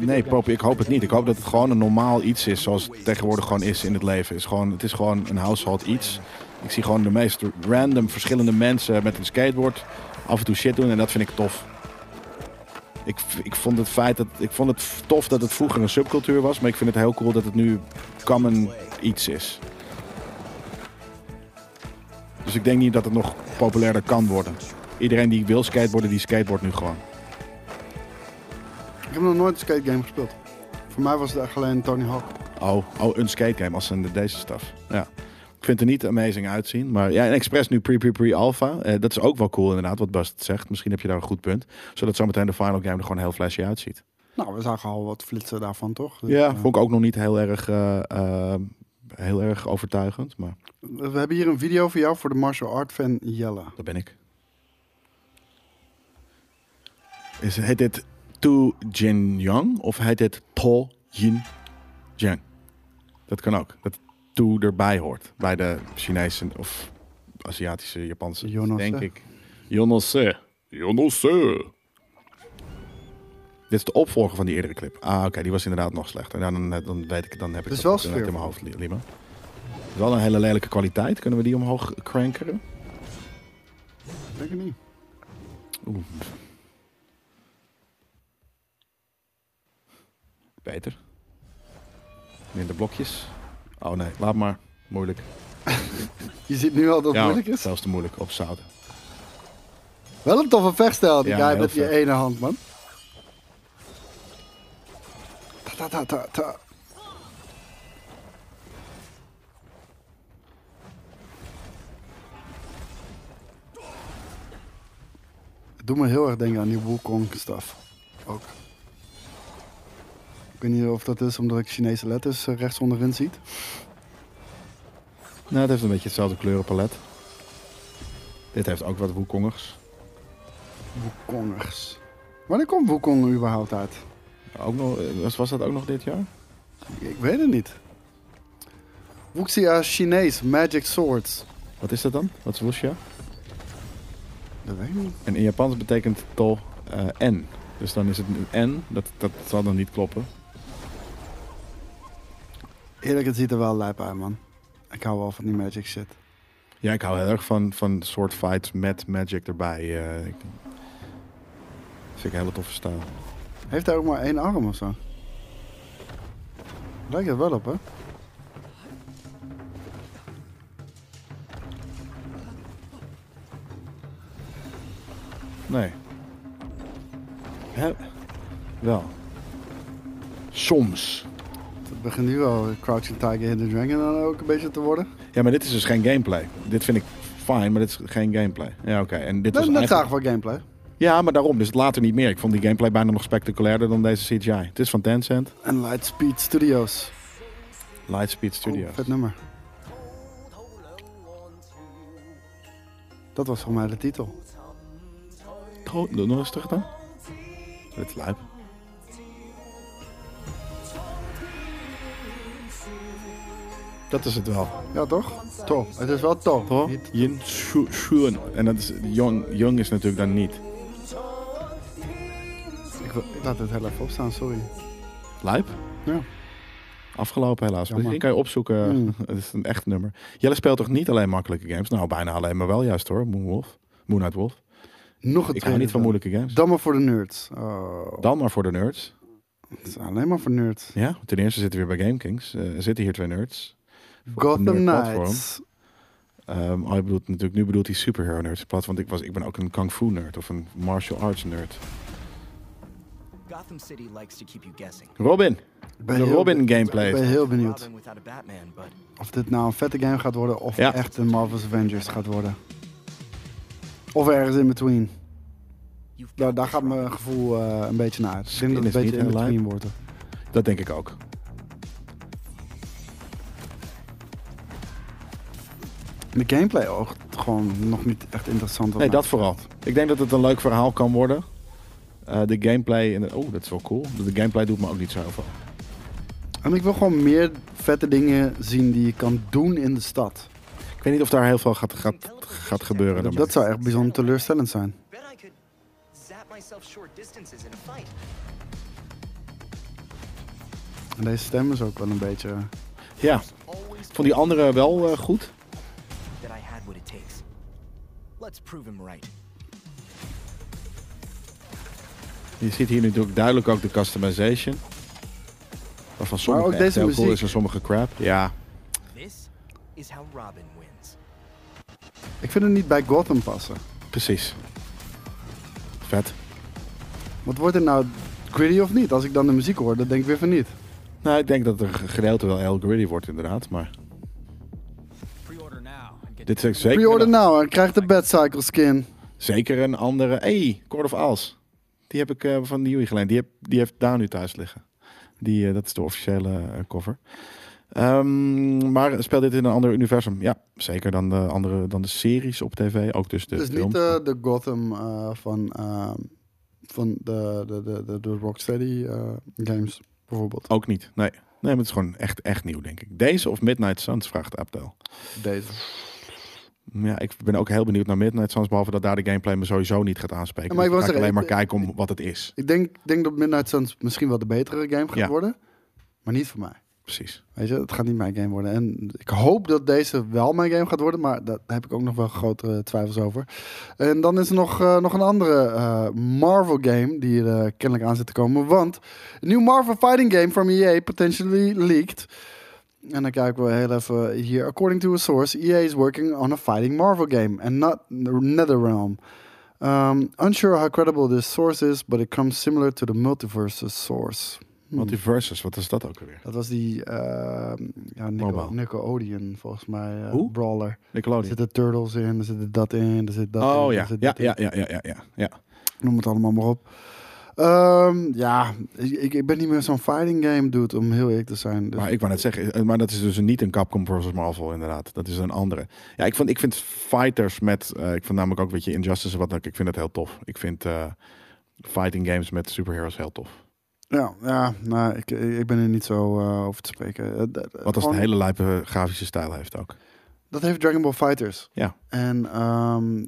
nee, Pop, ik hoop het niet. Ik hoop dat het gewoon een normaal iets is zoals het tegenwoordig gewoon is in het leven. Het is gewoon, het is gewoon een household iets. Ik zie gewoon de meest random verschillende mensen met een skateboard af en toe shit doen en dat vind ik tof. Ik, ik vond het feit dat ik vond het tof dat het vroeger een subcultuur was, maar ik vind het heel cool dat het nu common iets is. Dus ik denk niet dat het nog populairder kan worden. Iedereen die wil skateboarden, die skateboardt nu gewoon. Ik heb nog nooit een skategame gespeeld. Voor mij was het echt alleen Tony Hawk. Oh, oh een skate game als in deze staf. Ja. Ik vind het er niet amazing uitzien. Maar ja, en Express nu pre-pre-pre-alpha. Eh, dat is ook wel cool inderdaad, wat Bust zegt. Misschien heb je daar een goed punt. Zodat zometeen de final game er gewoon heel flashy uitziet. Nou, we zagen al wat flitsen daarvan, toch? Dus, Ja, eh, vond ik ook nog niet heel erg, eh, heel erg overtuigend. Maar We hebben hier een video voor jou voor de martial art fan Jelle. dat ben ik. Is, heet dit Tu Jin Yang of heet dit Po Yin Jiang? Dat kan ook. Dat Tu erbij hoort. Bij de Chinese of Aziatische, Japanse, Yonose. denk ik. Yonose. Yonose. Dit is de opvolger van die eerdere clip. Ah, oké, die was inderdaad nog slechter. Ja, dan, dan weet ik, dan heb ik Het is dat wel in mijn hoofd, li- Lima. Wel een hele lelijke kwaliteit. Kunnen we die omhoog crankeren? Denk ik niet. Oeh. Beter. Minder blokjes. Oh nee, laat maar. Moeilijk. Je ziet nu al dat het ja, moeilijk is. zelfs te moeilijk. Opzouten. Wel een toffe vechtstijl, die Ja, guy met vet. ene hand, man. Ta ta ta ta doet me heel erg denken aan die Wukong stuff. Ook. Ik weet niet of dat is omdat ik Chinese letters eh, rechts onderin ziet. Nou, het heeft een beetje hetzelfde kleurenpalet. Dit heeft ook wat Wukongers. Wukongers. Wanneer komt Wukong überhaupt uit? Ook nog, eh, was, was dat ook nog dit jaar? Ik weet het niet. Wuxia Chinees, Magic Swords. Wat is dat dan? Wat is Wuxia? Dat weet ik niet. En in Japans betekent to eh, N. Dus dan is het een N. Dat, dat zal dan niet kloppen. Eerlijk, het ziet er wel lijp uit, man. Ik hou wel van die magic shit. Ja, ik hou heel erg van, van soort fights met magic erbij. eh ik, vind ik een hele toffe stijl. Heeft hij ook maar één arm of zo? Lijkt het wel op, hè? Nee. Hè? Wel. Soms. Het begint nu al Crouching Tiger, Hidden Dragon dan ook een beetje te worden. Ja, maar dit is dus geen gameplay. Dit vind ik fijn, maar dit is geen gameplay. Ja, oké. En dit was Net, eigenlijk... zagen we gameplay. Ja, maar daarom. Dus het later niet meer. Ik vond die gameplay bijna nog spectaculairder dan deze CGI. Het is van Tencent. En Lightspeed Studios. Lightspeed Oh, Studios. vet nummer. Dat was voor mij de titel. Nog eens terug dan. Dit is lijp. Dat is het wel. Ja, toch? Tof. Het is wel tof. Toch? Yin Shu- Shun. En dat is Young, Young is natuurlijk dan niet. Ik, wil- ik laat het heel even opstaan, sorry. Lijp? Ja. Afgelopen helaas. Die kan je opzoeken. Mm. Het is een echt nummer. Jelle speelt toch niet alleen makkelijke games? Nou, bijna alleen, maar wel juist hoor. Moonwolf. Moonlight Wolf. Nog een Ik hou niet van moeilijke games. Dan maar voor de nerds. Oh, Dan maar voor de nerds. het is alleen maar voor nerds. Ja, ten eerste zitten we weer bij GameKings. Eh er zitten hier twee nerds. Gotham. Knights. Ehm oh, bedoelt, natuurlijk, nu bedoelt hij superhero nerds. in plaats van, Want ik, was, ik ben ook een kung fu nerd of een martial arts nerd. Gotham City likes to keep you guessing. Robin. Ik ben De heel Robin gameplay. Ik ben heel benieuwd of dit nou een vette game gaat worden of Ja. echt een Marvel's Avengers gaat worden. Of ergens in between. you've Daar, gaat mijn gevoel eh, een beetje naar uit. Ik denk dat het een is beetje in between wordt. Dat denk ik ook. De gameplay oogt gewoon nog niet echt interessant. Nee, dat vooral. Ik denk dat het een leuk verhaal kan worden. Eh, de gameplay... en de- Oh, dat is wel cool. De gameplay doet me ook niet zoveel. En ik wil gewoon meer vette dingen zien die je kan doen in de stad. Ik weet niet of daar heel veel gaat, gaat, gaat gebeuren. Dat, dat zou echt bijzonder teleurstellend zijn. En deze stem is ook wel een beetje... Ja, Always vond die andere wel eh, goed. Let's prove him right. Je ziet hier natuurlijk duidelijk ook de customization. Waarvan sommige ook deze heel cool muziek. is en sommige crap. Ja, This is how Robin wins. Ik vind het niet bij Gotham passen. precies. Vet. Wat wordt er nou gritty of niet? Als ik dan de muziek hoor, dan denk ik weer van niet. Nou, ik denk dat er een gedeelte wel heel gritty wordt inderdaad. Maar dit is zeker, Pre-order een, nou en krijg de Bad Cycle skin. zeker een andere... Hey, Court of Owls. Die heb ik eh, van Nieuwie geleend. Die, heb, die heeft daar nu thuis liggen. Die, eh, dat is de officiële eh, cover. Ehm, maar speelt dit in een ander universum? Ja, zeker dan de, andere, dan de series op tv. Ook dus de Dus film. niet eh, de Gotham eh, van, eh, van de, de, de, de, de Rocksteady eh, games, bijvoorbeeld. Ook niet. Nee. nee, maar het is gewoon echt, echt nieuw, denk ik. Deze of Midnight Suns, vraagt Abdel. Deze. Ja, ik ben ook heel benieuwd naar Midnight Suns, behalve dat daar de gameplay me sowieso niet gaat aanspreken. Ja, maar ik Dus alleen maar kijken om wat het is. Ik denk, denk dat Midnight Suns misschien wel de betere game gaat Ja. worden. Maar niet voor mij. Precies. Weet je, het gaat niet mijn game worden. En ik hoop dat deze wel mijn game gaat worden, maar daar heb ik ook nog wel grotere twijfels over. En dan is er nog, eh, nog een andere eh, Marvel game die er eh, kennelijk aan zit te komen. Want een nieuw Marvel fighting game from EA potentially leaked. En dan kijken we heel even hier. According to a source, EA is working on a fighting Marvel game and not NetherRealm. Um, unsure how credible this source is, but it comes similar to the multiverse source. Hmm. Multiversus, wat is dat ook alweer? Dat was die uh, ja, Nico. Nickelodeon, volgens mij. eh, Hoe? Brawler. Er Nickelodeon. zitten turtles in, er zit dat in, er zit dat in. Oh er ja. ja, ja, ja, ja, ja, ja. Noem het allemaal maar op. Ehm, ja, ik, ik ben niet meer zo'n fighting game dude, om heel eerlijk te zijn. Dus Maar ik wou net zeggen, eh, maar dat is dus niet een Capcom versus Marvel inderdaad. Dat is een andere. Ja, ik, vond, ik vind fighters met, eh, ik vind namelijk ook, weet je, Injustice wat ook, ik vind het heel tof. Ik vind eh, fighting games met superheroes heel tof. ja, ja nou, ik, ik ben er niet zo over te spreken. Wat als gewoon- een hele lijpe grafische stijl heeft ook. Dat heeft Dragon Ball Fighters. Ja. En ehm,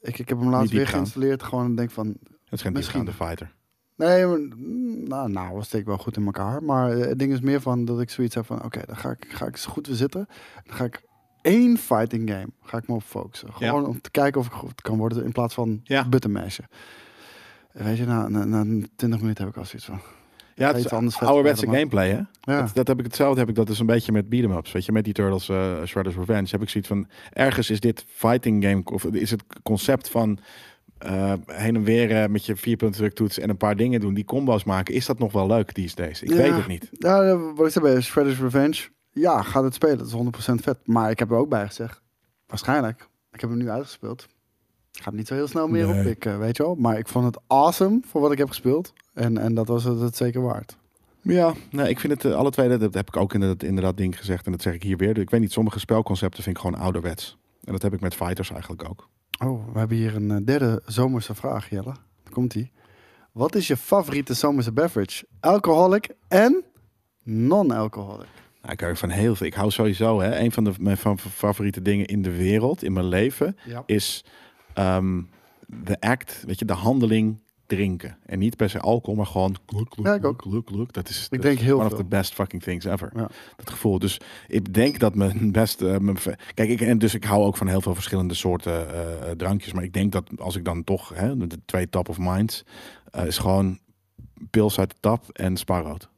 ik, ik heb hem laatst weer geïnstalleerd. Gewoon en denk van, Het is geen Misschien. diepgaande fighter. Nee, maar, mm, nou, nou, we steken wel goed in elkaar. Maar eh, het ding is meer van dat ik zoiets heb van... Oké, dan ga ik, ga ik eens goed weer zitten. Dan ga ik één fighting game ga ik me op focussen. Ja. Gewoon om te kijken of ik goed kan worden in plaats van Ja. button mashen. Weet je, na, na, na 20 minuten heb ik al zoiets van... Ja, het is anders ouderwetse gameplay, hè? Ja, Dat, dat heb ik hetzelfde heb ik dat is een beetje met beat'em ups, weet je, met die Turtles eh Shredder's Revenge heb ik zoiets van ergens is dit fighting game of is het concept van eh, heen en weer eh, met je vierpunt druktoets en een paar dingen doen, die combo's maken, is dat nog wel leuk these days? Ik Ja. weet het niet. ja, wat ik zei bij Shredder's Revenge... Ja, gaat het spelen. Dat is 100% vet. Maar ik heb er ook bij gezegd... Waarschijnlijk. Ik heb hem nu uitgespeeld. Ik ga hem niet zo heel snel meer Nee. oppikken, weet je wel. Maar ik vond het awesome voor wat ik heb gespeeld. En, en dat was het, het zeker waard. Ja, nee, ik vind het eh, alle twee, dat, dat heb ik ook inderdaad, inderdaad ding gezegd en dat zeg ik hier weer. Ik weet niet, sommige spelconcepten vind ik gewoon ouderwets. En dat heb ik met fighters eigenlijk ook. Oh, we hebben hier een eh, derde zomerse vraag, Jelle. Daar komt ie. Wat is je favoriete zomerse beverage? Alcoholic en non-alcoholic? Nou, ik hou van heel veel. Ik hou sowieso, hè, een van de, mijn fa- favoriete dingen in de wereld, in mijn leven, Ja. is ehm, de act, weet je, de handeling drinken. En niet per se alcohol, maar gewoon gluk, gluk, Ja, ik gluk, ook. gluk, gluk. Dat is, dat drink is heel one veel. of the best fucking things ever. Ja. Dat gevoel. Dus ik denk dat mijn beste... eh, mijn Kijk, ik, en dus ik hou ook van heel veel verschillende soorten eh, eh, drankjes. Maar ik denk dat als ik dan toch... Hè, de twee top of minds... eh, is gewoon pils uit de tap en spaarrood.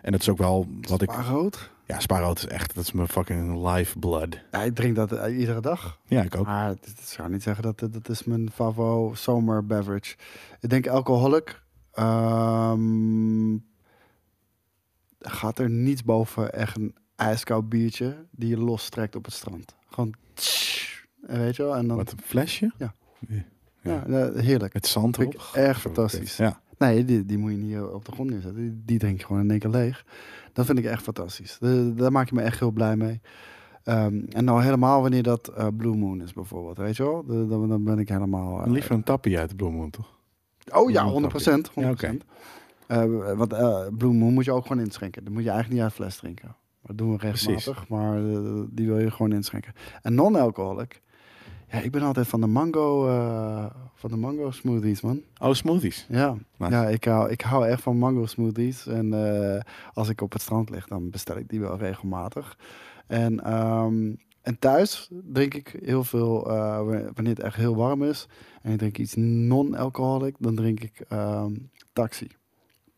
En dat is ook wel wat ik... Spaarrood? Ja, spaarrood is echt... Dat is mijn fucking life blood. Ja, ik drink dat eh, iedere dag. Ja, ik ook. Maar het- het zou niet zeggen dat dat is mijn favo zomer beverage. Ik denk alcoholic. Ehm, gaat er niets boven echt een ijskoud biertje die je lostrekt op het strand. Gewoon tsch, en weet je wel? En dan, Wat een flesje? Ja. Ja. ja, eh, heerlijk. Met zand erop. ik echt Zo fantastisch. Ja. Nee, die, die moet je niet eh, op de grond neerzetten. Die, die drink je gewoon in één keer leeg. Dat vind ik echt fantastisch. De- daar maak je me echt heel blij mee. Ehm, en nou helemaal wanneer dat eh, Blue Moon is bijvoorbeeld, weet je wel? De- dan, dan ben ik helemaal... eh, Liever een tappie uit de bloemoen, toch? Oh ja, Blue 100 Moon procent. Ja, oké. want Blue Moon moet je ook gewoon inschenken. Dat moet je eigenlijk niet uit fles drinken. Dat doen we regelmatig, Precies. maar die wil je gewoon inschenken. En non-alcoholic. Ja, ik ben altijd van de mango, eh, van de mango smoothies, man. Oh, smoothies. Ja, Nice. ja ik, hou, ik hou echt van mango smoothies. En eh, als ik op het strand lig, dan bestel ik die wel regelmatig. En, ehm, en thuis drink ik heel veel, eh, wanneer het echt heel warm is. En ik drink iets non-alcoholic, dan drink ik ehm, taxi.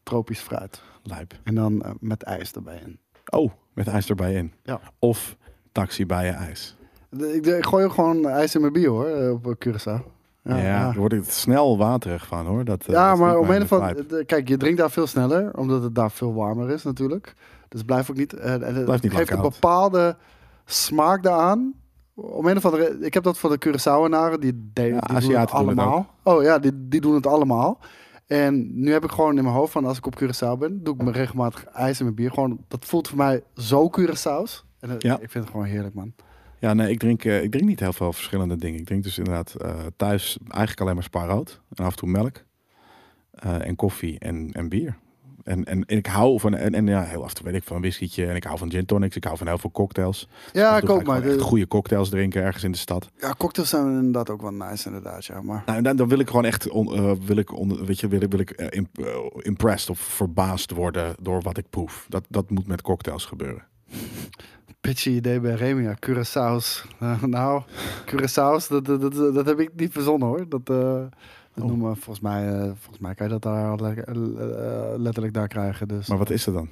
Tropisch fruit. Lijp. En dan met ijs erbij in. Oh, met ijs erbij in. Ja. Of taxi bij je ijs. Ik, ik gooi ook gewoon ijs in mijn bier hoor, eh, op Curaçao. Ja, Ja, ja. daar word ik snel waterig van hoor. Dat, eh, Ja, dat maar om een andere... Kijk, je drinkt daar veel sneller, omdat het daar veel warmer is natuurlijk. Dus het blijft ook niet... eh, en het Blijft niet geeft een bepaalde smaak daaraan. Om een of andere... Ik heb dat voor de Curaçaoenaren, die, de, Ja, die doen het doen allemaal. Oh ja, die, die doen het allemaal. En nu heb ik gewoon in mijn hoofd van als ik op Curaçao ben, doe ik me regelmatig ijs in mijn bier. Gewoon, dat voelt voor mij zo Curaçao's. En dat- Ja. ik vind het gewoon heerlijk, man. Ja, nee, ik drink, eh, ik drink niet heel veel verschillende dingen. Ik drink dus inderdaad eh, thuis eigenlijk alleen maar spaarrood. En af en toe melk. Eh, en koffie en, en bier. En, en, en ik hou van, en, en ja, heel af en toe weet ik van een whiskietje. En ik hou van gin tonics. Ik hou van heel veel cocktails. Ja, ik ook, maar... de- goede cocktails drinken ergens in de stad. ja, cocktails zijn inderdaad ook wel nice, inderdaad, ja. Maar Nou, dan, dan wil ik gewoon echt, on, wil ik, on, weet je, wil ik, wil ik imp- impressed of verbaasd worden door wat ik proef. Dat, dat moet met cocktails gebeuren. Pitchy idee bij Remia. Curaçao's. Eh, nou, Curaçao's, dat, dat, dat, dat heb ik niet verzonnen hoor. Dat, eh, dat Oh. noemen, volgens, mij, eh, volgens mij kan je dat daar le- letterlijk daar krijgen. Dus, Maar wat is dat dan?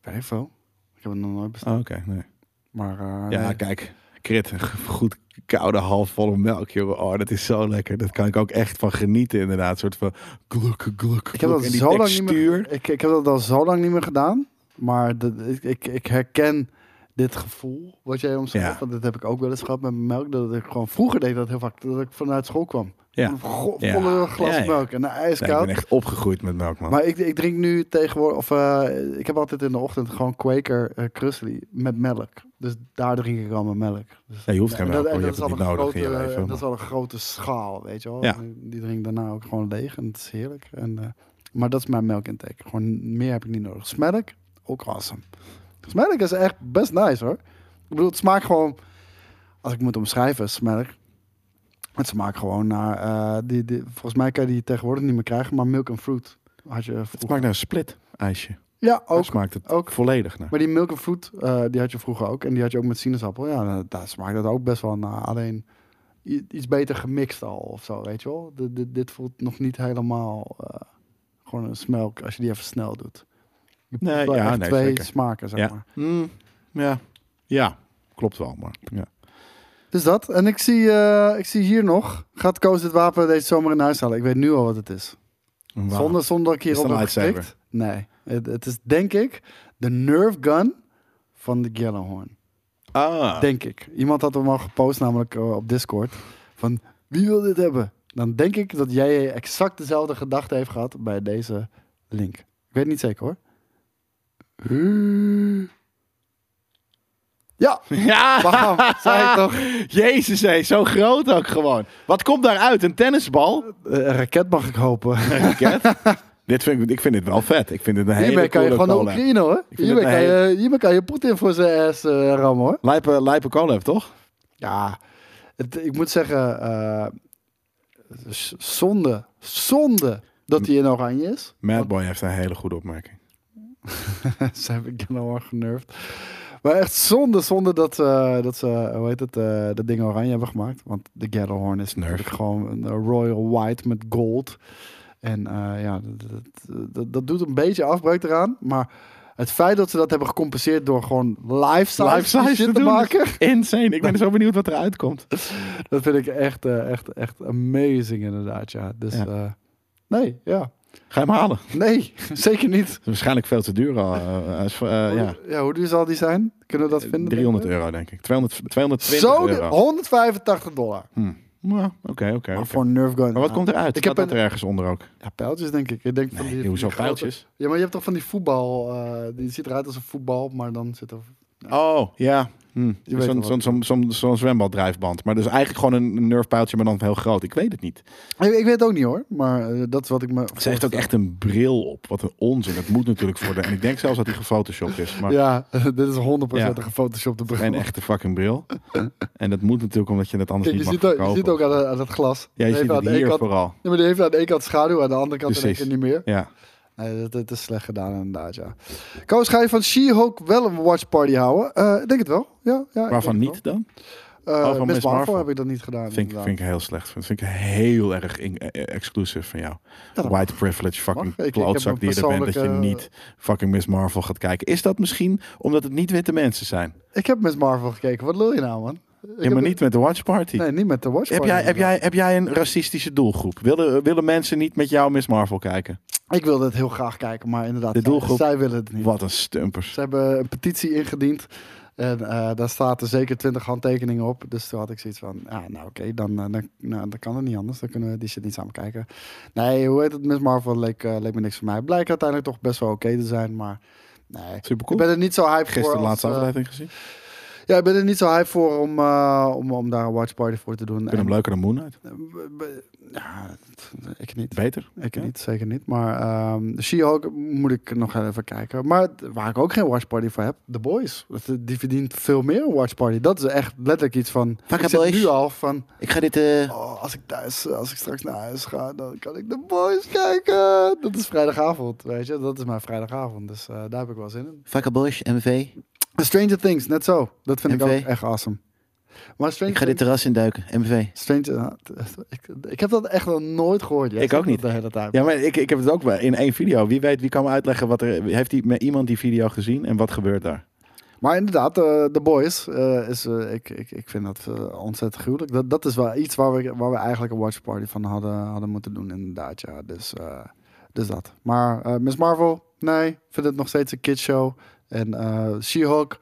Weet ik veel. Ik heb het nog nooit besteld. Oh, Oké, nee. Maar Ja, nee. kijk. Krit, goed koude halfvolle melk, jongen. Oh, dat is zo lekker. Dat kan ik ook echt van genieten, inderdaad. Een soort van gluk, gluk, ik heb dat zo lang niet meer, ik, ik heb dat al zo lang niet meer gedaan. Maar de, ik, ik, ik herken dit gevoel wat jij omschrijft. Ja. Want dat heb ik ook wel eens gehad met mijn melk. Dat ik gewoon vroeger deed dat heel vaak. Dat ik vanuit school kwam. Ja. Een volle glas Ja, melk en Nee, ik ijskoud. ben echt opgegroeid met melk, man. Maar ik, ik drink nu tegenwoordig, of eh, ik heb altijd in de ochtend gewoon Quaker uh, Krusli met melk. Dus daar drink ik al mijn melk. Dus, Ja, je hoeft geen en melk, dat-. Je hebt het niet nodig in je grote- leven, Dat is wel een grote schaal, weet je wel. Die drink ik daarna ook gewoon leeg en het is heerlijk. En, eh, maar dat is mijn melkintake. Gewoon meer heb ik niet nodig. Smelk, ook awesome. Smelk is echt best nice hoor. Ik bedoel, het smaakt gewoon, als ik moet omschrijven, smelk. Het smaakt gewoon naar, eh, die, die, volgens mij kan je die tegenwoordig niet meer krijgen, maar milk and fruit had je Het smaakt naar een split ijsje. Ja, ook. smaakt het ook. volledig naar. Maar die milk and fruit, eh, die had je vroeger ook. En die had je ook met sinaasappel. Ja, daar- daar smaakt dat ook best wel naar. Alleen iets beter gemixt al of zo, weet je wel. Dit voelt nog niet helemaal eh, gewoon een smelk als je die even snel doet. Je Nee, ja, echt nee, twee zeker. smaken, zeg Ja. maar. Mm, ja. ja, klopt wel. Maar ja. Dus dat. En ik zie, eh, ik zie hier nog. Gaat Koos dit wapen deze zomer in huis halen? Ik weet nu al wat het is. Zonder, zonder dat ik hierop heb geklikt. Nee. Het, het is denk ik de Nerve Gun van de Gjallarhorn. Ah, Denk ik. Iemand had hem al gepost, namelijk eh, op Discord. Van wie wil dit hebben? Dan denk ik dat jij exact dezelfde gedachte heeft gehad bij deze link. Ik weet niet zeker hoor. Ja, ja, bam, zei ik toch. Jezus, hé, zo groot ook gewoon. Wat komt daaruit? Een tennisbal? Eh, Een raket mag ik hopen. Een raket? dit vind ik, ik vind dit wel vet. Ik vind het een hele Hiermee kan je gewoon. Oekraïne hoor. Hiermee kan, je, hiermee kan je Poetin voor zijn ass eh, rammen hoor. Lijpe, lijpe collab, toch? Ja, het, ik moet zeggen, eh, zonde, zonde dat hij in oranje is. Madboy heeft een hele goede opmerking. Ze hebben Gallagher genervd. Maar echt zonde, zonde dat ze, dat ze hoe heet het, eh, dat ding oranje hebben gemaakt. Want de Gallahorn is natuurlijk gewoon een royal white met gold. En eh, ja, dat, dat, dat, doet een beetje afbreuk eraan. Maar het feit dat ze dat hebben gecompenseerd door gewoon live size, Life size shit te te doen. maken. Insane. Ik ben zo benieuwd wat eruit komt. Dat vind ik echt, echt, echt amazing inderdaad, ja. Dus Ja. nee, ja. Ga je hem halen? Nee, zeker niet. Waarschijnlijk veel te duur al. eh, eh, ja. ja, hoe duur zal die zijn? Kunnen we dat vinden? 300 denk je? euro denk ik. 200, 220 Zo, euro. 185 dollar. Hm. Ja, Oké, oké. Maar voor een Nerf gun. Maar wat komt eruit? Ik Ik heb dat een- er ergens onder ook. Ja, pijltjes denk ik. Ik denk van die, hoezo die grote- pijltjes? Ja, maar je hebt toch van die voetbal. eh, die ziet eruit als een voetbal, maar dan zit er. Oh, ja. Hm. weet Zo'n zo'n zwembaddrijfband. Maar dus eigenlijk gewoon een, nerfpijltje, maar dan heel groot. Ik weet het niet. Ik, ik weet het ook niet hoor, maar eh, dat is wat ik me. Ze heeft ook echt een bril op. Wat een onzin. Dat moet natuurlijk voor de... En ik denk zelfs dat die gefotoshopt is. Maar Ja, dit is 100% Ja. een gefotoshopte bril. geen echte fucking bril. En dat moet natuurlijk omdat je het anders Kijk, je niet mag ziet, ook, je ziet ook aan, aan het glas. Ja, je ziet het hier kant- vooral. Ja, maar die heeft aan de ene kant schaduw, aan de andere kant in één Precies. keer niet meer. Ja. Nee, dat, dat is slecht gedaan inderdaad, ja. Koos, ga je van She-Hulk wel een watch party houden? Eh, ik denk het wel. Ja, ja, Waarvan niet dan? Oh, van Miss Marvel, Marvel. heb ik dat niet gedaan. Vind ik, vind ik heel slecht. Dat vind ik heel erg in, eh, exclusive van jou. Ja, White privilege fucking heb klootzak die je er bent. Dat je niet fucking Miss Marvel gaat kijken. Is dat misschien omdat het niet witte mensen zijn? Ik heb Miss Marvel gekeken. Wat lul je nou, man? Ik Ja, maar heb- niet met de watch party. Nee, niet met de watch Heb party. jij, heb, jij, heb jij een racistische doelgroep? Willen, willen mensen niet met jou Miss Marvel kijken? Ik wilde het heel graag kijken, maar inderdaad, De zij- doelgroep- zij willen het niet. Wat een stumpers. Ze hebben een petitie ingediend. En eh, daar staat er zeker 20 handtekeningen op. Dus toen had ik zoiets van, ja, nou oké, dan, eh, dan, nou, dan kan het niet anders. Dan kunnen we die shit niet samen kijken. Nee, hoe heet het? Miss Marvel leek, eh, leek me niks voor mij. Blijkt uiteindelijk toch best wel oké te zijn, maar nee. Super Ik ben er niet zo hype Gisteren voor. de als, laatste aflevering gezien. Ja, ik ben er niet zo hype voor om, eh, om, om daar een watch party voor te doen. Ik vind hem leuker dan Moon Knight. Eh, Ja, ik niet. Beter. Ik Ja. niet, zeker niet. Maar ehm She-Hulk moet ik nog even kijken. Maar waar ik ook geen watchparty voor heb, The Boys. Dat- Die verdient veel meer een watchparty. Dat is echt letterlijk iets van... Fuck ik it, zit boys. nu al van... Ik ga dit... eh Oh, als ik thuis, als ik straks naar huis ga, dan kan ik The Boys kijken. Dat is vrijdagavond, weet je. Dat is mijn vrijdagavond. Dus eh, daar heb ik wel zin in. Fuck a Bosch, MV. Stranger Things, net zo. Dat vind ik ook echt awesome. Maar Stranger Ik ga dit terras induiken, MV. Stranger, ik, ik heb dat echt nog nooit gehoord. Jij Ik ook niet. De hele tijd. Ja, maar ik, ik heb het ook wel in één video. Wie weet, wie kan me uitleggen wat er... Heeft die, met iemand die video gezien en wat gebeurt daar? Maar inderdaad, eh, The Boys, eh, is, eh, ik, ik, ik vind dat eh, ontzettend gruwelijk. Dat, dat is wel iets waar we, waar we eigenlijk een watchparty van hadden, hadden moeten doen, inderdaad. Ja. Dus, eh, dus dat. Maar eh, Miss Marvel, nee, ik vind het nog steeds een kidshow. En She-Hulk,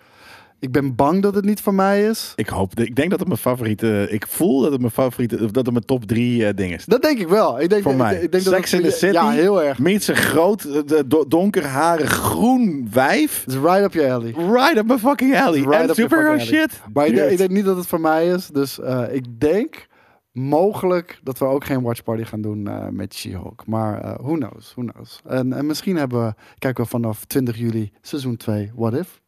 ik ben bang dat het niet van mij is. Ik hoop, ik denk dat het mijn favoriete, ik voel dat het mijn favoriete, dat het mijn top drie eh, ding is. Dat denk ik wel. Ik denk, Voor ik- mij. Ik, denk dat Sex in the City. Ja, heel erg. Meets een groot, eh, do- donkerharig groen wijf. Is right up your alley. Right up my fucking alley. Right en superhero shit. Maar ik denk, Dude. ik denk niet dat het voor mij is. Dus ik denk mogelijk dat we ook geen watchparty gaan doen eh, met She-Hulk. Maar eh, who knows, who knows. En, en misschien hebben we, kijken we vanaf 20 juli seizoen 2 What If.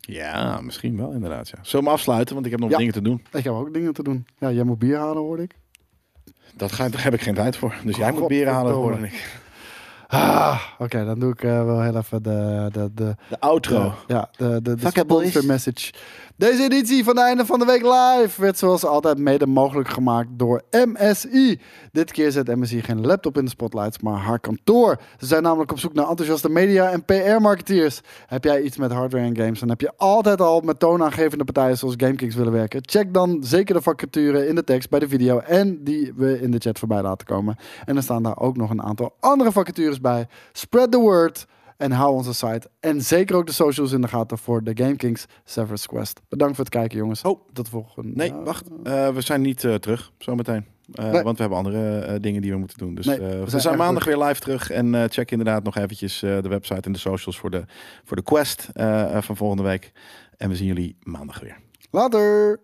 Ja, misschien wel inderdaad. Ja. Zullen we hem afsluiten, want ik heb nog Ja. dingen te doen. Ik heb ook dingen te doen. Ja, jij moet bier halen, hoorde ik. Dat ga, daar heb ik geen tijd voor. Dus jij moet bieren halen, hoor ik. Ah, Oké, dan doe ik eh, wel heel even de, de, de, De outro. de- ja, de, de, de sponsor message. Deze editie van de einde van de week live werd zoals altijd mede mogelijk gemaakt door MSI. Dit keer zet MSI geen laptop in de spotlights, maar haar kantoor. Ze zijn namelijk op zoek naar enthousiaste media en PR-marketeers. Heb jij iets met hardware en games, dan heb je altijd al met toonaangevende partijen zoals GameKings willen werken. Check dan zeker de vacature in de tekst bij de video en die we in de chat voorbij laten komen. En er staan daar ook nog een aantal andere vacatures bij. Spread the word. En hou onze site en zeker ook de socials in de gaten voor de GameKings Severus Quest. Bedankt voor het kijken, jongens. Oh. tot de volgende. Nee, wacht. Eh, we zijn niet eh, terug zometeen. Nee. Want we hebben andere dingen die we moeten doen. Dus Nee, we we, zijn maandag weer live terug. En check inderdaad nog eventjes de website en de socials voor de, voor de quest van volgende week. En we zien jullie maandag weer. Later!